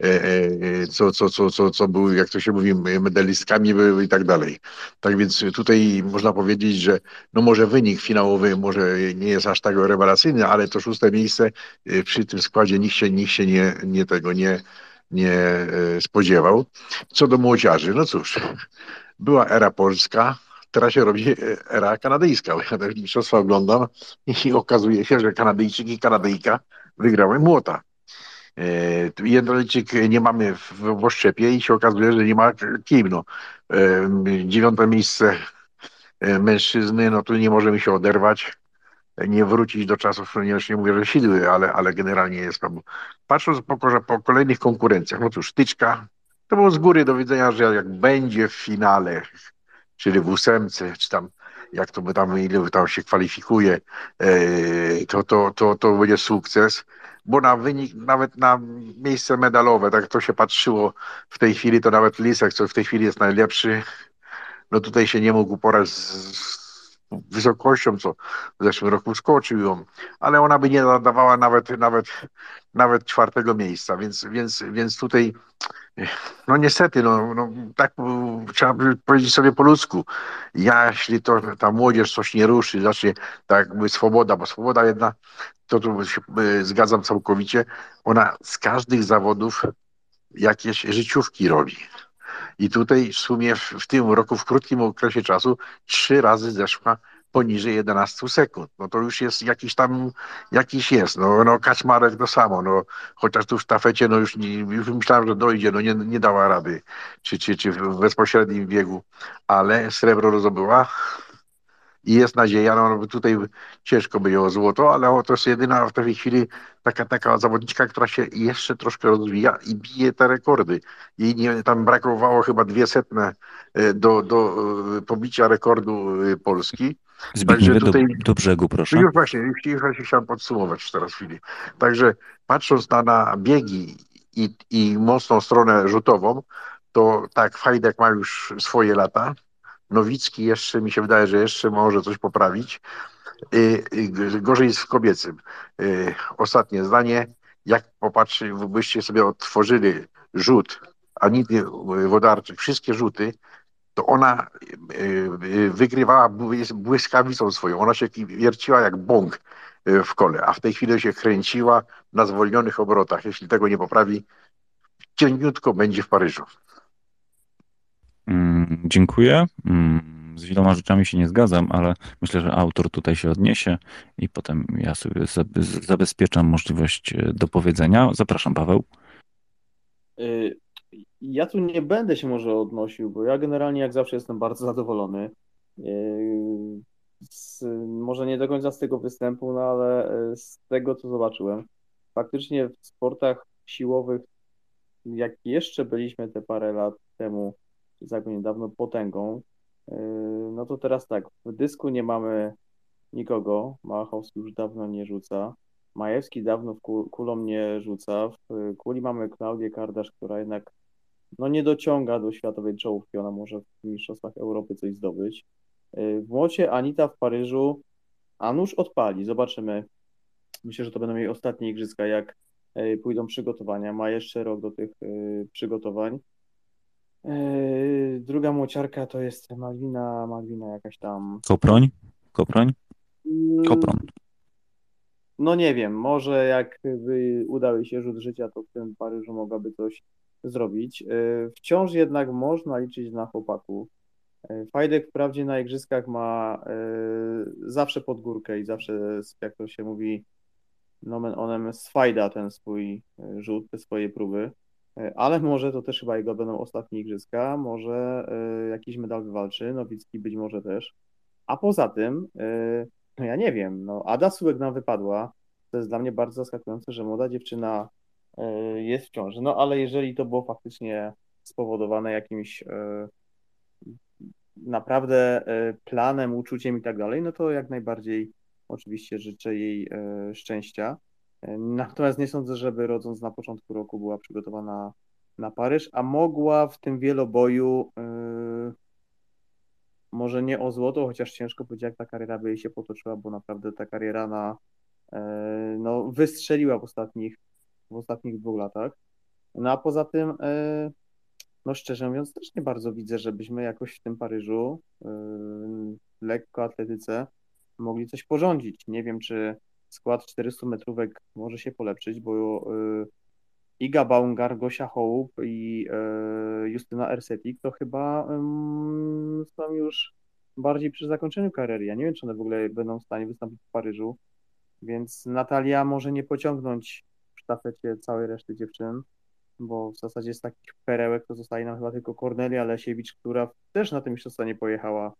e, co, co, co, co, co był, jak to się mówi, medalistkami były i tak dalej. Tak więc tutaj można powiedzieć, że no może wynik finałowy może nie jest aż tak rewelacyjny, ale to szóste miejsce przy tym składzie nikt się, nikt się nie, nie tego nie, nie spodziewał. Co do młodziarzy, no cóż, była era polska, teraz się robi era kanadyjska. Ja te mistrzostwa oglądam i okazuje się, że Kanadyjczyk i Kanadyjka wygrały młota. E, Jednolejczyk nie mamy w oszczepie i się okazuje, że nie ma kim. No. E, dziewiąte miejsce e, mężczyzny, no tu nie możemy się oderwać, nie wrócić do czasów, nie, nie mówię, że sidły, ale, ale generalnie jest tam. Patrząc po, po kolejnych konkurencjach, no cóż, tyczka, to było z góry do widzenia, że jak będzie w finale czyli w ósemce, czy tam jak to by tam, ile tam się kwalifikuje, e, to, to, to, to będzie sukces, bo na wynik, nawet na miejsce medalowe, tak to się patrzyło w tej chwili, to nawet Lisek, co w tej chwili jest najlepszy, no tutaj się nie mógł uporać z wysokością, co w zeszłym roku skoczył ją, ale ona by nie dawała nawet, nawet, nawet czwartego miejsca, więc, więc, więc tutaj no niestety, no, no tak trzeba powiedzieć sobie po ludzku. Ja, jeśli to ta młodzież coś nie ruszy, zacznie tak jakby swoboda, bo swoboda jedna, to tu się y, zgadzam całkowicie, ona z każdych zawodów jakieś życiówki robi. I tutaj w sumie w, w tym roku, w krótkim okresie czasu, trzy razy zeszła poniżej 11 sekund. No to już jest jakiś tam, jakiś jest. No, no Kaczmarek to samo, no chociaż tu w sztafecie, no już, nie, już myślałem, że dojdzie, no nie, nie dała rady, czy, czy, czy w bezpośrednim biegu, ale srebro zdobyła i jest nadzieja, no tutaj ciężko by ją o złoto, ale to jest jedyna w tej chwili taka, taka zawodniczka, która się jeszcze troszkę rozwija i bije te rekordy. Jej nie, tam brakowało chyba dwie setne e, do, do e, pobicia rekordu e, Polski. Zbigniewie, tutaj, do, do brzegu, proszę. Już właśnie, już, już właśnie chciałem podsumować teraz chwili. Także patrząc na, na biegi i, i mocną stronę rzutową, to tak, Fajdek ma już swoje lata, Nowicki jeszcze, mi się wydaje, że jeszcze może coś poprawić. Y, y, gorzej jest w kobiecym. Y, ostatnie zdanie. Jak popatrzy, byście sobie otworzyli rzut Anity Wodarczyk, wszystkie rzuty, to ona wygrywała błyskawicą swoją. Ona się wierciła jak bąk w kole, a w tej chwili się kręciła na zwolnionych obrotach. Jeśli tego nie poprawi, cieniutko będzie w Paryżu. Mm, dziękuję. Mm, z wieloma rzeczami się nie zgadzam, ale myślę, że autor tutaj się odniesie i potem ja sobie zabezpieczam możliwość e, dopowiedzenia. Zapraszam, Paweł. Y, ja tu nie będę się może odnosił, bo ja generalnie jak zawsze jestem bardzo zadowolony. Y, z, może nie do końca z tego występu, no ale e, z tego, co zobaczyłem. Faktycznie w sportach siłowych, jak jeszcze byliśmy te parę lat temu, tak niedawno potęgą, yy, no to teraz tak, w dysku nie mamy nikogo, Małachowski już dawno nie rzuca, Majewski dawno w kulą nie rzuca, w kuli mamy Klaudię Kardasz, która jednak no nie dociąga do światowej czołówki, ona może w Mistrzostwach Europy coś zdobyć. Yy, w młocie Anita w Paryżu, a nuż odpali, zobaczymy. Myślę, że to będą jej ostatnie igrzyska, jak yy, pójdą przygotowania. Ma jeszcze rok do tych przygotowań. Druga młociarka to jest Malwina, Malwina jakaś tam. Koproń? Koproń? Kopron. No nie wiem, może jakby udał się rzut życia, to w tym Paryżu mogłaby coś zrobić. E, wciąż jednak można liczyć na chłopaków. E, Fajdek wprawdzie na igrzyskach ma zawsze pod górkę i zawsze, jak to się mówi, nomen onem swajda ten swój rzut, te swoje próby, ale może to też chyba jego będą ostatnie igrzyska, może jakiś medal wywalczy, Nowicki być może też. A poza tym, no ja nie wiem, no Ada Sułek nam wypadła, to jest dla mnie bardzo zaskakujące, że młoda dziewczyna jest w ciąży, no ale jeżeli to było faktycznie spowodowane jakimś naprawdę e, planem, uczuciem i tak dalej, no to jak najbardziej oczywiście życzę jej e, szczęścia. Natomiast nie sądzę, żeby rodząc na początku roku była przygotowana na Paryż, a mogła w tym wieloboju może nie o złoto, chociaż ciężko powiedzieć, jak ta kariera by jej się potoczyła, bo naprawdę ta kariera na, no, wystrzeliła w ostatnich, w ostatnich dwóch latach. No a poza tym no szczerze mówiąc, też nie bardzo widzę, żebyśmy jakoś w tym Paryżu yy, lekkoatletyce mogli coś porządzić. Nie wiem, czy skład 400 metrówek może się polepszyć, bo yy, Iga Baumgar, Gosia Hołub i yy, Justyna Ersetik to chyba są już bardziej przy zakończeniu kariery. Ja nie wiem, czy one w ogóle będą w stanie wystąpić w Paryżu, więc Natalia może nie pociągnąć w sztafecie całej reszty dziewczyn bo w zasadzie z takich perełek to zostaje nam chyba tylko Kornelia Lesiewicz, która też na tym mistrzostwa nie pojechała.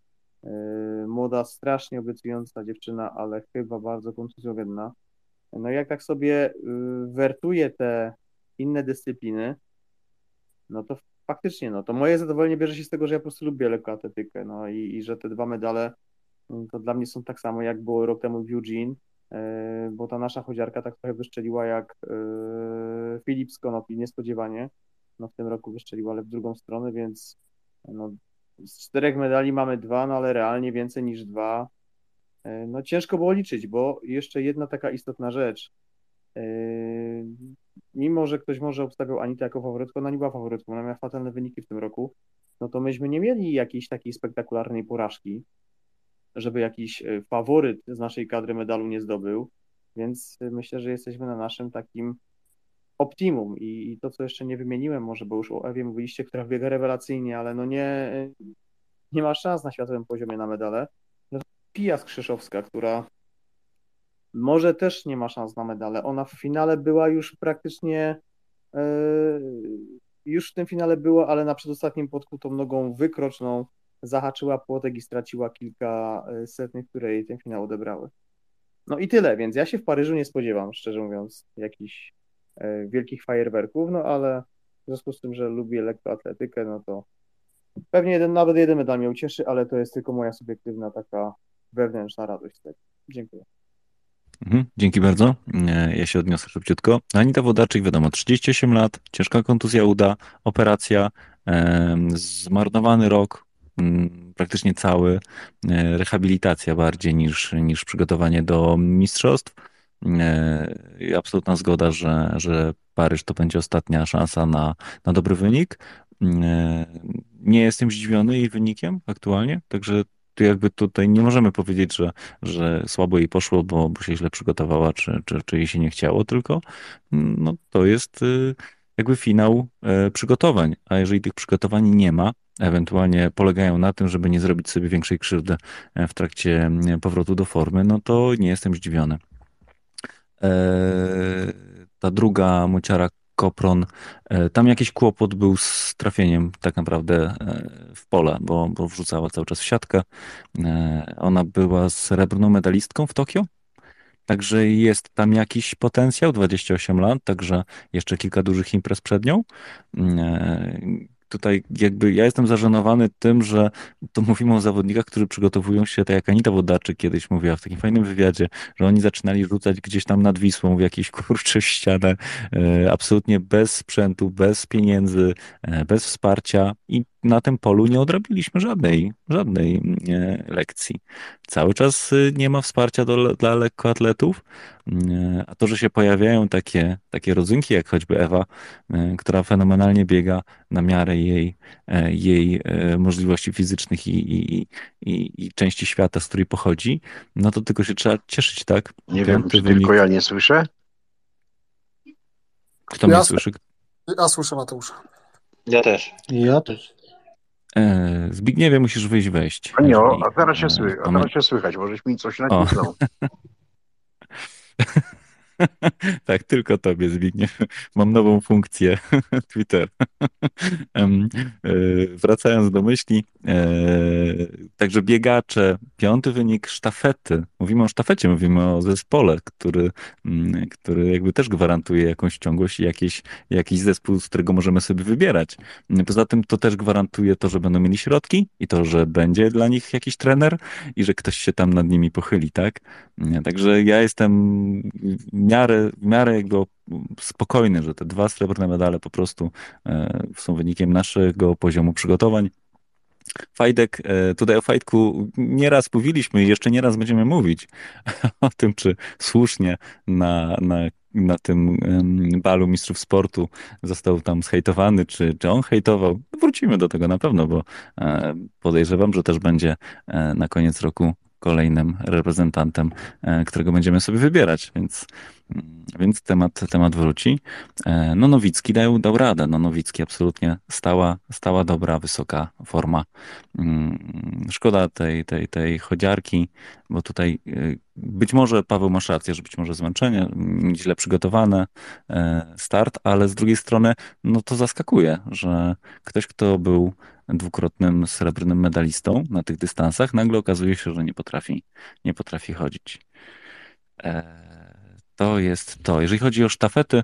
Yy, młoda, strasznie obiecująca dziewczyna, ale chyba bardzo kontuzjogenna. No jak tak sobie yy, wertuje te inne dyscypliny, no to faktycznie, no to moje zadowolenie bierze się z tego, że ja po prostu lubię lekkoatletykę, no i, i że te dwa medale mm, to dla mnie są tak samo, jak było rok temu w Eugene, E, bo ta nasza chodziarka tak trochę wyszczeliła jak Filip z Konopi, niespodziewanie. No w tym roku wyszczeliła, ale w drugą stronę, więc no, z czterech medali mamy dwa, no ale realnie więcej niż dwa. E, no ciężko było liczyć, bo jeszcze jedna taka istotna rzecz. Mimo, że ktoś może obstawiał Anitę jako faworytkę, ona nie była faworytką, ona miała fatalne wyniki w tym roku, no to myśmy nie mieli jakiejś takiej spektakularnej porażki żeby jakiś e, faworyt z naszej kadry medalu nie zdobył, więc e, myślę, że jesteśmy na naszym takim optimum I, to, co jeszcze nie wymieniłem może, bo już o Ewie mówiliście, która biega rewelacyjnie, ale no nie, nie ma szans na światowym poziomie na medale. No, Pija Skrzyszowska, która może też nie ma szans na medale. Ona w finale była już praktycznie yy, już w tym finale była, ale na przedostatnim podkutą nogą wykroczną zahaczyła płotek i straciła kilka e, setnych, które jej ten finał odebrały. No i tyle, więc ja się w Paryżu nie spodziewam, szczerze mówiąc, jakichś e, wielkich fajerwerków, no ale w związku z tym, że lubię lekkoatletykę, no to pewnie jeden, nawet jeden medal mnie ucieszy, ale to jest tylko moja subiektywna taka wewnętrzna radość z tego. Dziękuję. Mhm, dzięki bardzo. E, ja się odniosę szybciutko. Anita Wodarczyk, wiadomo, 38 lat, ciężka kontuzja uda, operacja, zmarnowany rok, praktycznie cały, e, rehabilitacja bardziej niż, niż przygotowanie do mistrzostw. E, absolutna zgoda, że, że Paryż to będzie ostatnia szansa na, na dobry wynik. E, nie jestem zdziwiony jej wynikiem aktualnie, także tu jakby tutaj nie możemy powiedzieć, że, że słabo jej poszło, bo, bo się źle przygotowała, czy, czy, czy jej się nie chciało, tylko no, to jest y, jakby finał przygotowań, a jeżeli tych przygotowań nie ma, ewentualnie polegają na tym, żeby nie zrobić sobie większej krzywdy e, w trakcie powrotu do formy, no to nie jestem zdziwiony. E, ta druga muciara Kopron, e, tam jakiś kłopot był z trafieniem tak naprawdę w pole, bo, bo wrzucała cały czas w siatkę. Ona była srebrną medalistką w Tokio, Także jest tam jakiś potencjał, 28 lat, także jeszcze kilka dużych imprez przed nią tutaj jakby ja jestem zażenowany tym, że to mówimy o zawodnikach, którzy przygotowują się, tak jak Anita Wodarczyk kiedyś mówiła w takim fajnym wywiadzie, że oni zaczynali rzucać gdzieś tam nad Wisłą w jakieś (laughs) kurcze ścianę, e, absolutnie bez sprzętu, bez pieniędzy, e, bez wsparcia i na tym polu nie odrobiliśmy żadnej, żadnej e, lekcji. Cały czas y, nie ma wsparcia do, dla lekkoatletów, e, a to, że się pojawiają takie, takie rodzynki, jak choćby Ewa, e, która fenomenalnie biega na miarę jej, jej możliwości fizycznych i, i, i, i części świata, z której pochodzi, no to tylko się trzeba cieszyć, tak? Nie wiem, czy wynik... tylko ja nie słyszę? Kto ja mnie słyszy? Ja słyszę Mateusza. Ja też. Ja też. E, Zbigniewie musisz wyjść, wejść. A nie, a teraz się, słychać, a teraz się słychać, możesz mi coś nacisnął. (laughs) tak, tylko tobie, Zbigniew. Mam nową funkcję (laughs) Twitter. (laughs) E, wracając do myśli, e, także biegacze, piąty wynik sztafety. Mówimy o sztafecie, mówimy o zespole, który, mm, który jakby też gwarantuje jakąś ciągłość i jakiś, jakiś zespół, z którego możemy sobie wybierać. Poza tym to też gwarantuje to, że będą mieli środki i to, że będzie dla nich jakiś trener i że ktoś się tam nad nimi pochyli, tak? Także ja jestem miarę, w miarę jakby spokojny, że te dwa srebrne medale po prostu e, są wynikiem naszego poziomu przygotowań. Fajdek, e, tutaj o Fajdku nieraz mówiliśmy i jeszcze nieraz będziemy mówić (laughs) o tym, czy słusznie na, na, na tym balu mistrzów sportu został tam zhejtowany, czy, czy on hejtował. Wrócimy do tego na pewno, bo e, podejrzewam, że też będzie na koniec roku kolejnym reprezentantem, e, którego będziemy sobie wybierać, więc, mm, więc temat, temat wróci. E, no Nowicki dał, dał radę, no Nowicki absolutnie stała, stała dobra, wysoka forma. Mm, szkoda tej, tej, tej chodziarki, bo tutaj e, być może Paweł masz rację, że być może zmęczenie, mm, źle przygotowane start, ale z drugiej strony no to zaskakuje, że ktoś, kto był dwukrotnym srebrnym medalistą na tych dystansach, nagle okazuje się, że nie potrafi, nie potrafi chodzić. E, to jest to. Jeżeli chodzi o sztafety,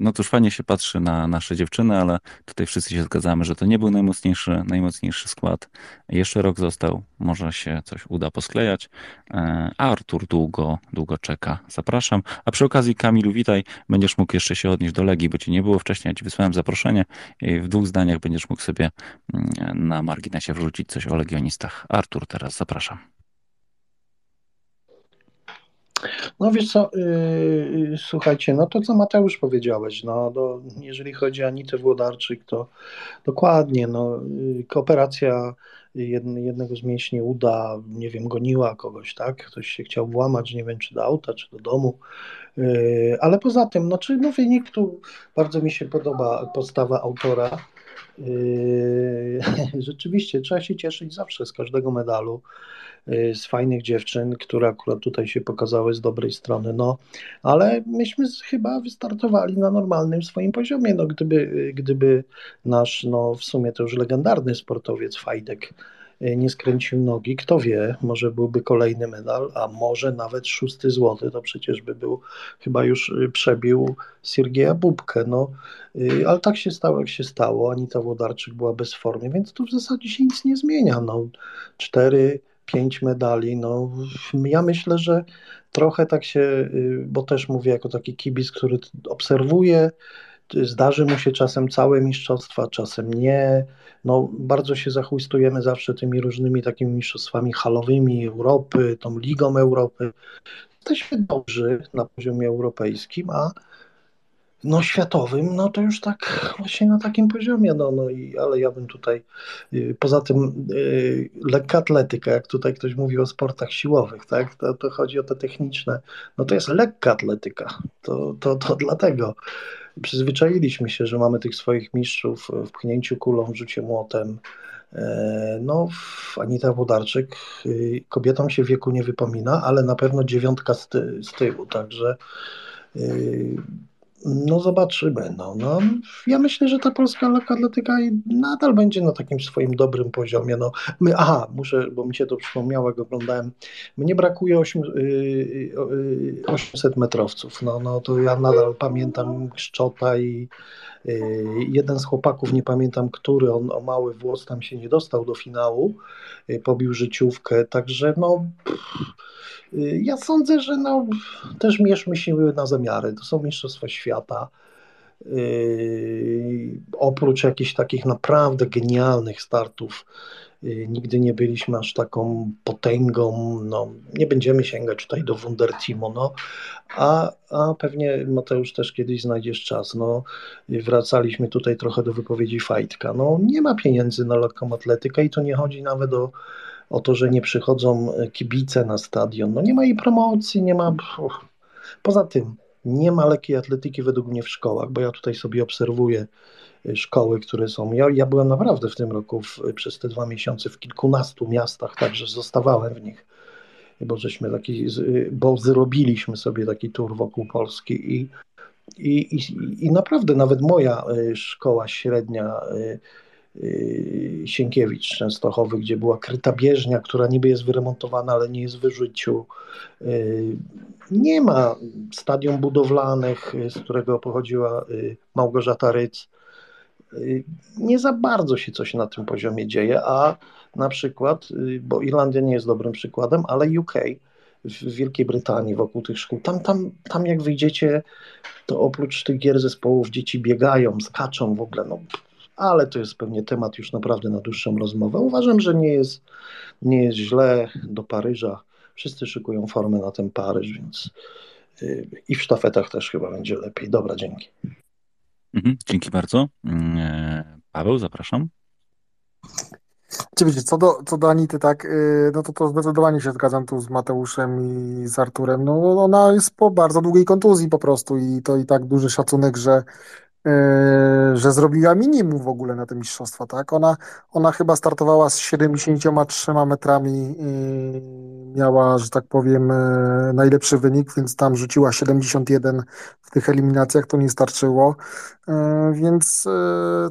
no to już fajnie się patrzy na nasze dziewczyny, ale tutaj wszyscy się zgadzamy, że to nie był najmocniejszy, najmocniejszy skład. Jeszcze rok został, może się coś uda posklejać, e, a Artur długo, długo czeka. Zapraszam. A przy okazji Kamilu, witaj, będziesz mógł jeszcze się odnieść do Legii, bo ci nie było wcześniej, ja ci wysłałem zaproszenie i w dwóch zdaniach będziesz mógł sobie mm, na marginesie wrzucić coś o legionistach. Artur, teraz zapraszam. No wiesz co, yy, słuchajcie, no to co Mateusz powiedziałeś, no do, jeżeli chodzi o Anitę Włodarczyk, to dokładnie, no yy, kooperacja jednego z mięśni uda, nie wiem, goniła kogoś, tak? Ktoś się chciał włamać, nie wiem, czy do auta, czy do domu, yy, ale poza tym, no czy no wynik tu, bardzo mi się podoba postawa autora, (laughs) Rzeczywiście trzeba się cieszyć zawsze z każdego medalu. Y, z fajnych dziewczyn, które akurat tutaj się pokazały z dobrej strony, no, ale myśmy chyba wystartowali na normalnym swoim poziomie, no, gdyby, gdyby nasz, no, w sumie to już legendarny sportowiec Fajdek nie skręcił nogi, kto wie, może byłby kolejny medal, a może nawet szósty złoty, to przecież by był, chyba już przebił Siergieja Bubkę, no, ale tak się stało, jak się stało, Anita Włodarczyk była bez formy, więc tu w zasadzie się nic nie zmienia, no, cztery pięć medali. No, ja myślę, że trochę tak się, y, bo też mówię jako taki kibic, który obserwuje, zdarzy mu się czasem całe mistrzostwa, czasem nie. No, bardzo się zachłystujemy zawsze tymi różnymi takimi mistrzostwami halowymi Europy, tą Ligą Europy. Jesteśmy dobrzy na poziomie europejskim, a no światowym, no to już tak właśnie na takim poziomie, no, no i, ale ja bym tutaj, y, poza tym y, lekka atletyka, jak tutaj ktoś mówi o sportach siłowych, tak, to, to chodzi o te techniczne, no to jest lekka atletyka, to, to, to dlatego przyzwyczailiśmy się, że mamy tych swoich mistrzów w pchnięciu kulą, w rzucie młotem, e, no, Anita Wodarczyk y, kobietom się wieku nie wypomina, ale na pewno dziewiątka z, ty, z tyłu, także no zobaczymy. No, no, ja myślę, że ta polska lekkoatletyka nadal będzie na takim swoim dobrym poziomie. No, my, aha, muszę, bo mi się to przypomniało, jak oglądałem. Mnie brakuje 8, 800 y, y, metrowców. No, no to ja nadal pamiętam Szczota i y, jeden z chłopaków, nie pamiętam który, on o mały włos tam się nie dostał do finału, pobił życiówkę, także no... Pff, ja sądzę, że no, też mierzmy siły na zamiary. To są Mistrzostwa Świata. Yy, oprócz jakichś takich naprawdę genialnych startów, yy, nigdy nie byliśmy aż taką potęgą. No, nie będziemy sięgać tutaj do Wundertimo, no, a, a pewnie Mateusz też kiedyś znajdziesz czas. No, wracaliśmy tutaj trochę do wypowiedzi Fajtka. No, nie ma pieniędzy na lekką atletykę i to nie chodzi nawet o, o to, że nie przychodzą kibice na stadion. No, nie ma jej promocji, nie ma. Poza tym nie ma lekkiej atletyki według mnie w szkołach, bo ja tutaj sobie obserwuję y, szkoły, które są. Ja, ja byłem naprawdę w tym roku w, przez te dwa miesiące w kilkunastu miastach, także zostawałem w nich, bo żeśmy taki, y, bo zrobiliśmy sobie taki tour wokół Polski i, i, i, i naprawdę nawet moja szkoła średnia Sienkiewicz Częstochowy, gdzie była kryta bieżnia, która niby jest wyremontowana, ale nie jest w wyżyciu. Nie ma stadion budowlanych, z którego pochodziła y, Małgorzata Ryc. Y, nie za bardzo się coś na tym poziomie dzieje, a na przykład, y, bo Irlandia nie jest dobrym przykładem, ale UK w Wielkiej Brytanii wokół tych szkół, tam, tam, tam jak wyjdziecie, to oprócz tych gier zespołów dzieci biegają, skaczą w ogóle, no, ale to jest pewnie temat już naprawdę na dłuższą rozmowę. Uważam, że nie jest, nie jest źle do Paryża Wszyscy szykują formę na ten Paryż, więc y, i w sztafetach też chyba będzie lepiej. Dobra, dzięki. Mhm, dzięki bardzo. Mm, e, Paweł, zapraszam. Oczywiście, co do, co do Anity, tak, y, no to, to zdecydowanie się zgadzam tu z Mateuszem i z Arturem. No, ona jest po bardzo długiej kontuzji po prostu i to i tak duży szacunek, że że zrobiła minimum w ogóle na te mistrzostwa, tak? Ona, ona chyba startowała z 73 metrami i miała, że tak powiem, yy, najlepszy wynik, więc tam rzuciła 71 w tych eliminacjach, to nie starczyło, yy, więc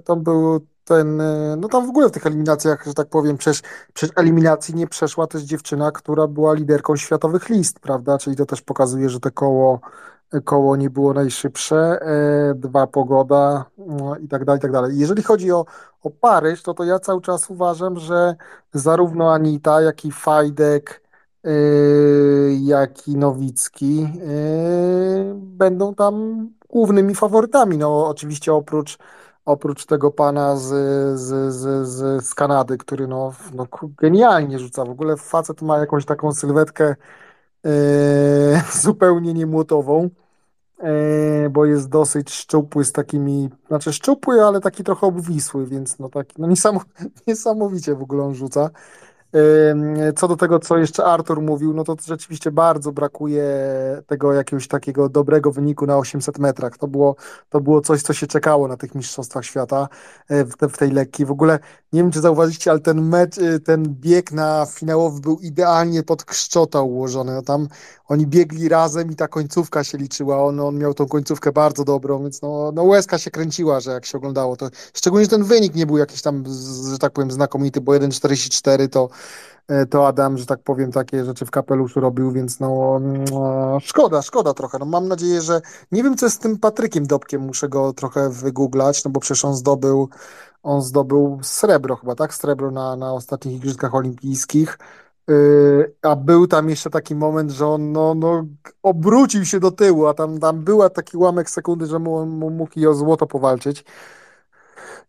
to był ten, no tam w ogóle w tych eliminacjach, że tak powiem, przez, przez eliminacji nie przeszła też dziewczyna, która była liderką światowych list, prawda? Czyli to też pokazuje, że te koło koło nie było najszybsze, e, dwa pogoda no, i tak dalej, i tak dalej. Jeżeli chodzi o, o Paryż, to to ja cały czas uważam, że zarówno Anita, jak i Fajdek, e, jak i Nowicki e, będą tam głównymi faworytami. No oczywiście oprócz oprócz tego pana z, z, z, z, z Kanady, który no, no genialnie rzuca. W ogóle facet ma jakąś taką sylwetkę (laughs) zupełnie niemłotową, e, bo jest dosyć szczupły z takimi, znaczy szczupły, ale taki trochę obwisły, więc no taki, no (laughs) niesamowicie w ogóle on rzuca. Co do tego, co jeszcze Artur mówił, no to rzeczywiście bardzo brakuje tego jakiegoś takiego dobrego wyniku na 800 metrach. To było, to było coś, co się czekało na tych Mistrzostwach Świata e, w, te, w tej lekkiej. W ogóle nie wiem, czy zauważyliście, ale ten mecz, e, ten bieg na finałowy był idealnie pod Kszczota ułożony. No tam oni biegli razem i ta końcówka się liczyła. On, on miał tą końcówkę bardzo dobrą, więc no, no łezka się kręciła, że jak się oglądało to. Szczególnie, że ten wynik nie był jakiś tam, że tak powiem, znakomity, bo 1,44 to to Adam, że tak powiem, takie rzeczy w kapeluszu robił, więc no, no szkoda, szkoda trochę. No, mam nadzieję, że nie wiem, co jest z tym Patrykiem Dobkiem, muszę go trochę wygooglać, no bo przecież on zdobył, on zdobył srebro chyba, tak? Srebro na, na ostatnich Igrzyskach Olimpijskich. Yy, a był tam jeszcze taki moment, że on no, no, obrócił się do tyłu, a tam, tam była taki łamek sekundy, że mógł i o złoto powalczyć.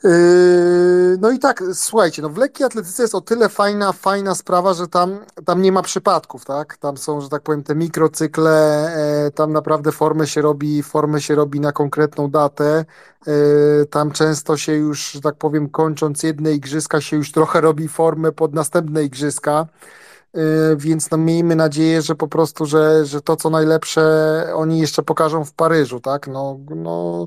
Yy, no i tak, słuchajcie, no w lekkiej atletyce jest o tyle fajna, fajna sprawa, że tam, tam nie ma przypadków, tak? Tam są, że tak powiem, te mikrocykle, e, tam naprawdę formę się robi, formę się robi na konkretną datę. E, tam często się już, że tak powiem, kończąc jedne igrzyska, się już trochę robi formę pod następne igrzyska. E, więc no miejmy nadzieję, że po prostu, że, że to co najlepsze oni jeszcze pokażą w Paryżu, tak? No, no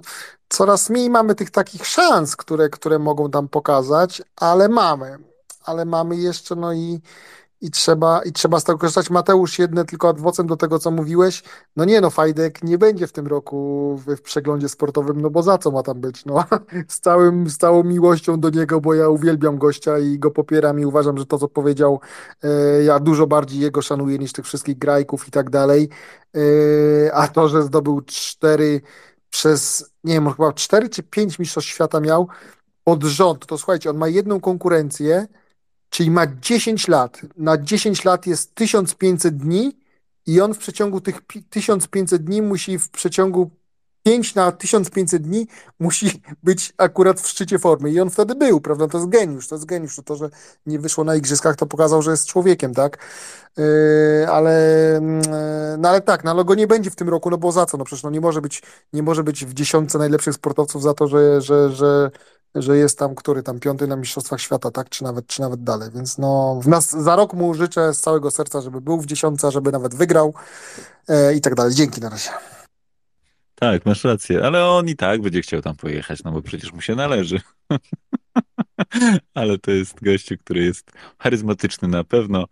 coraz mniej mamy tych takich szans, które, które mogą tam pokazać, ale mamy. Ale mamy jeszcze, no i, i trzeba, i trzeba z tego korzystać. Mateusz, jedne tylko adwocem do tego, co mówiłeś. No nie, no Fajdek nie będzie w tym roku w, w, przeglądzie sportowym, no bo za co ma tam być? No, (laughs) z, całym, z całą miłością do niego, bo ja uwielbiam gościa i go popieram i uważam, że to, co powiedział, e, ja dużo bardziej jego szanuję niż tych wszystkich grajków i tak dalej. E, a to, że zdobył cztery przez, nie wiem, chyba 4 czy 5 mistrzostw świata miał od rząd. To słuchajcie, on ma jedną konkurencję, czyli ma 10 lat. Na 10 lat jest 1500 dni i on w przeciągu tych 1500 dni musi w przeciągu 5 na 1500 dni musi (laughs) być akurat w szczycie formy i on wtedy był, prawda? To jest geniusz, to jest geniusz. To, że nie wyszło na igrzyskach, to pokazał, że jest człowiekiem, tak? Yy, ale, yy, no ale tak, no ale go nie będzie w tym roku, no bo za co? No przecież no nie może być, nie może być w dziesiątce najlepszych sportowców za to, że, że, że, że jest tam, który tam piąty na Mistrzostwach Świata, tak? Czy nawet, czy nawet dalej. Więc no, w nas, za rok mu życzę z całego serca, żeby był w dziesiątce, żeby nawet wygrał yy, i tak dalej. Dzięki na razie. Tak, masz rację, ale on i tak będzie chciał tam pojechać, no bo przecież mu się należy. (laughs) Ale to jest gościu, który jest charyzmatyczny na pewno,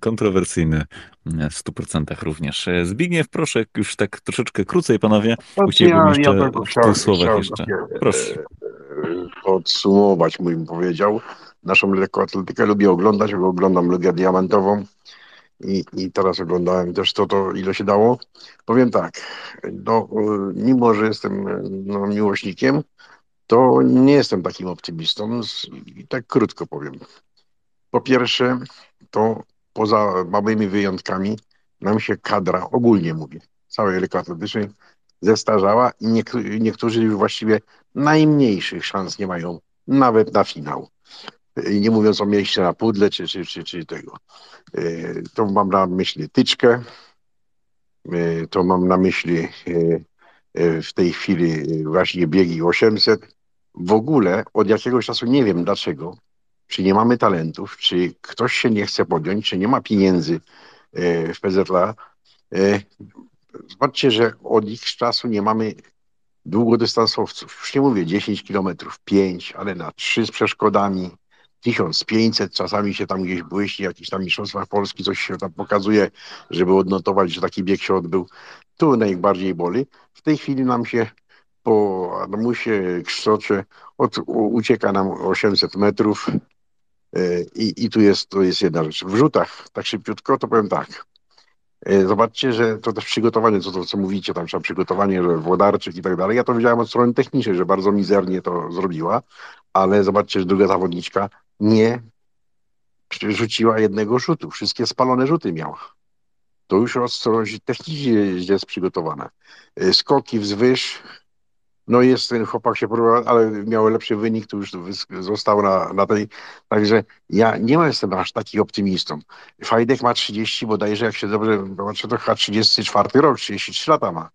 kontrowersyjny w 100% również. Zbigniew, proszę, już tak troszeczkę krócej, panowie. Chciałbym jeszcze ja w chciałem, słowach jeszcze. Proszę. E, podsumować, bym powiedział. Naszą lekkoatletykę lubię oglądać, bo oglądam Ligę Diamentową i, i teraz oglądałem też to, to, ile się dało. Powiem tak, no, mimo, że jestem no, miłośnikiem, to nie jestem takim optymistą i tak krótko powiem. Po pierwsze, to poza małymi wyjątkami nam się kadra, ogólnie mówię, całej lekkoatletycznej zestarzała i niektórzy już właściwie najmniejszych szans nie mają nawet na finał nie mówiąc o mieście na pudle czy, czy, czy, czy tego. E, to mam na myśli tyczkę, e, to mam na myśli e, w tej chwili właśnie biegi 800. W ogóle od jakiegoś czasu nie wiem dlaczego, czy nie mamy talentów, czy ktoś się nie chce podjąć, czy nie ma pieniędzy w PZLA. Zobaczcie, że od ich czasu nie mamy długodystansowców. Już nie mówię 10 kilometrów, 5, ale na 3 z przeszkodami, 1500, czasami się tam gdzieś błyści, jakiś tam mistrzostwach Polski, coś się tam pokazuje, żeby odnotować, że taki bieg się odbył. Tu najbardziej boli. W tej chwili nam się po Adamusie, Kszczocie od, ucieka nam 800 metrów e, i, i tu jest, to jest jedna rzecz. W rzutach, tak szybciutko, to powiem tak. E, zobaczcie, że to też przygotowanie, co, to, co mówicie, tam trzeba przygotowanie, że Włodarczyk i tak dalej. Ja to wiedziałem od strony technicznej, że bardzo mizernie to zrobiła, ale zobaczcie, że druga zawodniczka nie rzuciła jednego rzutu. Wszystkie spalone rzuty miała. To już od strony technicznie jest przygotowane. E, skoki wzwyż, no jest ten chłopak się próbował, ale miał lepszy wynik, to już został na, na tej. Także ja nie jestem aż taki optymistą. Fajdek ma 30, bodajże jak się dobrze patrzę, to chyba 34 rok, 33 lata ma.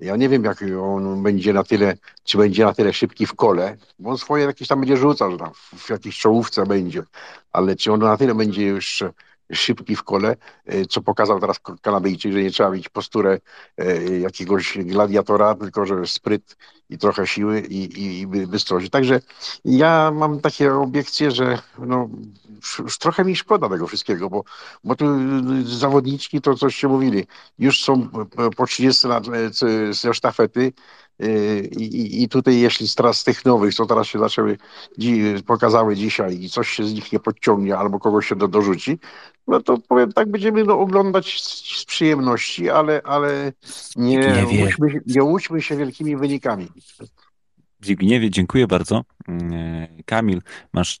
Ja nie wiem, jak on będzie na tyle, czy będzie na tyle szybki w kole, bo on swoje jakieś tam będzie rzucał, że tam w jakiejś czołówce będzie, ale czy on na tyle będzie już szybki w kole, e, co pokazał teraz Kanadyjczyk, że nie trzeba mieć posturę e, jakiegoś gladiatora, tylko że spryt i trochę siły i, i, i. Także ja mam takie obiekcje, że no, trochę mi szkoda tego wszystkiego, bo, bo tu zawodniczki, to coście mówili, już są po 30 lat e, ze sztafety, i, I tutaj, jeśli teraz z tych nowych, co teraz się zaczęły, pokazały dzisiaj i coś się z nich nie podciągnie albo kogoś się do, dorzuci, no to powiem tak, będziemy no, oglądać z, z przyjemności, ale, ale nie, łudźmy, nie łudźmy się wielkimi wynikami. Zbigniewie, dziękuję bardzo. Mm, Kamil, masz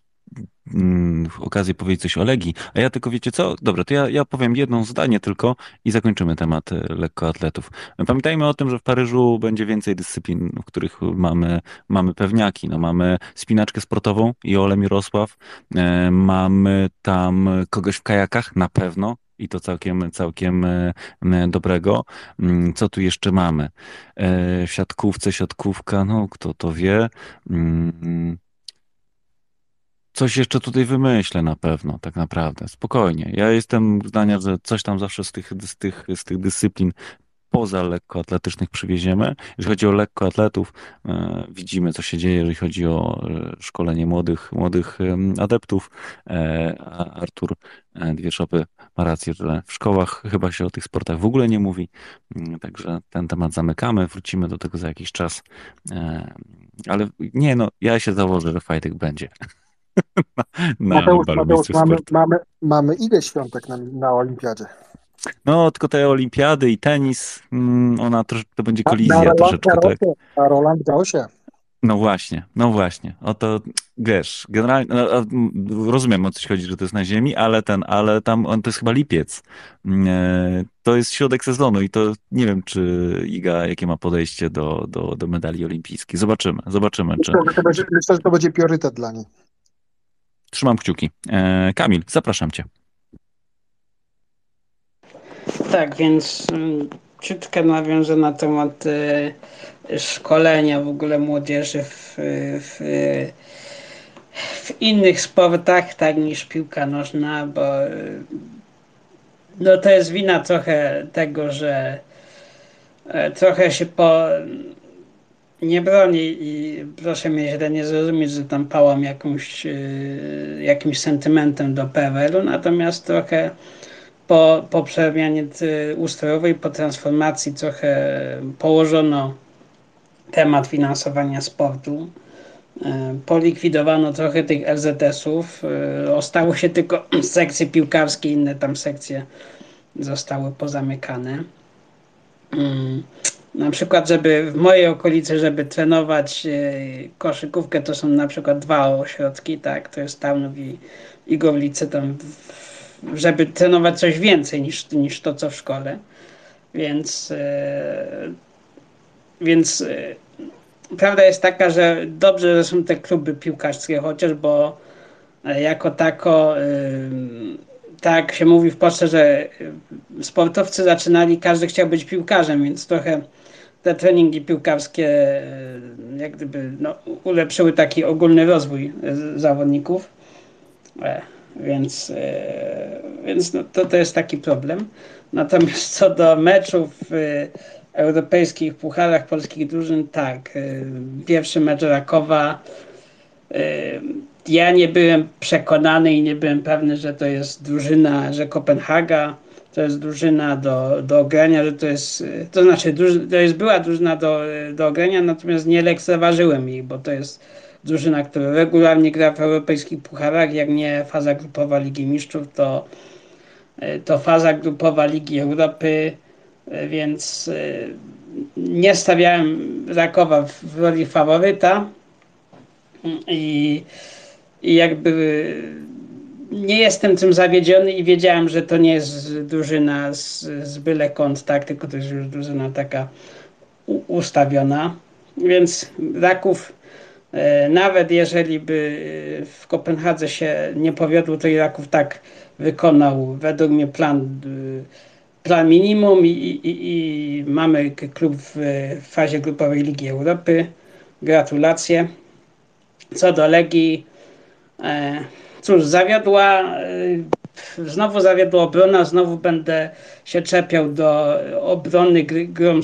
Mm, okazję powiedzieć coś o Legii. A ja tylko wiecie co? Dobra, to ja, ja powiem jedno zdanie tylko i zakończymy temat e, lekkoatletów. Pamiętajmy o tym, że w Paryżu będzie więcej dyscyplin, w których mamy, mamy pewniaki. No, mamy spinaczkę sportową i Ole Mirosław. E, mamy tam kogoś w kajakach na pewno i to całkiem, całkiem e, dobrego. Mm, co tu jeszcze mamy? W siatkówce, siatkówka, no kto to wie. Coś jeszcze tutaj wymyślę na pewno, tak naprawdę. Spokojnie. Ja jestem zdania, że coś tam zawsze z tych, z tych, z tych dyscyplin poza lekkoatletycznych przywieziemy. Jeżeli chodzi o lekkoatletów, e, widzimy, co się dzieje, jeżeli chodzi o e, szkolenie młodych, młodych adeptów. E, Artur Dwie Szopy ma rację, że w szkołach chyba się o tych sportach w ogóle nie mówi. Mm, także ten temat zamykamy, wrócimy do tego za jakiś czas. Ale nie, no, ja się założę, że fajtek będzie. (laughs) na, Mateusz, Mateusz mamy, mamy, mamy ile świątek na, na olimpiadzie? No, tylko te olimpiady i tenis, mm, ona trosz, to będzie kolizja na troszeczkę. tak. A Roland dał się. No właśnie, no właśnie. Oto wiesz, generalnie no, rozumiem o co chodzi, że to jest na ziemi, ale ten, ale tam on to jest chyba lipiec. Mm, e, to jest środek sezonu i to nie wiem, czy Iga jakie ma podejście do, do, do medali olimpijskich. Zobaczymy, zobaczymy. Czy... Myślę, że to będzie, myślę, że to będzie priorytet dla niej. Trzymam kciuki. E, Kamil, zapraszam cię. Tak, więc ciutkę nawiążę na temat y, szkolenia w ogóle młodzieży w, w, w innych sportach, tak niż piłka nożna, bo no to jest wina trochę tego, że e, trochę się po nie broni i proszę mnie źle nie zrozumieć, że tam pałam jakąś, y, jakimś sentymentem do PRL-u, natomiast trochę po, po przemianie ustrojowej, po transformacji trochę położono temat finansowania sportu. E, polikwidowano trochę tych LZS-ów. Ostało się tylko (clears throat) sekcje piłkarskie, inne tam sekcje zostały pozamykane. Na przykład, żeby w mojej okolicy, żeby trenować e, koszykówkę, to są na przykład dwa ośrodki, tak, to jest Tarnów i, i Gorlice, tam żeby trenować coś więcej niż, niż to, co w szkole. Więc, e, więc e, prawda jest taka, że dobrze, że są te kluby piłkarskie chociaż, bo jako tako, tak się mówi w Polsce, że sportowcy zaczynali, każdy chciał być piłkarzem, więc trochę te treningi piłkarskie jak gdyby no, ulepszyły taki ogólny rozwój zawodników. Więc, e, więc no, to, to jest taki problem. Natomiast co do meczów w europejskich pucharach polskich drużyn, tak. Pierwszy mecz Rakowa. Ja nie byłem przekonany i nie byłem pewny, że to jest drużyna, że Kopenhaga to jest drużyna do, do ogrania, że to jest, to znaczy to jest była drużyna do, do ogrania, natomiast nie lekceważyłem ich, bo to jest drużyna, która regularnie gra w europejskich pucharach, jak nie faza grupowa Ligi Mistrzów, to, to faza grupowa Ligi Europy, więc nie stawiałem Rakowa w roli faworyta i, i jakby nie jestem tym zawiedziony i wiedziałem, że to nie jest drużyna z, z byle kąt, tak, tylko to jest już drużyna taka ustawiona. Więc Raków E, nawet jeżeli by w Kopenhadze się nie powiodło, to Iraków tak wykonał według mnie plan, e, plan minimum i, i, i mamy klub w fazie grupowej Ligi Europy. Gratulacje. Co do Legii, cóż, zawiodła, znowu zawiodła obrona, znowu będę się czepiał do obrony grą,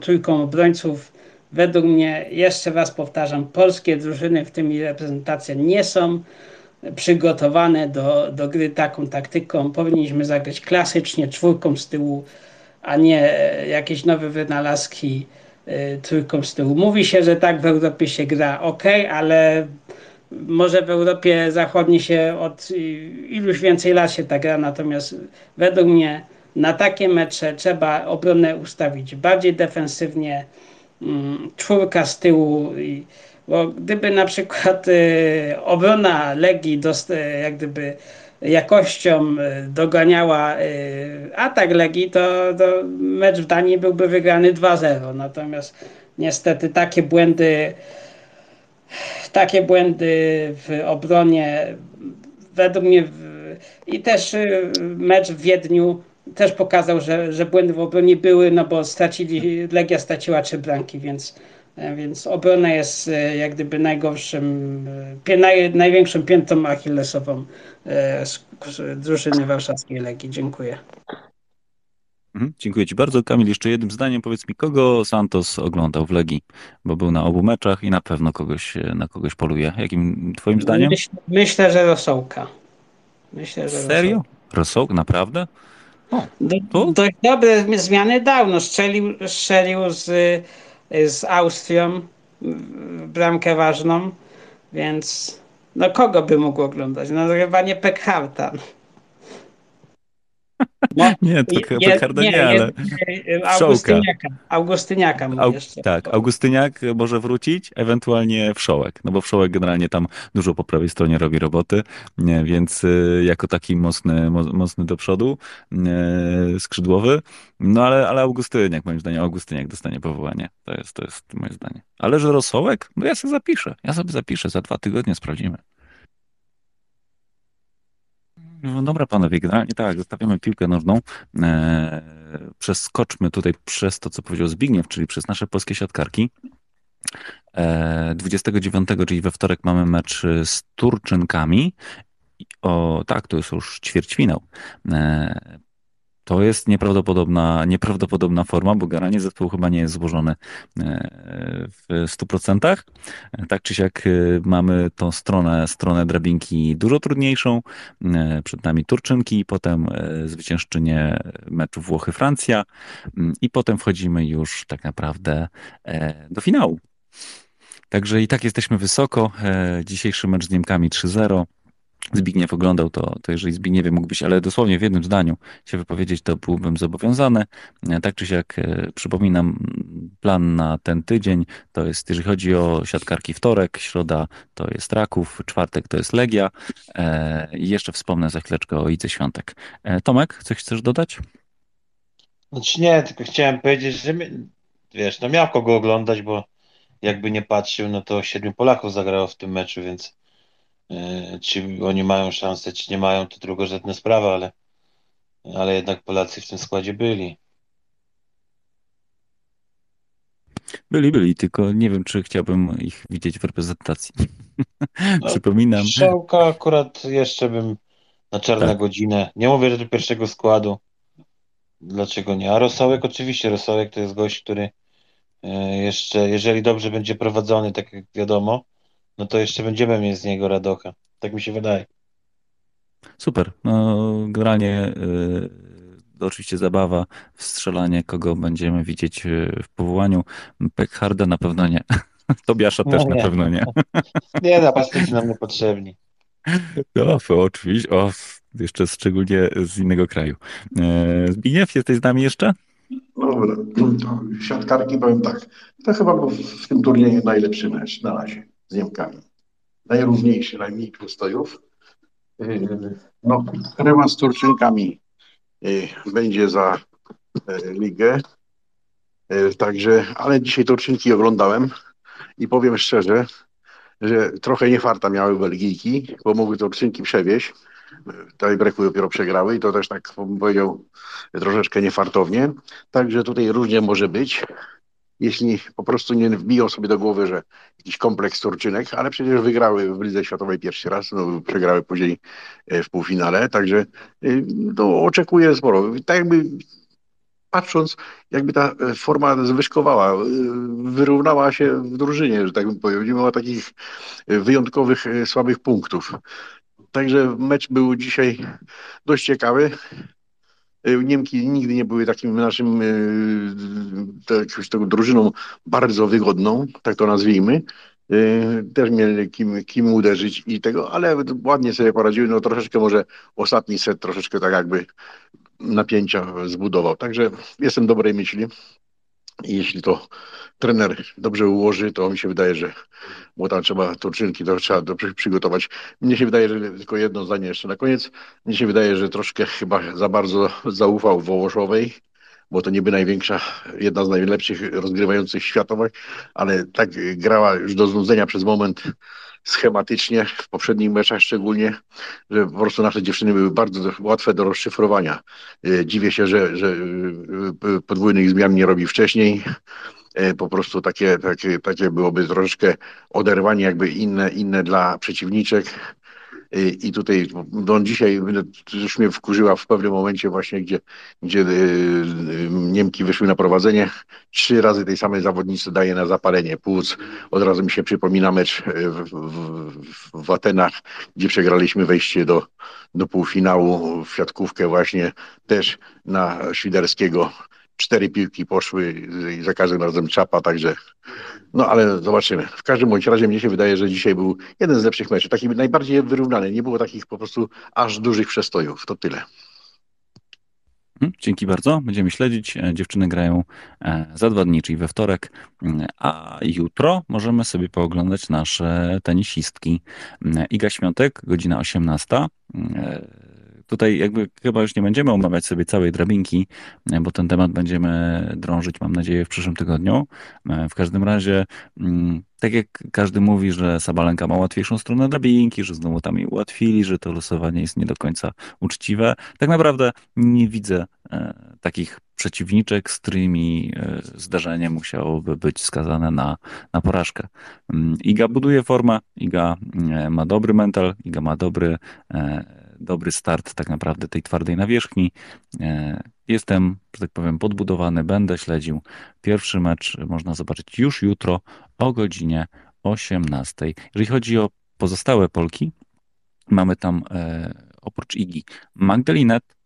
trójką obrońców Według mnie, jeszcze raz powtarzam, polskie drużyny, w tym i reprezentacja, nie są przygotowane do, do gry taką taktyką. Powinniśmy zagrać klasycznie, czwórką z tyłu, a nie jakieś nowe wynalazki y, trójką z tyłu. Mówi się, że tak w Europie się gra ok, ale może w Europie Zachodniej się od iluś więcej lat się tak gra, natomiast według mnie na takie mecze trzeba obronę ustawić bardziej defensywnie, Mm, czwórka z tyłu. Bo gdyby na przykład y, obrona Legii dost, y, jak gdyby jakością y, doganiała atak Legii, to, to mecz w Danii byłby wygrany 2-0. Natomiast niestety takie błędy takie błędy w obronie według mnie i też mecz w Wiedniu też pokazał, że, że błędy w obronie były, no bo stracili, Legia straciła trzy bramki, więc, e, więc obrona jest e, jak gdyby najgorszym, e, naj, największą piętą achillesową drużyny warszawskiej Legii. Dziękuję. Mhm, dziękuję Ci bardzo. Kamil, jeszcze jednym zdaniem powiedz mi, kogo Santos oglądał w Legii, bo był na obu meczach i na pewno kogoś, na kogoś poluje. Jakim Twoim zdaniem? Myśl, myślę, że Rosołka. Myślę, że Serio? Rosołk, naprawdę? Do, dość dobre zmiany dał. No, strzelił, strzelił z, z Austrią bramkę ważną, więc no kogo by mógł oglądać? No chyba nie Pekharta. No, (laughs) Nie, to je- Pekharda nie, ale Wszołka. Augustyniaka. Au, tak, Augustyniak może wrócić, ewentualnie Wszołek, no bo Wszołek generalnie tam dużo po prawej stronie robi roboty, nie, więc y, jako taki mocny, mo, mocny do przodu, y, skrzydłowy, no ale, ale Augustyniak, moim zdaniem, Augustyniak dostanie powołanie, to jest, to jest moje zdanie. Ale że Rosołek, no ja sobie zapiszę, ja sobie zapiszę, za dwa tygodnie sprawdzimy. No dobra, panowie, generalnie tak, zostawiamy piłkę nożną. E, przeskoczmy tutaj przez to, co powiedział Zbigniew, czyli przez nasze polskie siatkarki. E, 29, czyli we wtorek mamy mecz z Turczynkami. O, tak, to jest już ćwierćfinał. To jest nieprawdopodobna, nieprawdopodobna forma, bo generalnie zespół chyba nie jest złożony e, w 100%. E, Tak czy siak e, mamy tą stronę, stronę drabinki dużo trudniejszą. E, Przed nami Turczynki, potem zwyciężczynie meczu Włochy-Francja mm, i potem wchodzimy już tak naprawdę do finału. Także i tak jesteśmy wysoko. Dzisiejszy mecz z Niemkami 3-0. Zbigniew oglądał to, to jeżeli Zbigniewie mógłbyś, ale dosłownie w jednym zdaniu się wypowiedzieć, to byłbym zobowiązany. E, Tak czy siak e, przypominam, m, plan na ten tydzień to jest, jeżeli chodzi o siatkarki wtorek, środa to jest Raków, czwartek to jest Legia e, i jeszcze wspomnę za chwileczkę o Idze Świątek. Tomek, coś chcesz dodać? Znaczy nie, tylko chciałem powiedzieć, że wiesz, no miał kogo oglądać, bo jakby nie patrzył, no to siedmiu Polaków zagrało w tym meczu, więc czy oni mają szansę, czy nie mają, to drugorzędna sprawa, ale, ale jednak Polacy w tym składzie byli. Byli, byli, tylko nie wiem, czy chciałbym ich widzieć w reprezentacji. No, Przypominam, Strzałka akurat jeszcze bym na czarną Tak. godzinę. Nie mówię, że do pierwszego składu. Dlaczego nie? A Rosołek oczywiście, Rosołek to jest gość, który e, jeszcze, jeżeli dobrze będzie prowadzony, tak jak wiadomo, no to jeszcze będziemy mieć z niego radocha. Tak mi się wydaje. Super. No, generalnie y, oczywiście zabawa, strzelanie, kogo będziemy widzieć y, w powołaniu. Pekharda na pewno nie. (laughs) Tobiasza też No na nie. pewno nie. (laughs) Nie, napastnicy nam niepotrzebni. (laughs) No, oczywiście. O, jeszcze szczególnie z innego kraju. E, Zbigniew, jesteś z nami jeszcze? No, to siatkarki powiem tak. To chyba był w tym turnieju najlepszy mecz na razie z Niemkami. Najrówniejszy, najmniej przystojów. Yy, No, rewanż z Turczynkami yy, będzie za yy, ligę. Yy, Także, ale dzisiaj Turczynki oglądałem i powiem szczerze, że trochę niefarta miały Belgijki, bo mogły Turczynki przewieźć. Tutaj breku dopiero przegrały i to też tak bym powiedział troszeczkę niefartownie. Także tutaj różnie może być. Jeśli po prostu nie wbiją sobie do głowy, że jakiś kompleks Turczynek, ale przecież wygrały w Lidze Światowej pierwszy raz, no, przegrały później e, w półfinale, także y, no, oczekuję sporo. Tak jakby patrząc, jakby ta e, forma zwyżkowała, wyrównała się w drużynie, że tak bym powiedział. Nie ma takich e, wyjątkowych e, słabych punktów. Także mecz był dzisiaj dość ciekawy. Y, Niemki nigdy nie były takim naszym y, jakąś taką drużyną bardzo wygodną, tak to nazwijmy. Y, Też mieli kim, kim uderzyć i tego, ale ładnie sobie poradziły. No troszeczkę może ostatni set troszeczkę tak jakby napięcia zbudował. Także jestem dobrej myśli. I jeśli to trener dobrze ułoży, to mi się wydaje, że bo tam trzeba Turczynki to trzeba dobrze przygotować. Mnie się wydaje, że tylko jedno zdanie jeszcze na koniec. Mnie się wydaje, że troszkę chyba za bardzo zaufał Wołoszowej, bo to niby największa, jedna z najlepszych rozgrywających światowych, ale tak grała już do znudzenia przez moment schematycznie, w poprzednich meczach szczególnie, że po prostu nasze dziewczyny były bardzo łatwe do rozszyfrowania. E, Dziwię się, że, że e, podwójnych zmian nie robi wcześniej. E, Po prostu takie, takie, takie byłoby troszeczkę oderwanie jakby inne, inne dla przeciwniczek. E, I tutaj no dzisiaj no, już mnie wkurzyła w pewnym momencie właśnie, gdzie, gdzie e, Niemki wyszły na prowadzenie. Trzy razy tej samej zawodnicy daje na zapalenie płuc. Od razu mi się przypomina mecz w, w, w Atenach, gdzie przegraliśmy wejście do, do półfinału w siatkówkę właśnie też na Świderskiego. Cztery piłki poszły i za każdym razem czapa, także no ale zobaczymy. W każdym bądź razie mnie się wydaje, że dzisiaj był jeden z lepszych meczów, taki najbardziej wyrównany. Nie było takich po prostu aż dużych przestojów. To tyle. Mhm, dzięki bardzo. Będziemy śledzić. E, dziewczyny grają e, za dwa dni, czyli we wtorek, mm, a jutro możemy sobie pooglądać nasze tenisistki. Mm, Iga Świątek, godzina 18. Tutaj jakby chyba już nie będziemy omawiać sobie całej drabinki, e, bo ten temat będziemy drążyć, mam nadzieję, w przyszłym tygodniu. E, w każdym razie, mm, tak jak każdy mówi, że Sabalenka ma łatwiejszą stronę drabinki, że znowu tam jej ułatwili, że to losowanie jest nie do końca uczciwe, tak naprawdę nie widzę e, takich przeciwniczek, z którymi zdarzenie musiałoby być skazane na, na porażkę. Mm, Iga buduje formę, Iga ma dobry mental, Iga ma dobry dobry start tak naprawdę tej twardej nawierzchni. E, jestem, że tak powiem, podbudowany, będę śledził. Pierwszy mecz można zobaczyć już jutro o godzinie 18. Jeżeli chodzi o pozostałe Polki, mamy tam e, oprócz Igi Magdalinet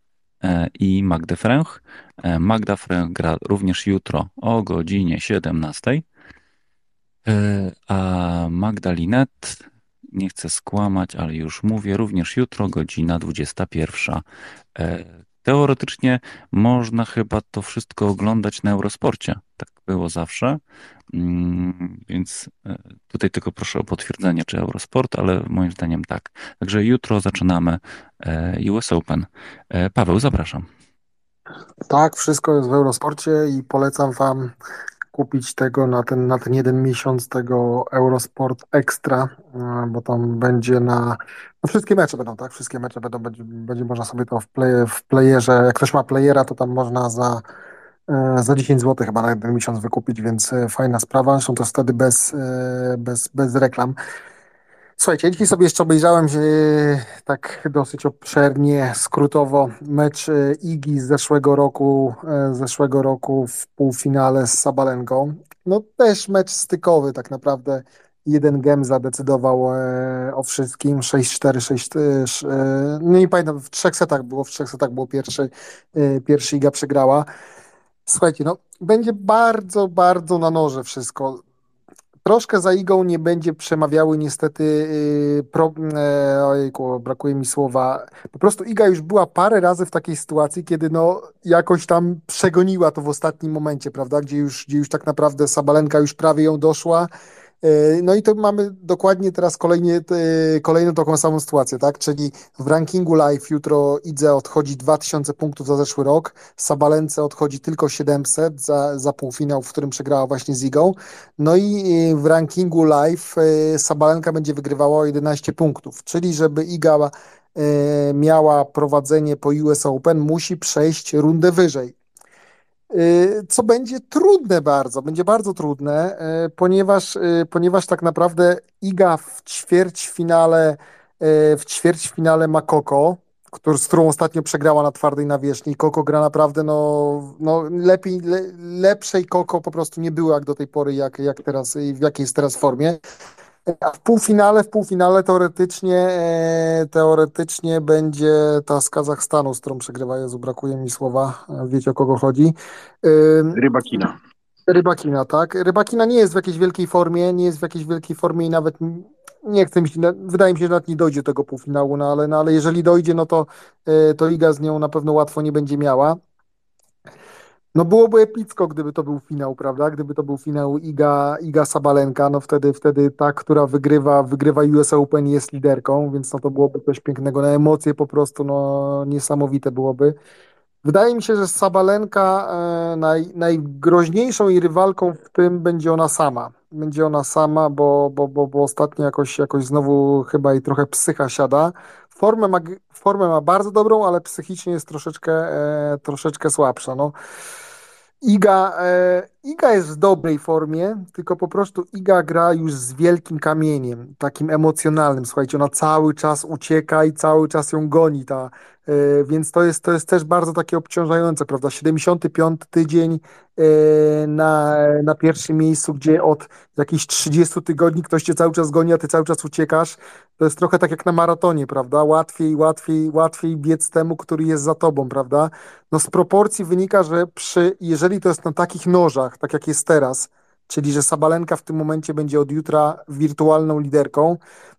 e, i Magdę Fręch. Magda Fręch gra również jutro o godzinie 17. A Magdalinet nie chcę skłamać, ale już mówię, również jutro godzina 21. E, teoretycznie można chyba to wszystko oglądać na Eurosporcie. Tak było zawsze. Mm, więc e, tutaj tylko proszę o potwierdzenie, czy Eurosport, ale moim zdaniem tak. Także jutro zaczynamy e, US Open. Paweł, zapraszam. Tak, wszystko jest w Eurosporcie i polecam Wam kupić tego na ten, na ten jeden miesiąc tego Eurosport Extra, e, bo tam będzie na no wszystkie mecze będą, tak? Wszystkie mecze będą, będzie, będzie można sobie to w, play, w playerze, jak ktoś ma playera, to tam można za, e, za 10 zł chyba na jeden miesiąc wykupić, więc e, fajna sprawa. Zresztą to wtedy bez, bez, bez reklam. Słuchajcie, dzisiaj sobie jeszcze obejrzałem się tak dosyć obszernie, skrótowo mecz e, Igi z zeszłego roku, e, zeszłego roku w półfinale z Sabalenką. No też mecz stykowy tak naprawdę. Jeden gem zadecydował e, o wszystkim. 6-4, 6, no nie pamiętam, w trzech setach było, w trzech setach było pierwszy, pierwszy Iga przegrała. Słuchajcie, no będzie bardzo, bardzo na noże wszystko. Troszkę za Igą nie będzie przemawiały niestety, yy, pro, e, ojejku, brakuje mi słowa. Po prostu Iga już była parę razy w takiej sytuacji, kiedy no jakoś tam przegoniła to w ostatnim momencie, prawda, gdzie już, gdzie już tak naprawdę Sabalenka już prawie ją doszła no i to mamy dokładnie teraz kolejnie, kolejną taką samą sytuację, tak? Czyli w rankingu live jutro Idze odchodzi 2000 punktów za zeszły rok, Sabalence odchodzi tylko 700 za, za półfinał, w którym przegrała właśnie z Igą. No i e, w rankingu live e, Sabalenka będzie wygrywała o 11 punktów, czyli żeby Iga miała prowadzenie po US Open, musi przejść rundę wyżej. Y, co będzie trudne bardzo, będzie bardzo trudne, y, ponieważ, y, ponieważ tak naprawdę Iga w ćwierćfinale, w ćwierćfinale ma Koko, który, z którą ostatnio przegrała na twardej nawierzchni. Koko gra naprawdę, no, no lepiej, le, lepszej Koko po prostu nie było jak do tej pory, jak, jak teraz, w jakiej jest teraz formie. A w półfinale, w półfinale teoretycznie, e, teoretycznie będzie ta z Kazachstanu, z którą przegrywa, Jezu, brakuje mi słowa, wiecie o kogo chodzi. Rybakina. Rybakina, tak. Rybakina nie jest w jakiejś wielkiej formie, nie jest w jakiejś wielkiej formie i nawet nie chcę się, wydaje mi się, że nawet nie dojdzie do tego półfinału, no ale, no ale jeżeli dojdzie, no to, e, to Liga z nią na pewno łatwo nie będzie miała. No byłoby epicko, gdyby to był finał, prawda? Gdyby to był finał Iga, Iga Sabalenka, no wtedy, wtedy ta, która wygrywa, wygrywa US Open jest liderką, więc no to byłoby coś pięknego, na emocje po prostu, no niesamowite byłoby. Wydaje mi się, że Sabalenka e, naj, najgroźniejszą jej rywalką w tym będzie ona sama. Będzie ona sama, bo, bo, bo, bo ostatnio jakoś, jakoś znowu chyba jej trochę psycha siada. Formę ma, formę ma bardzo dobrą, ale psychicznie jest troszeczkę, e, troszeczkę słabsza. No. Iga, e, Iga jest w dobrej formie, tylko po prostu Iga gra już z wielkim kamieniem, takim emocjonalnym. Słuchajcie, ona cały czas ucieka i cały czas ją goni, ta, więc to jest, to jest też bardzo takie obciążające, prawda? 75 tydzień e, na, na pierwszym miejscu, gdzie od jakichś 30 tygodni ktoś cię cały czas goni, a ty cały czas uciekasz. To jest trochę tak jak na maratonie, prawda? Łatwiej, łatwiej, łatwiej biec temu, który jest za tobą, prawda? No z proporcji wynika, że przy, jeżeli to jest na takich nożach, tak jak jest teraz, czyli że Sabalenka w tym momencie będzie od jutra wirtualną liderką,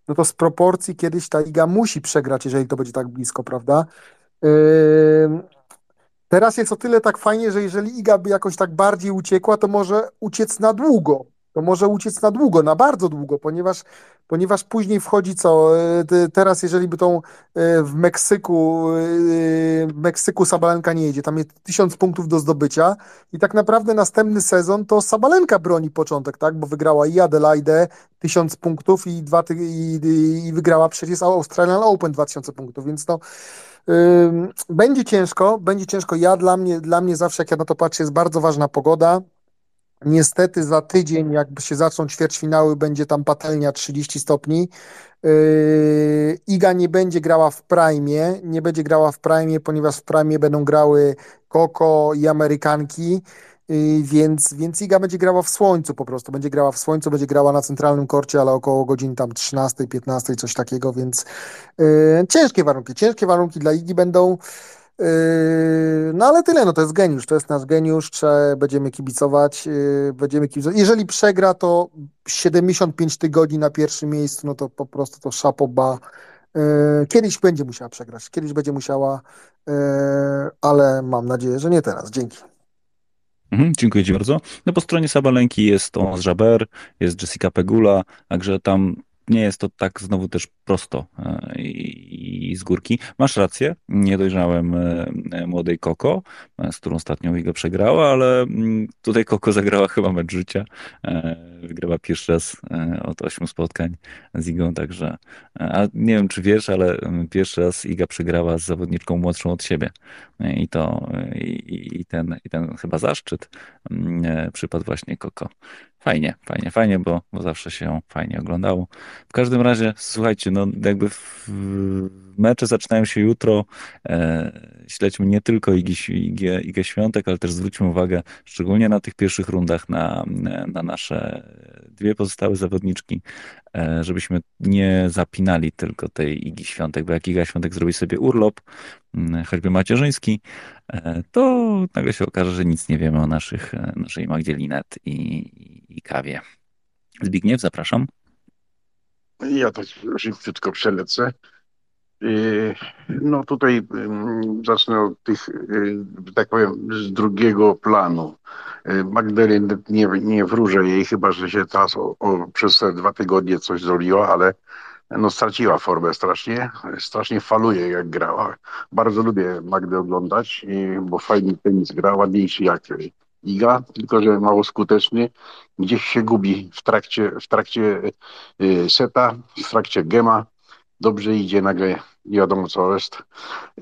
no to z proporcji kiedyś ta liga musi przegrać, jeżeli to będzie tak blisko, prawda? Teraz jest o tyle tak fajnie, że jeżeli Iga by jakoś tak bardziej uciekła, to może uciec na długo. To może uciec na długo, na bardzo długo, ponieważ, ponieważ później wchodzi co? E, teraz, jeżeli by tą e, w Meksyku, e, w Meksyku Sabalenka nie jedzie, tam jest tysiąc punktów do zdobycia i tak naprawdę następny sezon to Sabalenka broni początek, tak? Bo wygrała i Adelaide tysiąc punktów i, dwa, i, i wygrała przecież Australian Open 2000 punktów, więc no będzie ciężko, będzie ciężko. Ja dla mnie, dla mnie zawsze, jak ja na to patrzę, jest bardzo ważna pogoda. Niestety za tydzień, jakby się zaczną ćwierćfinały, będzie tam patelnia 30 stopni. Yy, Iga nie będzie grała w Prime, nie będzie grała w Prime, ponieważ w Prime będą grały Koko i Amerykanki. Y, więc, więc Iga będzie grała w słońcu po prostu, będzie grała w słońcu, będzie grała na centralnym korcie, ale około godzin tam 13, 15, coś takiego, więc yy, ciężkie warunki, ciężkie warunki dla Igi będą, yy, no ale tyle, no to jest geniusz, to jest nasz geniusz, będziemy kibicować, yy, będziemy kibicować, jeżeli przegra, to 75 tygodni na pierwszym miejscu, no to po prostu to szapoba, y, Kiedyś będzie musiała przegrać, kiedyś będzie musiała, ale mam nadzieję, że nie teraz. Dzięki. Mhm, dziękuję Ci bardzo. No po stronie Sabalenki jest Thomas Jaber, jest Jessica Pegula, także tam nie jest to tak znowu też prosto e, i, z górki. Masz rację, nie dojrzałem e, e, młodej Koko, z którą ostatnio Iga przegrała, ale mm, tutaj Koko zagrała chyba mecz życia. Wygrała pierwszy raz od ośmiu spotkań z Igą, także a nie wiem, czy wiesz, ale pierwszy raz Iga przegrała z zawodniczką młodszą od siebie. I to i, i ten, i ten chyba zaszczyt przypadł właśnie Koko. Fajnie, fajnie, fajnie, bo, bo zawsze się fajnie oglądało. W każdym razie, słuchajcie, no jakby w, mecze zaczynają się jutro. E, śledźmy nie tylko Igi, Igę, Igę Świątek, ale też zwróćmy uwagę szczególnie na tych pierwszych rundach na, na nasze dwie pozostałe zawodniczki, e, żebyśmy nie zapinali tylko tej Igi Świątek, bo jak Iga Świątek zrobi sobie urlop, choćby macierzyński, to nagle się okaże, że nic nie wiemy o naszych, e, naszej Magdzie Linet i, i kawie. Zbigniew, zapraszam. Ja to szybciutko przelecę. Y, no tutaj zacznę od tych, tak powiem, z drugiego planu. Magdaleny nie, nie wróżę jej, chyba że się teraz o, o, przez te dwa tygodnie coś zrobiła, ale no straciła formę strasznie, strasznie faluje jak grała. Bardzo lubię Magdę oglądać, bo fajny tenis gra, ładniejszy jak Iga, tylko że mało skuteczny. Gdzieś się gubi w trakcie, w trakcie seta, w trakcie gema dobrze idzie, nagle nie wiadomo co jest.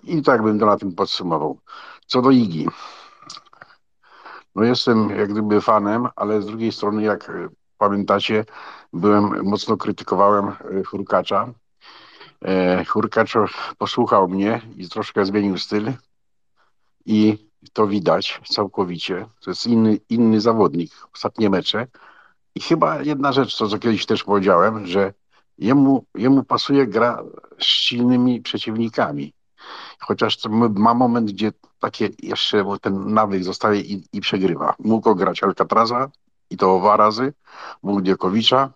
I tak bym to na tym podsumował. Co do Igi. No jestem jak gdyby fanem, ale z drugiej strony, jak pamiętacie, byłem, mocno krytykowałem e, Hurkacza. E, Hurkacz posłuchał mnie i troszkę zmienił styl i to widać całkowicie. To jest inny, inny zawodnik. Ostatnie mecze. I chyba jedna rzecz, to co kiedyś też powiedziałem, że jemu, jemu pasuje gra z silnymi przeciwnikami. Chociaż ma moment, gdzie takie jeszcze ten nawyk zostaje i, i przegrywa. Mógł grać Alcatraza i to dwa razy, mógł Dziekowicza,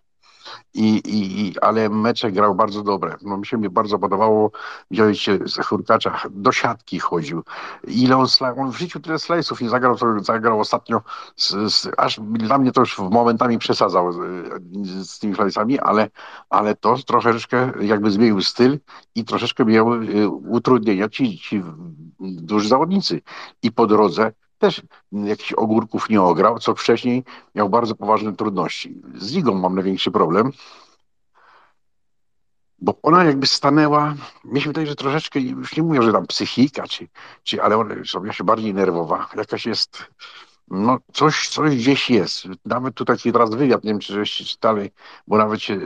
i, i, ale mecze grał bardzo dobre. No, mi się mi bardzo podobało, widzieliście z Hurkacza, do siatki chodził. Ile on, on w życiu tyle slajsów nie zagrał, zagrał ostatnio, z, z, aż dla mnie to już momentami przesadzał z, z tymi slajsami, ale, ale to troszeczkę jakby zmienił styl i troszeczkę miał y, utrudnienia ci, ci duży zawodnicy. I po drodze też jakichś ogórków nie ograł, co wcześniej miał bardzo poważne trudności. Z ligą mam największy problem, bo ona jakby stanęła, mi się wydaje, że troszeczkę, już nie mówię, że tam psychika, czy, czy ale ona sobie się bardziej nerwowa, jakaś jest, no coś, coś gdzieś jest. Nawet tu taki teraz wywiad, nie wiem, czy żeście czytali, bo nawet się,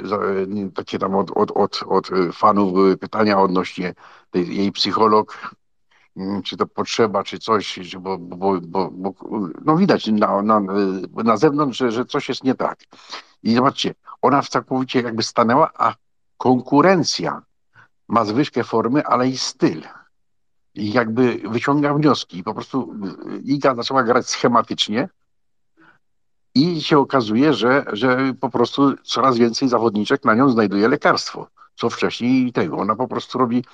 takie tam od, od, od, od fanów były pytania odnośnie tej, jej psycholog, czy to potrzeba, czy coś, bo, bo, bo, bo no widać na, na, na zewnątrz, że, że coś jest nie tak. I zobaczcie, ona całkowicie jakby stanęła, a konkurencja ma zwyżkę formy, ale i styl. I jakby wyciąga wnioski. I po prostu Iga zaczęła grać schematycznie i się okazuje, że, że po prostu coraz więcej zawodniczek na nią znajduje lekarstwo co wcześniej tego. Ona po prostu robi,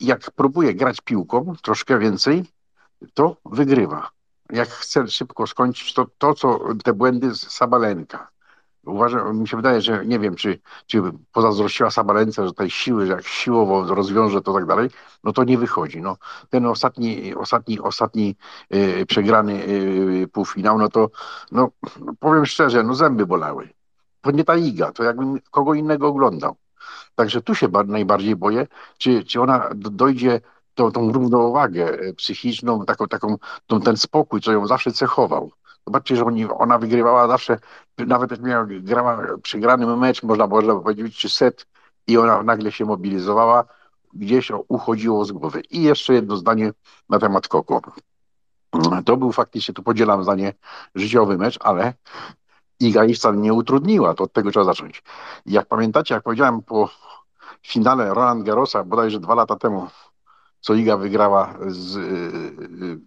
jak próbuje grać piłką troszkę więcej, to wygrywa. Jak chce szybko skończyć, to to, co te błędy z Sabalenka. Uważam, mi się wydaje, że nie wiem, czy, czy pozazdrościła Sabalence, że tej siły, że jak siłowo rozwiąże to tak dalej, no to nie wychodzi. No, ten ostatni, ostatni, ostatni yy, przegrany yy, półfinał, no to no, powiem szczerze, no zęby bolały. To nie ta Iga, to jakbym kogo innego oglądał. Także tu się najbardziej boję, czy, czy ona dojdzie tą, tą równowagę e, psychiczną, taką, taką tą, ten spokój, co ją zawsze cechował. Zobaczcie, że oni, ona wygrywała zawsze, nawet jak miała, grała przegrany mecz, można, można powiedzieć, czy set, i ona nagle się mobilizowała, gdzieś uchodziło z głowy. I jeszcze jedno zdanie na temat Koko. To był faktycznie, tu podzielam zdanie, życiowy mecz, ale Iga wcale nie utrudniła, to od tego trzeba zacząć. Jak pamiętacie, jak powiedziałem po finale Roland Garrosa bodajże dwa lata temu, co Iga wygrała z yy,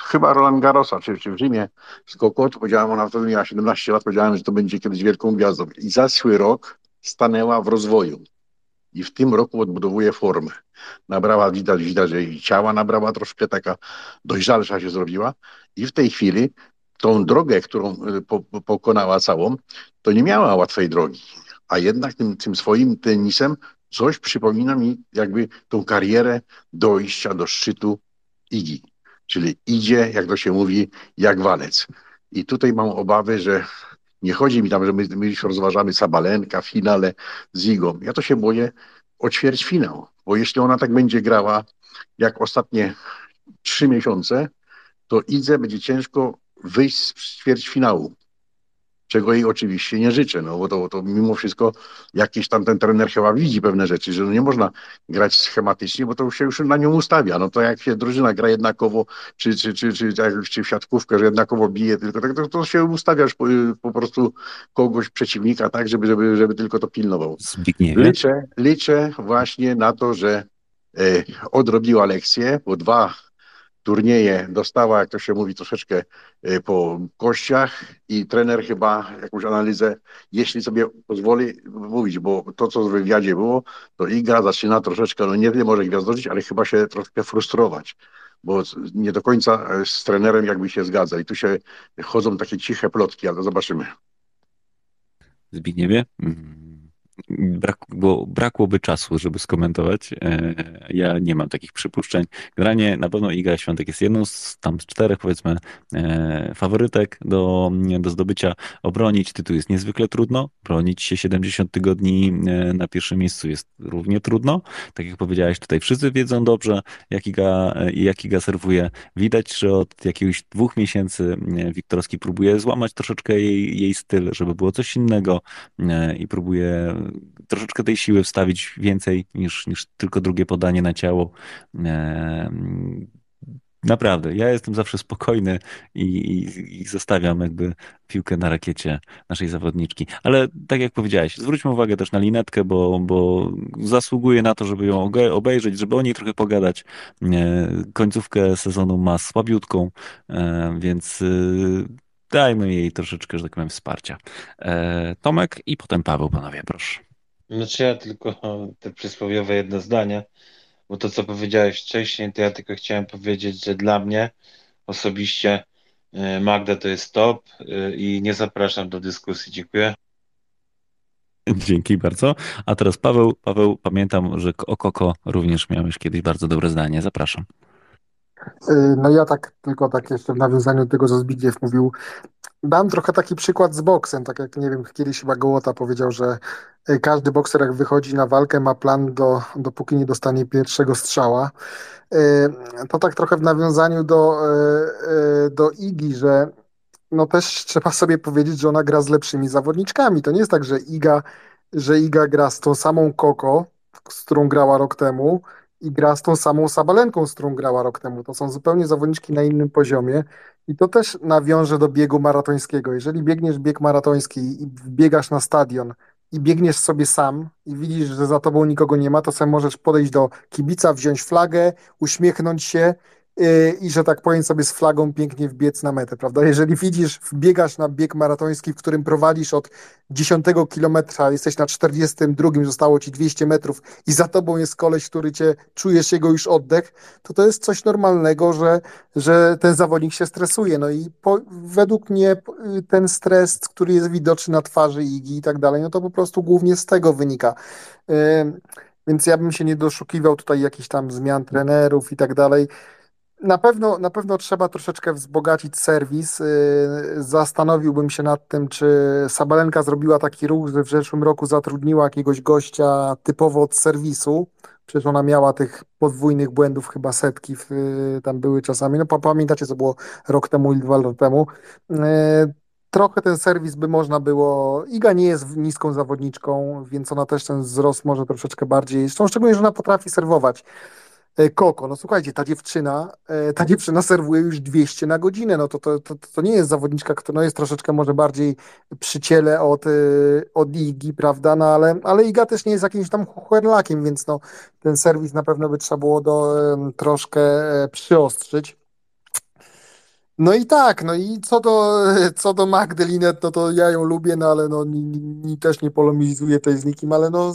chyba Roland Garrosa, czy, czy w Rzymie z Kokot, powiedziałem, ona wtedy miała 17 lat, powiedziałem, że to będzie kiedyś wielką gwiazdą. I zeszły rok stanęła w rozwoju. I w tym roku odbudowuje formę. Nabrała, widać, widać, że jej ciała nabrała troszkę, taka dojrzalsza się zrobiła. I w tej chwili tą drogę, którą y, po, pokonała całą, to nie miała łatwej drogi. A jednak tym, tym swoim tenisem coś przypomina mi jakby tą karierę dojścia do szczytu Igi. Czyli idzie, jak to się mówi, jak walec. I tutaj mam obawy, że nie chodzi mi tam, że my, my rozważamy Sabalenka w finale z Igą. Ja to się boję o ćwierćfinał, bo jeśli ona tak będzie grała jak ostatnie trzy miesiące, to Idze będzie ciężko wyjść z ćwierćfinału czego jej oczywiście nie życzę, no bo to, to mimo wszystko jakiś tam ten trener chyba widzi pewne rzeczy, że no nie można grać schematycznie, bo to się już na nią ustawia. No to jak się drużyna gra jednakowo, czy, czy, czy, czy, czy, w siatkówkę, że jednakowo bije tylko, tak, to, to się ustawiasz po, po prostu kogoś przeciwnika tak, żeby, żeby, żeby tylko to pilnował. Zbigniewie. Liczę, liczę właśnie na to, że e, odrobiła lekcję, bo dwa turnieje dostała, jak to się mówi, troszeczkę y, po kościach i trener chyba jakąś analizę, jeśli sobie pozwoli mówić, bo to, co w wywiadzie było, to Iga zaczyna troszeczkę, no nie wiem, może gwiazdożyć, ale chyba się troszkę frustrować, bo nie do końca e, z trenerem jakby się zgadza i tu się chodzą takie ciche plotki, ale zobaczymy. Zbigniewie? Mm. Brak, brakłoby czasu, żeby skomentować. E, ja nie mam takich przypuszczeń. Generalnie na pewno Iga Świątek jest jedną z tam czterech, powiedzmy, e, faworytek do, do zdobycia. Obronić tytuł jest niezwykle trudno. Bronić się 70 tygodni e, na pierwszym miejscu jest równie trudno. Tak jak powiedziałeś, tutaj wszyscy wiedzą dobrze, jak Iga, jak Iga serwuje. Widać, że od jakiegoś dwóch miesięcy Wiktorski próbuje złamać troszeczkę jej, jej styl, żeby było coś innego i próbuje troszeczkę tej siły wstawić więcej niż, niż tylko drugie podanie na ciało. E, naprawdę, ja jestem zawsze spokojny i, i, i, zostawiam jakby piłkę na rakiecie naszej zawodniczki. Ale tak jak powiedziałeś, zwróćmy uwagę też na linetkę, bo, bo zasługuje na to, żeby ją obejrzeć, żeby o niej trochę pogadać. E, końcówkę sezonu ma słabiutką, e, więc dajmy jej troszeczkę, że tak powiem, wsparcia. Tomek i potem Paweł, panowie, proszę. Znaczy ja tylko (laughs) te przysłowiowe jedno zdanie, bo to co powiedziałeś wcześniej, to ja tylko chciałem powiedzieć, że dla mnie osobiście y, Magda to jest top y, i nie zapraszam do dyskusji. Dziękuję. Dzięki bardzo. A teraz Paweł. Paweł, pamiętam, że o Koko również miałeś kiedyś bardzo dobre zdanie. Zapraszam. Y, no ja tak, tylko tak jeszcze w nawiązaniu do tego, co Zbigniew mówił, dam trochę taki przykład z boksem, tak jak nie wiem, kiedyś chyba Gołota powiedział, że y, każdy bokser jak wychodzi na walkę ma plan do, dopóki nie dostanie pierwszego strzała. Y, to tak trochę w nawiązaniu do, do Igi, że no też trzeba sobie powiedzieć, że ona gra z lepszymi zawodniczkami. To nie jest tak, że Iga, że Iga gra z tą samą Koko, z którą grała rok temu i gra z tą samą Sabalenką, z którą grała rok temu. To są zupełnie zawodniczki na innym poziomie i to też nawiąże do biegu maratońskiego. Jeżeli biegniesz bieg maratoński i biegasz na stadion i biegniesz sobie sam i widzisz, że za tobą nikogo nie ma, to sobie możesz podejść do kibica, wziąć flagę, uśmiechnąć się i że tak powiem sobie z flagą pięknie wbiec na metę, prawda? Jeżeli widzisz, biegasz na bieg maratoński, w którym prowadzisz od 10 kilometra, jesteś na 42, zostało ci 200 metrów i za tobą jest koleś, który cię, czujesz jego już oddech, to to jest coś normalnego, że, że ten zawodnik się stresuje. No i po, według mnie ten stres, który jest widoczny na twarzy Igi i tak dalej, no to po prostu głównie z tego wynika. Więc ja bym się nie doszukiwał tutaj jakichś tam zmian trenerów i tak dalej. Na pewno, na pewno trzeba troszeczkę wzbogacić serwis. Zastanowiłbym się nad tym, czy Sabalenka zrobiła taki ruch, że w zeszłym roku zatrudniła jakiegoś gościa typowo od serwisu. Przecież ona miała tych podwójnych błędów chyba setki, w, tam były czasami. No pamiętacie, co było rok temu i dwa lata temu trochę ten serwis by można było. Iga nie jest niską zawodniczką, więc ona też ten wzrost może troszeczkę bardziej. Szczególnie, że ona potrafi serwować. E, Koko, no słuchajcie, ta dziewczyna, e, ta dziewczyna serwuje już 200 na godzinę, no to, to, to, to nie jest zawodniczka, która no jest troszeczkę może bardziej przy ciele od, e, od Igi, prawda, no ale, ale Iga też nie jest jakimś tam chucherlakiem, więc no ten serwis na pewno by trzeba było do, troszkę przyostrzyć. No i tak, no i co do, (laughs) co do Magdalinet, no to ja ją lubię, no ale no ni, ni, też nie polemizuję tej z nikim, ale no,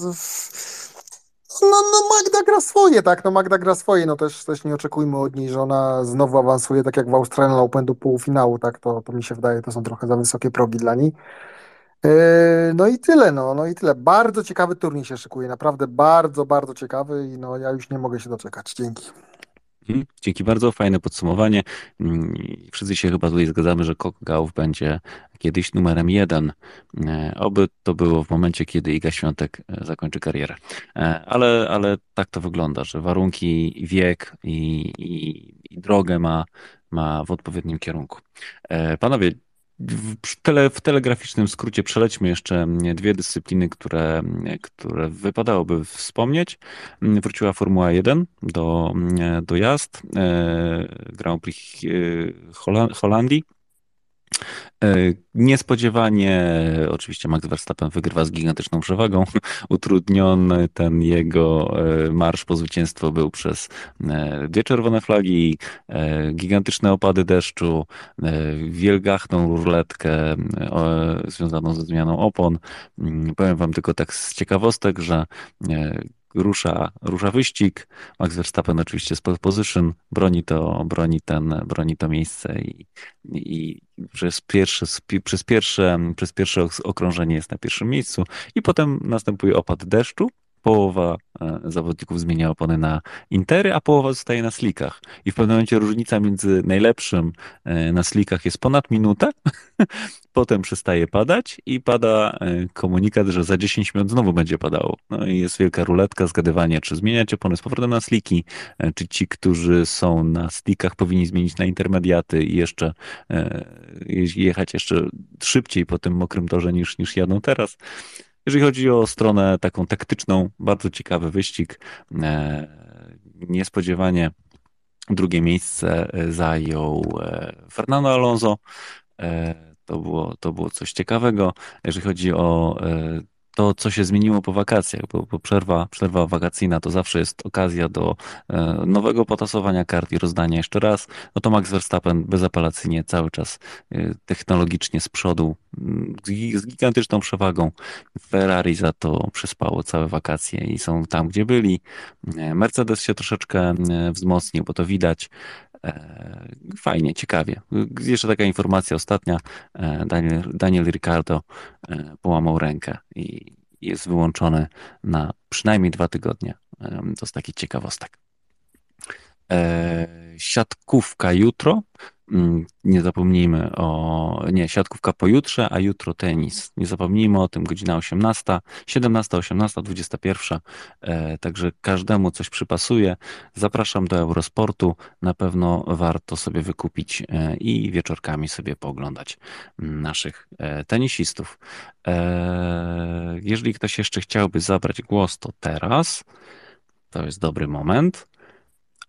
no, no Magda gra swoje, tak, no Magda gra swoje, no też, też nie oczekujmy od niej, że ona znowu awansuje tak jak w Australian Open do półfinału, tak, to, to mi się wydaje, to są trochę za wysokie progi dla niej. Yy, no i tyle, no, no i tyle. Bardzo ciekawy turniej się szykuje, naprawdę bardzo, bardzo ciekawy i no ja już nie mogę się doczekać. Dzięki. Dzięki bardzo, fajne podsumowanie. Mm, wszyscy się chyba tutaj zgadzamy, że Kokgałów będzie kiedyś numerem jeden. E, oby to było w momencie, kiedy Iga Świątek e, zakończy karierę. E, ale, ale tak to wygląda, że warunki, wiek i, i, i drogę ma, ma w odpowiednim kierunku. Panowie, w, tele, w telegraficznym skrócie przelećmy jeszcze dwie dyscypliny, które, które wypadałoby wspomnieć. Wróciła Formuła 1 do, do jazd, e, Grand Prix e, Holandii. E, niespodziewanie, oczywiście Max Verstappen wygrywa z gigantyczną przewagą. (laughs) Utrudniony ten jego e, marsz po zwycięstwo był przez e, dwie czerwone flagi, gigantyczne opady deszczu, wielgachną ruletkę związaną ze zmianą opon. Mm, powiem wam tylko tak z ciekawostek, że rusza, rusza wyścig. Max Verstappen oczywiście z pole position. Broni to, broni ten, broni to miejsce i, i przez pierwsze, przez pierwsze, przez pierwsze okrążenie jest na pierwszym miejscu. I potem następuje opad deszczu połowa e, zawodników zmienia opony na intery, a połowa zostaje na slikach. I w pewnym momencie różnica między najlepszym e, na slikach jest ponad minutę, (laughs) potem przestaje padać i pada e, komunikat, że za 10 minut znowu będzie padało. No i jest wielka ruletka, zgadywanie, czy zmieniać opony z powrotem na sliki, czy ci, którzy są na slikach powinni zmienić na intermediaty i jeszcze jechać jeszcze szybciej po tym mokrym torze niż, niż jadą teraz. Jeżeli chodzi o stronę taką taktyczną, bardzo ciekawy wyścig. E, niespodziewanie drugie miejsce e, zajął e, Fernando Alonso. To było, to było coś ciekawego. Jeżeli chodzi o to, co się zmieniło po wakacjach, bo, bo przerwa, przerwa wakacyjna to zawsze jest okazja do e, nowego potasowania kart i rozdania jeszcze raz, no to Max Verstappen bezapelacyjnie cały czas e, technologicznie z przodu, z, z gigantyczną przewagą. Ferrari za to przyspało całe wakacje i są tam, gdzie byli. E, Mercedes się troszeczkę wzmocnił, bo to widać. Fajnie, ciekawie. Jeszcze taka informacja ostatnia. Daniel, Daniel Ricardo połamał rękę i jest wyłączony na przynajmniej dwa tygodnie. To z takich ciekawostek. Siatkówka jutro. Mm, nie zapomnijmy o. Nie, siatkówka pojutrze, a jutro tenis. Nie zapomnijmy o tym, godzina 18, 17, 18, 21. Także każdemu coś przypasuje. Zapraszam do Eurosportu. Na pewno warto sobie wykupić e, i wieczorkami sobie pooglądać naszych e, tenisistów. E, jeżeli ktoś jeszcze chciałby zabrać głos, to teraz. To jest dobry moment.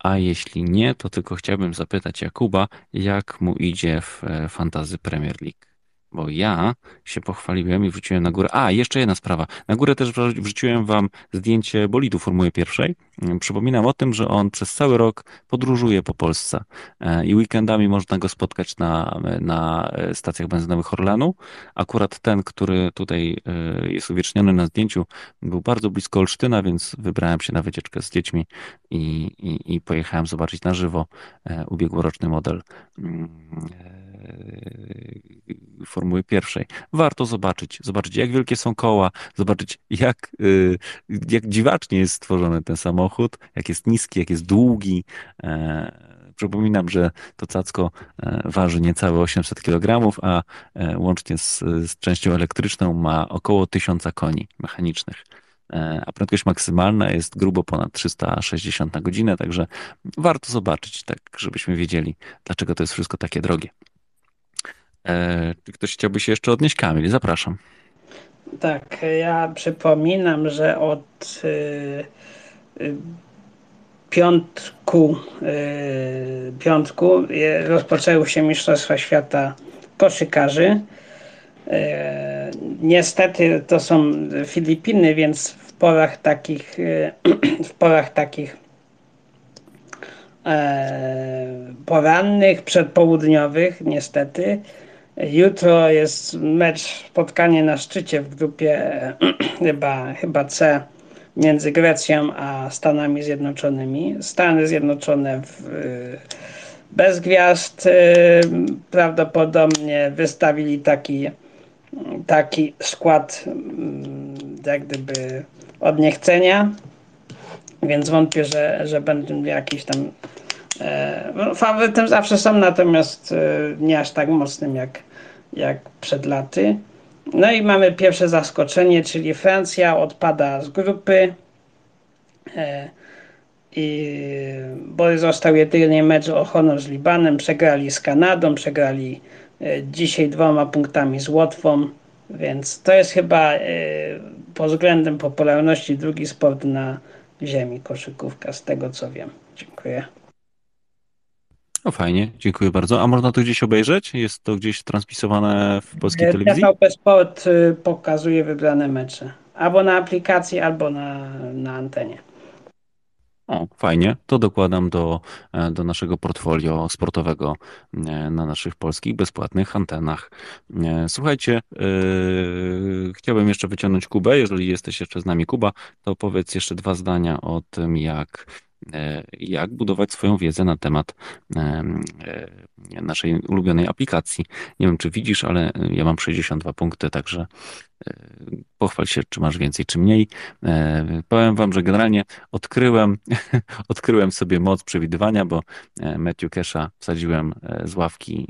A jeśli nie, to tylko chciałbym zapytać Jakuba, jak mu idzie w e, Fantazy Premier League. Bo ja się pochwaliłem i wrzuciłem na górę. A, jeszcze jedna sprawa. Na górę też wrzuciłem wam zdjęcie bolidu Formuły Pierwszej. Mm, przypominam o tym, że on przez cały rok podróżuje po Polsce e, i weekendami można go spotkać na, na e, stacjach benzynowych Orlenu. Akurat ten, który tutaj e, jest uwieczniony na zdjęciu, był bardzo blisko Olsztyna, więc wybrałem się na wycieczkę z dziećmi i, i, i pojechałem zobaczyć na żywo ubiegłoroczny model mm, Formuły Pierwszej. Warto zobaczyć, zobaczyć jak wielkie są koła, zobaczyć jak, y, jak dziwacznie jest stworzony ten samochód, jak jest niski, jak jest długi. E, przypominam, że to cacko e, waży niecałe 800 kg, a e, łącznie z, z częścią elektryczną ma około 1000 koni mechanicznych a prędkość maksymalna jest grubo ponad 360 na godzinę, także warto zobaczyć, tak żebyśmy wiedzieli, dlaczego to jest wszystko takie drogie. E, czy ktoś chciałby się jeszcze odnieść? Kamil, zapraszam. Tak, ja przypominam, że od y, y, piątku, y, piątku rozpoczęły się Mistrzostwa Świata koszykarzy. Niestety to są Filipiny, więc w porach takich, (clears throat) w porach takich e, porannych, przedpołudniowych, niestety, Jutro jest mecz, spotkanie na szczycie w grupie (clears throat) chyba, chyba C między Grecją a Stanami Zjednoczonymi. Stany Zjednoczone w, bez gwiazd y, prawdopodobnie wystawili taki, taki skład mm, jak gdyby od niechcenia, więc wątpię, że, że będą jakieś tam faworytem zawsze są, natomiast e, nie aż tak mocnym jak, jak przed laty. No i mamy pierwsze zaskoczenie, czyli Francja odpada z grupy. E, I, bo został jedynie mecz o honor z Libanem. Przegrali z Kanadą, przegrali dzisiaj dwoma punktami z Łotwą. Więc to jest chyba pod względem popularności drugi sport na ziemi koszykówka, z tego co wiem. Dziękuję. No fajnie, dziękuję bardzo. A można to gdzieś obejrzeć? Jest to gdzieś transmisowane w polskiej e, telewizji? TVP Sport y, pokazuje wybrane mecze. Albo na aplikacji, albo na, na antenie. O, fajnie. To dokładam do, e, do naszego portfolio sportowego e, na naszych polskich bezpłatnych antenach. Słuchajcie, yy, chciałbym jeszcze wyciągnąć Kubę. Jeżeli jesteś jeszcze z nami, Kuba, to powiedz jeszcze dwa zdania o tym, jak jak budować swoją wiedzę na temat e, naszej ulubionej aplikacji. Nie wiem, czy widzisz, ale ja mam 62 punkty, także pochwal się, czy masz więcej, czy mniej. E, powiem wam, że generalnie odkryłem, (laughs) odkryłem sobie moc przewidywania, bo e, Matthew Kesha wsadziłem e, z ławki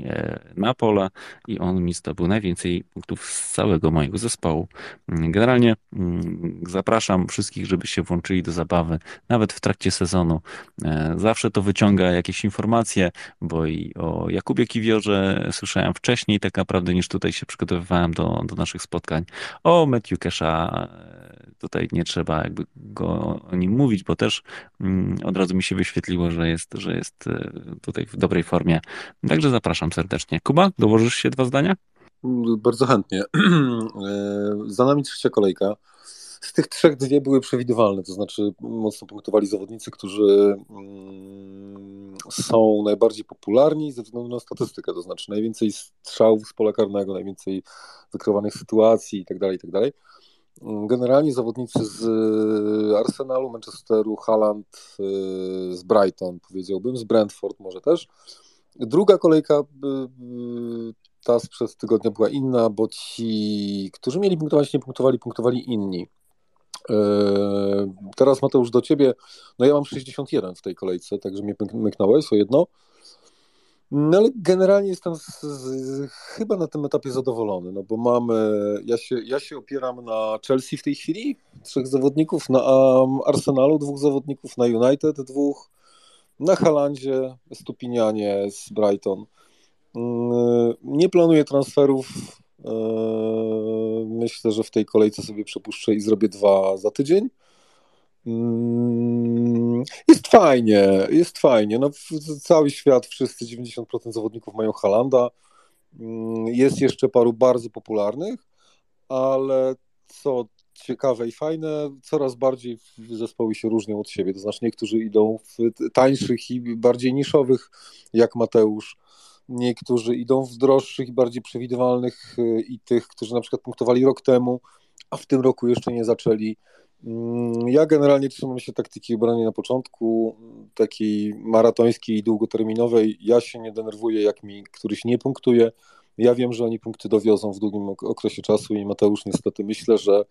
na pole i on mi zdobył najwięcej punktów z całego mojego zespołu. Generalnie mm, zapraszam wszystkich, żeby się włączyli do zabawy, nawet w trakcie sezonu. Zawsze to wyciąga jakieś informacje, bo i o Jakubie Kiwiorze słyszałem wcześniej tak naprawdę niż tutaj się przygotowywałem do, do naszych spotkań. O Matthew Kesha tutaj nie trzeba jakby go o nim mówić, bo też mm, od razu mi się wyświetliło, że jest, że jest e, tutaj w dobrej formie. Także zapraszam serdecznie. Kuba, dołożysz się dwa zdania? Bardzo chętnie. (clears throat) E, za nami trzecia kolejka. Z tych trzech dwie były przewidywalne, to znaczy mocno punktowali zawodnicy, którzy mm, są najbardziej popularni ze względu na statystykę, to znaczy najwięcej strzałów z pola karnego, najwięcej wykrywanych sytuacji itd., tak itd. Tak Generalnie zawodnicy z Arsenalu, Manchesteru, Haaland, y, z Brighton powiedziałbym, z Brentford może też. Druga kolejka, y, y, ta sprzed tygodnia była inna, bo ci, którzy mieli punktować, nie punktowali, punktowali inni. Teraz Mateusz do ciebie, no ja mam 61 w tej kolejce, także mnie myknąłeś o jedno. No ale generalnie jestem z, z, chyba na tym etapie zadowolony, no bo mamy, ja się, ja się opieram na Chelsea w tej chwili, trzech zawodników, na um, Arsenalu dwóch zawodników, na United dwóch, na Halandzie, Stupinianie z Brighton. Mm, nie planuję transferów, myślę, że w tej kolejce sobie przepuszczę i zrobię dwa za tydzień. Mm, jest fajnie, jest fajnie. No, cały świat, wszyscy 90% zawodników mają Halanda. Mm, Jest jeszcze paru bardzo popularnych, ale co ciekawe i fajne, coraz bardziej zespoły się różnią od siebie. To znaczy, niektórzy idą w tańszych i bardziej niszowych, jak Mateusz. Niektórzy idą w droższych i bardziej przewidywalnych y, i tych, którzy na przykład punktowali rok temu, a w tym roku jeszcze nie zaczęli. Mm, Ja generalnie trzymam się taktyki obranej na początku, takiej maratońskiej i długoterminowej. Ja się nie denerwuję, jak mi któryś nie punktuje. Ja wiem, że oni punkty dowiozą w długim ok- okresie czasu i Mateusz niestety myślę, że,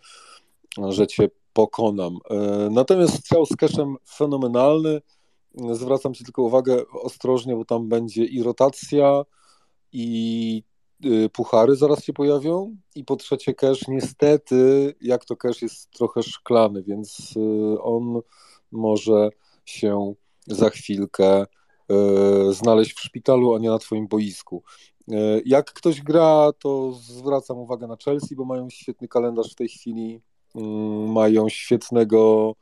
że cię pokonam. E, Natomiast strzał z keszem fenomenalny. Zwracam ci tylko uwagę ostrożnie, bo tam będzie i rotacja, i y, puchary zaraz się pojawią. I po trzecie cash, niestety, jak to cash jest trochę szklany, więc y, on może się za chwilkę y, znaleźć w szpitalu, a nie na twoim boisku. Jak ktoś gra, to zwracam uwagę na Chelsea, bo mają świetny kalendarz w tej chwili. Mm, Mają świetnego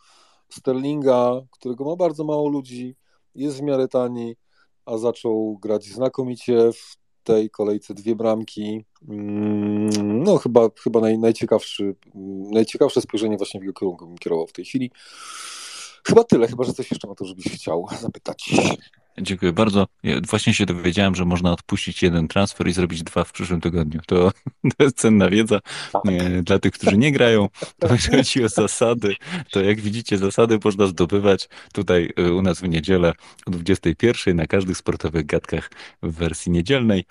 Sterlinga, którego ma bardzo mało ludzi, jest w miarę tani, a zaczął grać znakomicie w tej kolejce dwie bramki. Mm, No chyba, chyba naj, najciekawszy, najciekawsze spojrzenie właśnie w jego kierunku bym kierował w tej chwili. Chyba tyle, chyba że coś jeszcze Mateusz byś chciał zapytać. Dziękuję bardzo. Ja właśnie się dowiedziałem, że można odpuścić jeden transfer i zrobić dwa w przyszłym tygodniu. To, (laughs) to jest cenna wiedza. E, Dla tych, którzy nie grają, to chodzi o zasady, to jak widzicie, zasady można zdobywać tutaj e, u nas w niedzielę o 21 na każdych sportowych gadkach w wersji niedzielnej.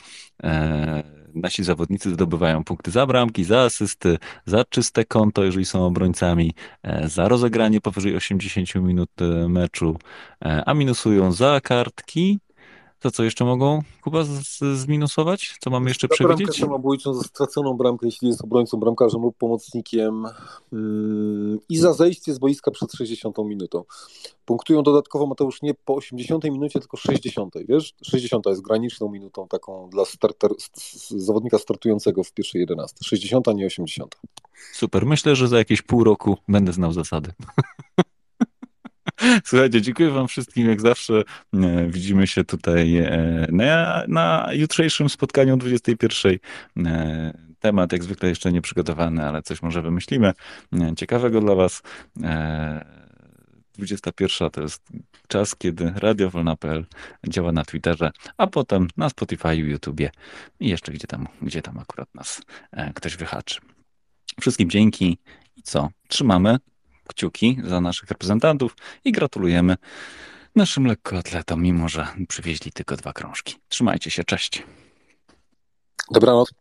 E, Nasi zawodnicy zdobywają punkty za bramki, za asysty, za czyste konto, jeżeli są obrońcami, e, za rozegranie powyżej 80 minut e, meczu, e, a minusują za kartki. To co jeszcze mogą, Kuba, zminusować? Co mamy jeszcze Za bramkę przewidzieć? samobójczą, za straconą bramkę, jeśli jest obrońcą, bramkarzem lub pomocnikiem mm, i za zejście z boiska przed 60 minutą. Punktują dodatkowo, Mateusz, nie po 80 minucie, tylko 60. Wiesz, 60 jest graniczną minutą taką dla starter, zawodnika startującego w pierwszej 11. 60, a nie 80. Super. Myślę, że za jakieś pół roku będę znał zasady. (laughs) Słuchajcie, dziękuję Wam wszystkim. Jak zawsze e, widzimy się tutaj e, na, na jutrzejszym spotkaniu o 21. E, Temat jak zwykle jeszcze nie przygotowany, ale coś może wymyślimy ciekawego dla Was. E, 21 to jest czas, kiedy Radio Wolna.pl działa na Twitterze, a potem na Spotify, YouTubie i jeszcze gdzie tam, gdzie tam akurat nas ktoś wyhaczy. Wszystkim dzięki i co? Trzymamy kciuki za naszych reprezentantów i gratulujemy naszym lekkoatletom, mimo że przywieźli tylko dwa krążki. Trzymajcie się, cześć. Dobranoc.